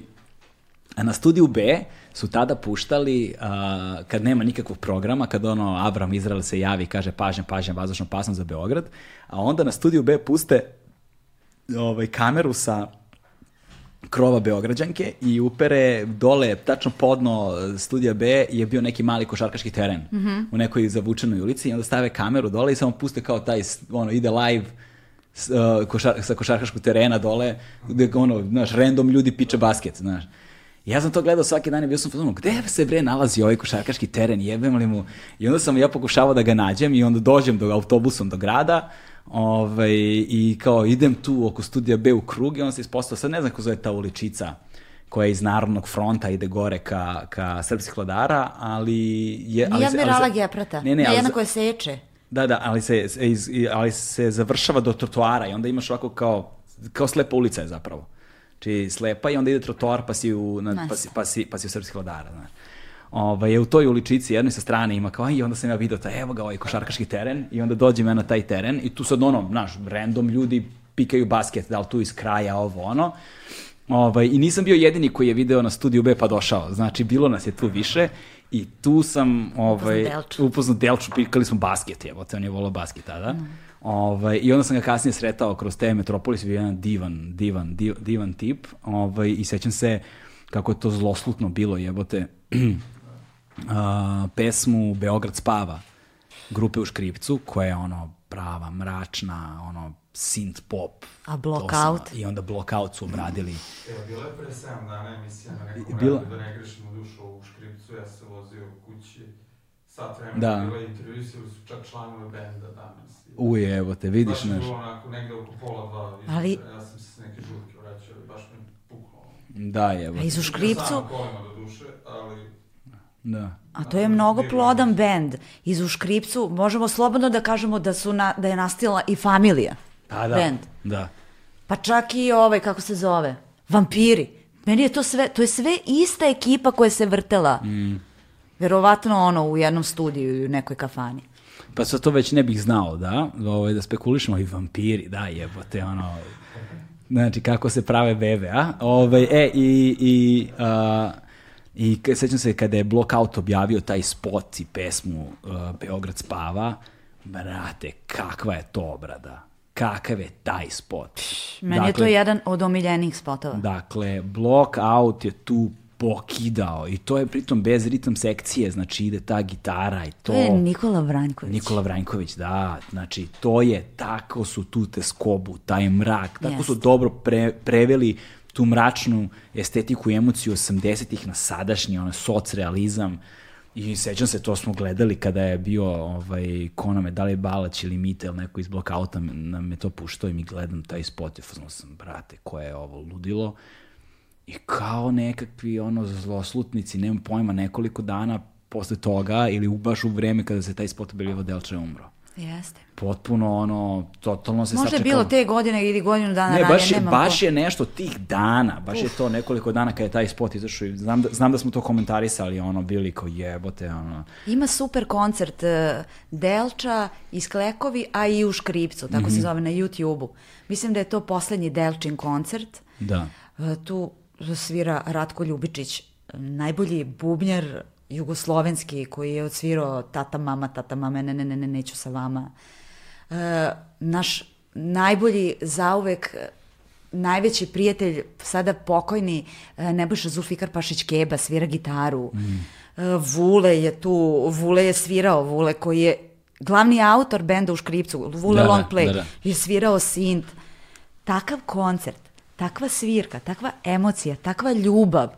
A na studiju B su tada puštali, a, kad nema nikakvog programa, kad ono Abram Izrael se javi i kaže pažnja, pažnja, vazdušno pasno za Beograd, a onda na studiju B puste ovaj, kameru sa krova Beograđanke i upere dole, tačno podno studija B je bio neki mali košarkaški teren u nekoj zavučenoj ulici i onda stave kameru dole i samo puste kao taj, ono, ide live s, uh, košar, sa košarkaškog terena dole, gde ono, znaš, random ljudi piče basket, znaš. Ja sam to gledao svaki dan i bio sam fazonu, gde se bre nalazi ovaj košarkaški teren, jebem li mu? I onda sam ja pokušavao da ga nađem i onda dođem do autobusom do grada ovaj, i kao idem tu oko studija B u krug i onda se ispostavio, sad ne znam kako zove ta uličica koja je iz Narodnog fronta, ide gore ka, ka srpskih vladara, ali je... ali Nije ali Admirala Geprata. Ne, ne, ali jedna koja seče. da, da, ali se, ali se završava do trotoara i onda imaš ovako kao, kao slepa ulica je zapravo. Či slepa i onda ide trotoar pa si u, na, pa, si, pa, si, pa si u srpskih vladara, znaš. Ovaj, je u toj uličici jednoj sa strane ima kao, i onda sam ja vidio taj, evo ga ovaj košarkaški teren i onda dođem ja na taj teren i tu sad ono, znaš, random ljudi pikaju basket, da li tu iz kraja ovo ono. Ovaj, I nisam bio jedini koji je video na studiju B pa došao. Znači, bilo nas je tu više i tu sam ovaj, Delču. upoznao Delču, pikali smo basket, evo, on je volao basket tada. Ovaj, I onda sam ga kasnije sretao kroz te Metropolis, bio je jedan divan, divan, div, divan tip. Ovaj, I sećam se kako je to zloslutno bilo, jebote, a, pesmu Beograd spava grupe u Škripcu, koja je ono prava, mračna, ono synth pop. A Blockout? Sam- I onda Blockout su obradili. Evo, bila je pre 7 dana emisija na nekom Bila- radiju da ne grešimo dušu u Škripcu, ja sam se vozio kući, sat vremena Da. da. bila intervjuisali su čak članove benda danas. I Uje, evo te, vidiš, baš je znaš. bilo onako negde oko pola dva, Ali- Ali... ja sam se s neke žurke vraćao i baš me puklo. Da, evo. A iz u Škripcu, Sam kolima do duše, ali Da. a to je mnogo plodan bend. Iz u Škripcu možemo slobodno da kažemo da, su na, da je nastila i familija. Pa da, Bend. da. Pa čak i ovaj, kako se zove, vampiri. Meni je to sve, to je sve ista ekipa koja se vrtela. Verovatno ono u jednom studiju ili u nekoj kafani. Pa sad to već ne bih znao, da, ovaj, da spekulišemo i vampiri, da, jebote, ono, znači kako se prave bebe, a? Ovaj, e, i, i, a, i sećam se kada je Blockout objavio taj spot i pesmu uh, Beograd spava, brate, kakva je to obrada, kakav je taj spot. Meni je to jedan od omiljenih spotova. Dakle, Blockout je tu pokidao. I to je pritom bez ritam sekcije, znači ide ta gitara i to... To je Nikola Vranjković. Nikola Vranjković, da, znači to je, tako su tu te skobu, taj mrak, tako su Jeste. dobro pre, preveli tu mračnu estetiku i emociju 80-ih na sadašnji, ono, socrealizam. I sećam se, to smo gledali kada je bio, ovaj, ko nam je, da li je Balać ili Mitel, neko iz blokauta nam je to puštao i mi gledam taj spot i sam, brate, koje je ovo ludilo i kao nekakvi ono zloslutnici, nemam pojma, nekoliko dana posle toga ili baš u vreme kada se taj spot objavio Delča je umro. Jeste. Potpuno ono, totalno se Možda je sačekalo. bilo te godine ili godinu dana Ne, ranije, baš je, baš po- je nešto tih dana, baš je to nekoliko dana kada je taj spot izašao i znam da, znam da smo to komentarisali, ono, bili kao jebote, ono, Ima super koncert uh, Delča iz Klekovi, a i u Škripcu, tako Mhm. se zove na YouTube-u. Mislim da je to poslednji Delčin koncert. da. Uh, tu svira Ratko Ljubičić, najbolji bubnjar jugoslovenski koji je odsvirao tata mama, tata mama, ne, ne, ne, ne, neću sa vama. Uh, naš najbolji zauvek najveći prijatelj, sada pokojni uh, Nebojša Zulfikar Pašić Keba, svira gitaru. Uh, Vule je tu, Vule je svirao, Vule koji je glavni autor benda u Škripcu, Vule Da, da, Long Play, da, da. je svirao sint. Takav koncert, takva svirka, takva emocija, takva ljubav.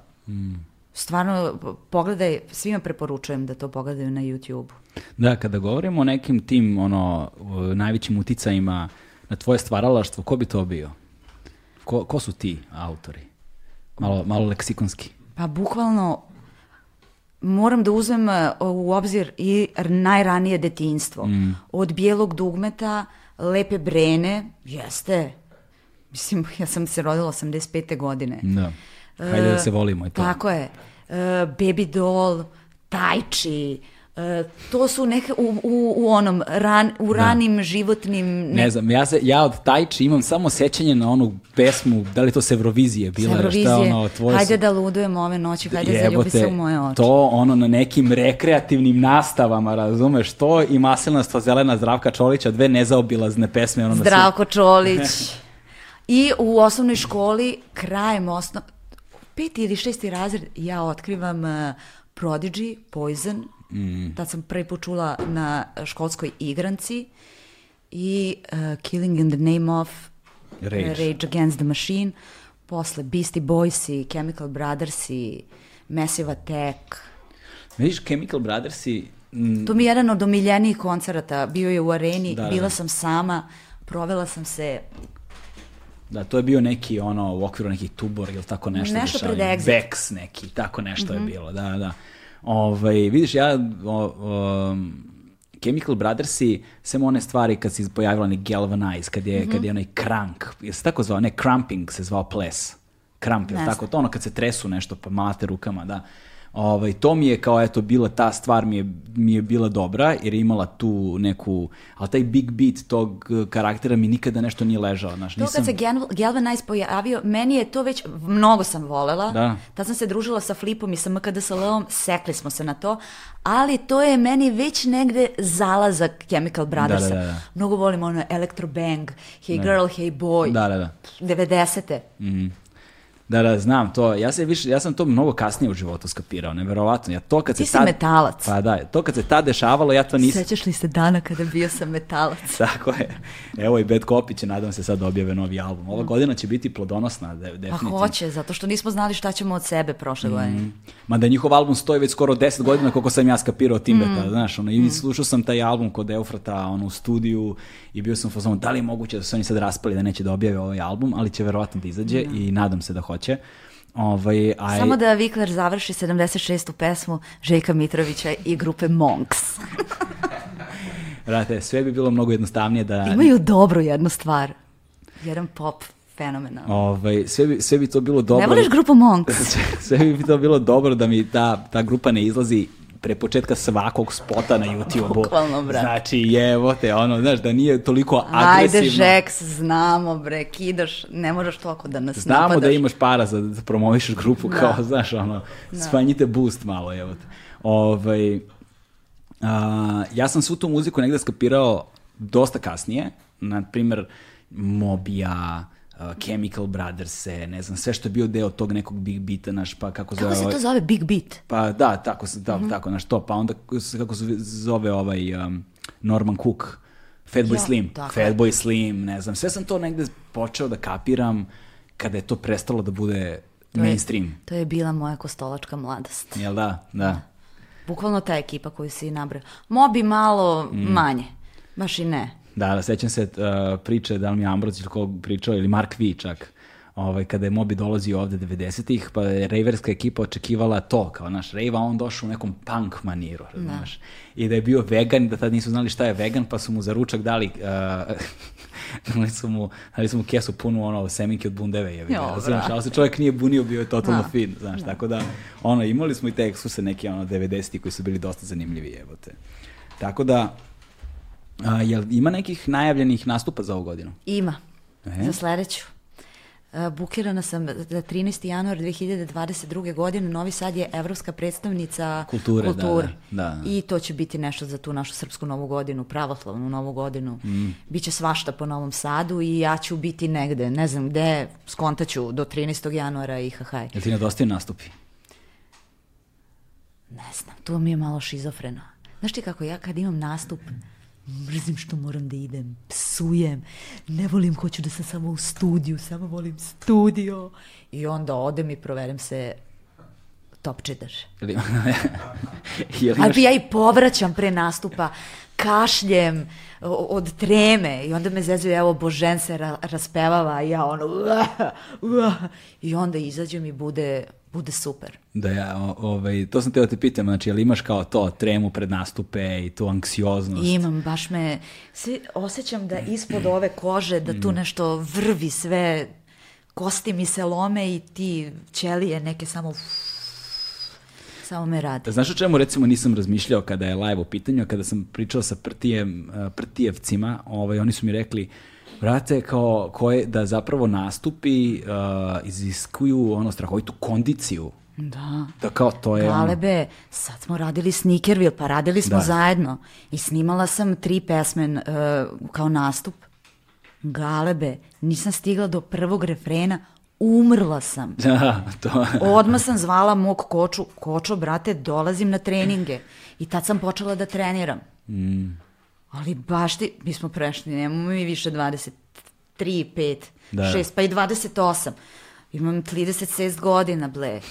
Stvarno, pogledaj, svima preporučujem da to pogledaju na YouTube. Da, kada govorimo o nekim tim, ono, najvećim uticajima na tvoje stvaralaštvo, ko bi to bio? Ko, ko su ti autori? Malo, malo leksikonski. Pa bukvalno moram da uzmem e, u obzir i najranije detinjstvo. Od bijelog dugmeta, lepe brene, jeste. Mislim, ja sam se rodila 85. godine. Da. Hajde da se volimo i to. Tako je. E, baby doll, tajči, e, to su neke u, u, u onom ran, u ranim životnim Ne znam, ja, se, ja od Tajči imam samo sećanje na onu pesmu, da li to s Eurovizije bila? Sa Eurovizije. Šta ono, tvoje Hajde su- da ludujemo ove noći, hajde Jebote, zaljubi se u moje oči. To ono na nekim rekreativnim nastavama, razumeš, to i maslinasta zelena Zdravka Čolića, dve nezaobilazne pesme. Ono Zdravko Čolić. I u osnovnoj školi, krajem osnov... Peti ili šesti razred, ja otkrivam uh, Prodigy, Poison. Mm. Tad sam prvi put čula na školskoj igranci. I uh, Killing in the Name of Rage. Rage Against the Machine. Posle Beastie Boys i Chemical Brothers i Massive Attack. Vidiš, Chemical Brothers i... mm, To mi je jedan od omiljenijih koncerata. Bio je u areni, Da, da, bila da. sam sama, provela sam se Da, to je bio neki ono u okviru nekih tubor ili tako nešto. Nešto pred Exit. Vex neki, tako nešto je bilo, da, da. Ovaj, vidiš, ja o, o, Chemical Brothersi, sem one stvari kad se pojavila onaj Galvanize, kad je, kad je onaj crank, je se tako zvao, ne, cramping se zvao ples. Kramp, je tako? To ono kad se tresu nešto pa mate rukama, da. Ovaj, to mi je kao, eto, bila ta stvar mi je, mi je bila dobra, jer je imala tu neku, ali taj big beat tog eh, karaktera mi nikada nešto nije ležao, znaš, To nisam... kad se Gal- Galvanize pojavio, meni je to već, mnogo sam volela. Da. Tad sam se družila sa Flipom i sa MKDSL-om, sekli smo se na to, ali to je meni već negde zalazak Chemical Brothersa. Da, da, da. Mnogo volim ono Electro Bang, Hey Girl, Hey Boy, Da, da, da. 90. Da, da, znam to. Ja, se više, ja sam to mnogo kasnije u životu skapirao, neverovatno. Ja to kad Ti se si tad, metalac. Pa da, to kad se tad dešavalo, ja to nisam. Sećaš li se dana kada bio sam metalac? Tako je. Evo i Bad Copy će, nadam se, sad objave novi album. Ova godina će biti plodonosna, de, Pa definitivno. hoće, zato što nismo znali šta ćemo od sebe prošle godine. Mada njihov album stoji već skoro 10 godina koliko sam ja skapirao Mm. Timbeta, znaš, ono, i slušao sam taj album kod Eufrata, ono, u studiju i bio sam u fazonu, da li je moguće da su oni sad raspali da neće da objave ovaj album, ali će verovatno da izađe i nadam se da hoće. Ovaj, a Samo da Vikler završi 76. pesmu Željka Mitrovića i grupe Monks. Brate, sve bi bilo mnogo jednostavnije da... Imaju dobru jednu stvar. Jedan pop fenomenal. Ovaj, sve, bi, sve bi to bilo dobro. Ne voliš grupu Monks? sve, sve bi to bilo dobro da mi ta, ta grupa ne izlazi pre početka svakog spota na YouTube-u. Bukvalno, brate. Znači, jevo te, ono, znaš, da nije toliko Ajde, agresivno. Žeks, znamo, bre, kidaš, ne moraš toliko da nas Znamo napadaš. da imaš para za da promovišeš grupu, Da. kao, znaš, ono, smanjite boost malo, evo te. Ovaj, a, ja sam svu tu muziku negde skapirao dosta kasnije, na primjer Mobija, a, Chemical Brothers, ne znam, sve što je bio deo tog nekog Big Beata, naš, pa kako zove... Kako se ovaj- to zove? Big Beat? Pa da, tako se, da, tako, naš to, pa onda kako se zove ovaj um, Norman Cook, Fatboy Ja, Slim, je. Fatboy Slim, ne znam, sve sam to negde počeo da kapiram kada je to prestalo da bude To je- mainstream. To je bila moja kostolačka mladost. Jel da? Da. Bukvalno ta ekipa koju si nabrao. Mobi malo Mm. manje. Baš i ne. Da, da, sećam se uh, priče, da li mi je Ambroz ili ko pričao, ili Mark V čak, ovaj, kada je Mobi dolazio ovde 90-ih, pa je rejverska ekipa očekivala to, kao naš rejva, a on došao u nekom punk maniru, razumeš? I da je bio vegan, da tad nisu znali šta je vegan, pa su mu za ručak dali, uh, dali, su mu, dali su mu kesu punu ono, seminke od bundeve, je, Jo, brate. Ali se čovjek nije bunio, bio je totalno Da. fin, znaš, tako da, ono, imali smo i te ekskluse neki, ono, 90-ti koji su bili dosta zanimljivi, evo te. Tako da, a, jel ima nekih najavljenih nastupa za ovu godinu? Ima. E? Za sledeću. E, Bukirana sam za 13. januar 2022. godine. Novi Sad je evropska predstavnica Kulture, da, kulture. da, da. I to će biti nešto za tu našu srpsku novu godinu, pravoslavnu novu godinu. Mm. Biće svašta po Novom Sadu i ja ću biti negde, ne znam gde, skontaću do 13. januara i hahaj. Jel ti nedostaju nastupi? Ne znam, to mi je malo šizofreno. Znaš ti kako ja kad imam nastup, mrzim što moram da idem, psujem, ne volim, hoću da sam samo u studiju, samo volim studio. I onda odem i proverim se Jel Ali imaš- ja i povraćam pre nastupa, kašljem od treme i onda me zezuje, evo Božen se ra raspevava i ja ono "Uah, uah", i onda izađem i bude, bude super. Da ja, ovaj, to sam teo da te pitam, znači, jel imaš kao to, tremu pred nastupe i tu anksioznost? Imam, baš me, sve, osjećam da ispod ove kože, da tu nešto vrvi sve, kosti mi se lome i ti ćelije neke samo, samo me rade. Znaš o čemu recimo nisam razmišljao kada je live u pitanju, kada sam pričao sa prtijem, eh, prtijevcima, ovaj, oni su mi rekli, brate, kao koje, da zapravo nastupi uh, iziskuju ono strahovitu kondiciju. Da. Da kao to je ono, Galebe, sad smo radili Sneakerville, pa radili smo Da. zajedno. I snimala sam tri pesme uh, kao nastup. Galebe, nisam stigla do prvog refrena, umrla sam. Da, to Odmah sam zvala mog koču, kočo, brate, dolazim na treninge. I tad sam počela da treniram. Mm. Ali baš ti, mi smo prešli, nemamo mi više 23, 5, Da. 6, pa i 28. Imam 36 godina, ble.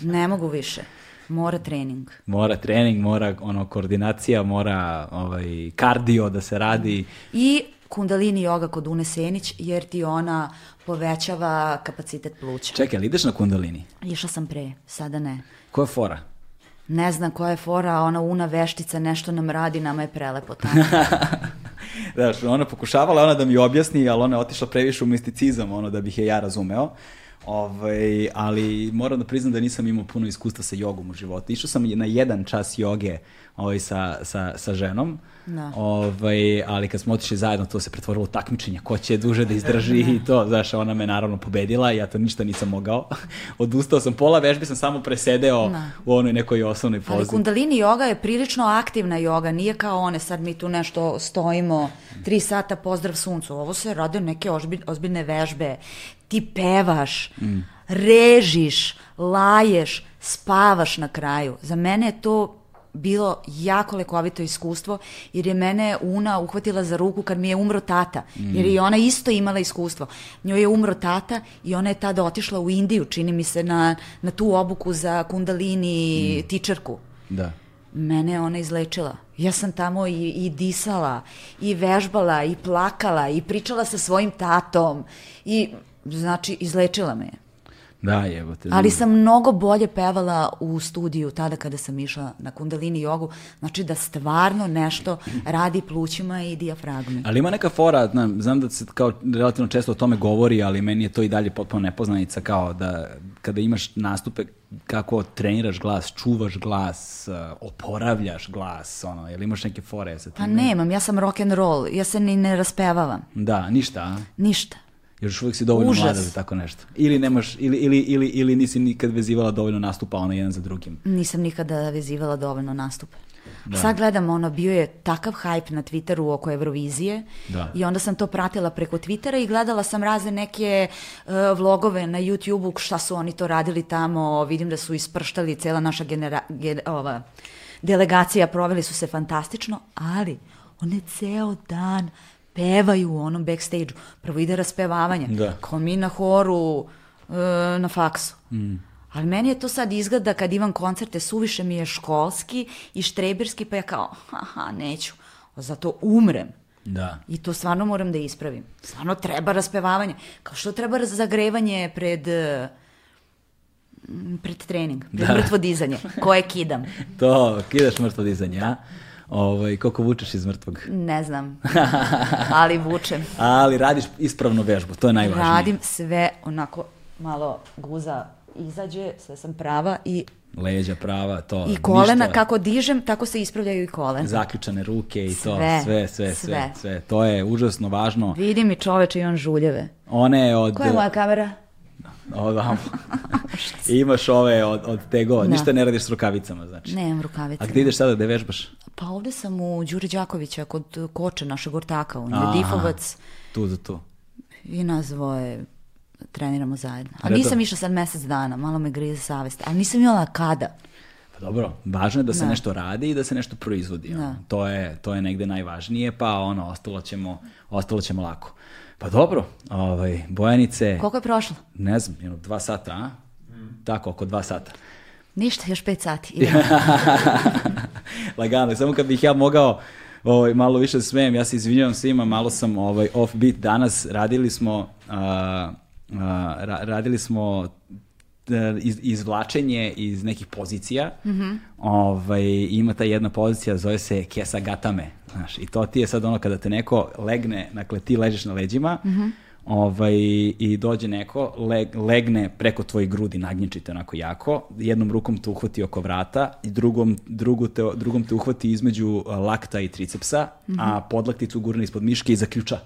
Ne mogu više. Mora trening. mora trening, mora ono koordinacija, mora ovaj kardio da se radi. I kundalini joga kod Une Senić, jer ti ona povećava kapacitet pluća. Čekaj, ali ideš na kundalini? Išla sam pre, sada ne. Koja fora? Ne znam koja je fora, ona Una veštica nešto nam radi, nama je prelepo tamo. Znaš, ona pokušavala ona da mi objasni, ali ona je otišla previše u misticizam, ono da bih je ja razumeo. Ovaj, ali moram da priznam da nisam imao puno iskustva sa jogom u životu. Išao sam na jedan čas joge ovaj, sa, sa, sa ženom, Da. ovaj, ali kad smo otišli zajedno, to se pretvorilo u takmičenje, ko će duže da izdrži i to, znaš, ona me naravno pobedila, ja to ništa nisam mogao. Odustao sam, pola vežbi sam samo presedeo Da. u onoj nekoj osnovnoj Ali pozi. kundalini joga je prilično aktivna joga, nije kao one, sad mi tu nešto stojimo, tri sata pozdrav suncu. Ovo se rade neke ozbilj- ozbiljne vežbe. Ti pevaš, režiš, laješ, spavaš na kraju. Za mene je to bilo jako lekovito iskustvo, jer je mene Una uhvatila za ruku kad mi je umro tata, jer je ona isto imala iskustvo. Njoj je umro tata i ona je tada otišla u Indiju, čini mi se, na, na tu obuku za kundalini tičerku. Da. Mene je ona izlečila. Ja sam tamo i, i disala, i vežbala, i plakala, i pričala sa svojim tatom. I, znači, izlečila me je. Da, jebote. Ali sam mnogo bolje pevala u studiju tada kada sam išla na kundalini jogu. Znači da stvarno nešto radi plućima i dijafragmi. Ali ima neka fora, znam, znam da se kao relativno često o tome govori, ali meni je to i dalje potpuno nepoznanica kao da kada imaš nastupe kako treniraš glas, čuvaš glas, uh, oporavljaš glas, ono, jel imaš neke fore sa Pa tim? nemam, ja sam rock and roll, ja se ni ne raspevavam. Da, ništa, a? Ništa. Još uvijek si dovoljno Užas. mlada za tako nešto. Ili nemaš, ili, ili, ili, ili nisi nikad vezivala dovoljno nastupa ono jedan za drugim. Nisam nikada vezivala dovoljno nastupe. Sad gledam, ono, bio je takav hype na Twitteru oko Eurovizije Da. i onda sam to pratila preko Twittera i gledala sam razne neke uh, vlogove na YouTubeu, šta su oni to radili tamo, vidim da su isprštali cela naša genera, gen- ova, delegacija, proveli su se fantastično, ali one ceo dan pevaju u onom backstage-u. Prvo ide raspevavanje, Da. kao mi na horu e, na faksu. Ali meni je to sad izgleda kad imam koncerte, suviše mi je školski i štreberski, pa ja kao, haha, neću. Zato umrem. Da. I to stvarno moram da ispravim. Stvarno treba raspevavanje. Kao što treba zagrevanje pred, e, m, pred trening, pred mrtvo dizanje, koje kidam. To, kidaš mrtvo dizanje, a? Ovaj, koliko vučeš iz mrtvog? Ne znam, ali vučem. Ali radiš ispravnu vežbu, to je najvažnije. Radim sve onako malo guza izađe, sve sam prava i, Leđa prava, to. i kolena ništa. kako dižem, tako se ispravljaju i kolena. Zaključane ruke i to, Sve, sve, sve, sve, sve. sve. To je užasno važno. Vidi mi čoveče i on žuljeve. One od... Koja je moja kamera? Ovamo. Imaš ove od, od tego, Da. ništa ne radiš s rukavicama, znači. Nemam rukavice. A gde ideš sada, gde vežbaš? Pa ovde sam u Đuri Đakovića kod Koče, našeg ortaka, u Aha. Ljedifovac Tu za tu. i nas dvoje treniramo zajedno. A nisam išla sad mesec dana, malo me grize savest, ali nisam imala kada. Pa dobro, važno je da se Da. nešto radi i da se nešto proizvodi. ono. Da. To, je, to je negde najvažnije, pa ono, ostalo ćemo, ostalo ćemo lako. Pa dobro, ovaj, Bojanice, Koliko je prošlo? ne znam, jedno, dva sata, a? Tako, oko dva sata. Ništa, još pet sati. Lagano, samo kad bih ja mogao ovaj, malo više da smijem, ja se izvinjavam svima, malo sam ovaj, off beat danas, radili smo, a, a, ra- radili smo iz, izvlačenje iz nekih pozicija. ovaj, ima ta jedna pozicija, zove se kesa gatame. Znaš, I to ti je sad ono kada te neko legne, dakle ti ležeš na leđima, ovaj, i dođe neko, leg- legne preko tvojih grudi, nagnječite onako jako, jednom rukom te uhvati oko vrata i drugom, drugu te, drugom te uhvati između a, lakta i tricepsa, a podlakticu gurne ispod miške i zaključa.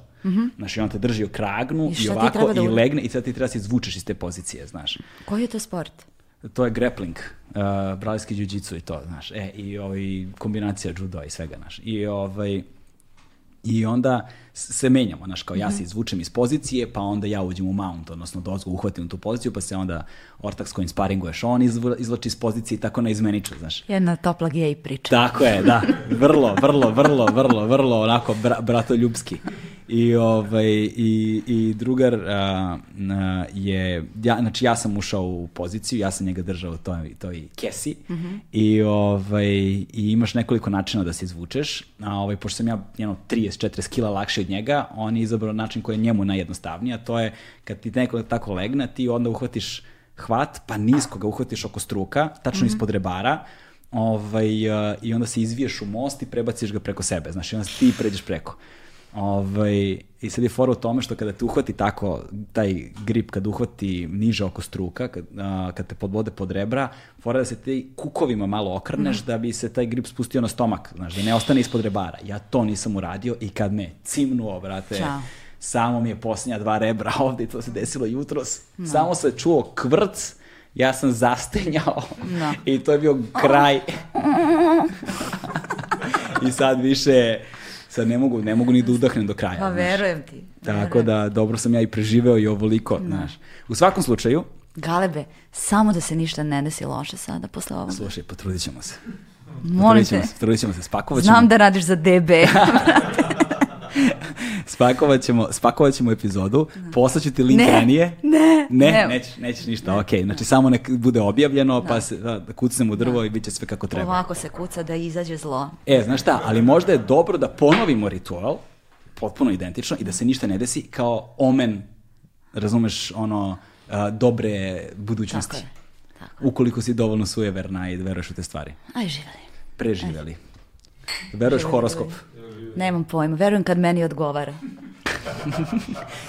Znaš, i on te drži u kragnu I i, ovako da i legne i sad ti treba se izvučeš iz te pozicije, znaš. Koji je to sport? To je grappling, uh, brazilski jiu-jitsu i to, znaš. E, i ovaj, kombinacija judo i svega, znaš. I ovaj, I onda se menjamo, znaš, kao ja se izvučem iz pozicije, pa onda ja uđem u mount, odnosno dozgo uhvatim tu poziciju, pa se onda ortak s kojim sparinguješ, on izvla- izvlači iz pozicije i tako naizmenično, znaš. Jedna topla gej priča. Tako je, da. Vrlo, vrlo, vrlo, vrlo, vrlo onako bra, bratoljubski. I, ovaj, i, i drugar a, a, je, ja, znači ja sam ušao u poziciju, ja sam njega držao toj, toj kesi. I, ovaj, i imaš nekoliko načina da se izvučeš, a ovaj, pošto sam ja jedno 30-40 kila lakše od njega, on je izabrao način koji je njemu najjednostavniji, a to je kad ti neko tako legne, ti onda uhvatiš hvat, pa nisko ga uhvatiš oko struka, tačno ispod rebara, ovaj, uh, i onda se izviješ u most i prebaciš ga preko sebe, znaš, i onda ti pređeš preko. Ovaj, I sad je fora u tome što kada te uhvati tako, taj grip kad uhvati niže oko struka, kad, a, kad te podvode pod rebra, fora da se ti kukovima malo okrneš da bi se taj grip spustio na stomak, znaš, da ne ostane ispod rebara. Ja to nisam uradio i kad me cimnuo, brate, Ćao. samo mi je posljednja dva rebra ovde i to se desilo jutros. Samo se čuo kvrc, ja sam zastenjao Da. i to je bio kraj. I sad više, sad ne mogu, ne mogu ni da udahnem do kraja. Pa verujem ti. Tako da, dobro sam ja i preživeo i ovoliko, znaš. U svakom slučaju, Galebe, samo da se ništa ne desi loše sada posle ovoga. slušaj, potrudit ćemo se. Molim Potrudit ćemo se, potrudit ćemo se, spakovat ćemo, znam da radiš za DB. spakovat ćemo, spakovat ćemo epizodu, poslaću ti link Ne, ranije. ne, ne, ne. nećeš, nećeš ništa, ok, znači samo nek bude objavljeno, pa se, da, da kucnem u drvo i bit će sve kako treba. Ovako se kuca da izađe zlo. E, znaš šta, ali možda je dobro da ponovimo ritual, potpuno identično, i da se ništa ne desi kao omen, razumeš, ono, a, dobre budućnosti. Tako je. Tako je. Ukoliko si dovoljno sujeverna i da veruješ u te stvari. Aj, živeli. Preživeli. Veruješ horoskop? Nemam pojma, verujem kad meni odgovara.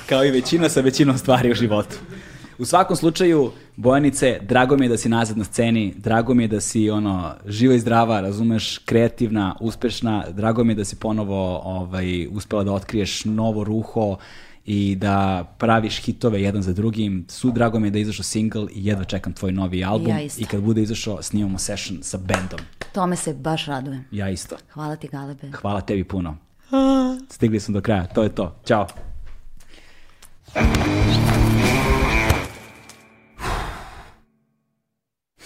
Kao i većina sa većinom stvari u životu. U svakom slučaju, Bojanice, drago mi je da si nazad na sceni, drago mi je da si ono, živa i zdrava, razumeš, kreativna, uspešna, drago mi je da si ponovo ovaj, uspela da otkriješ novo ruho i da praviš hitove jedan za drugim. Su drago mi je da je izašao single i jedva čekam tvoj novi album. Ja isto. I kad bude izašao, snimamo session sa bandom. Tome se baš radujem. Ja isto. Hvala ti, Galebe. Hvala tebi puno. Stigli smo do kraja, to je to. Ćao.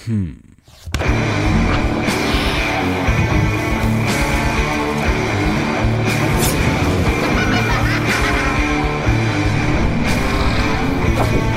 Hmm. Gracias.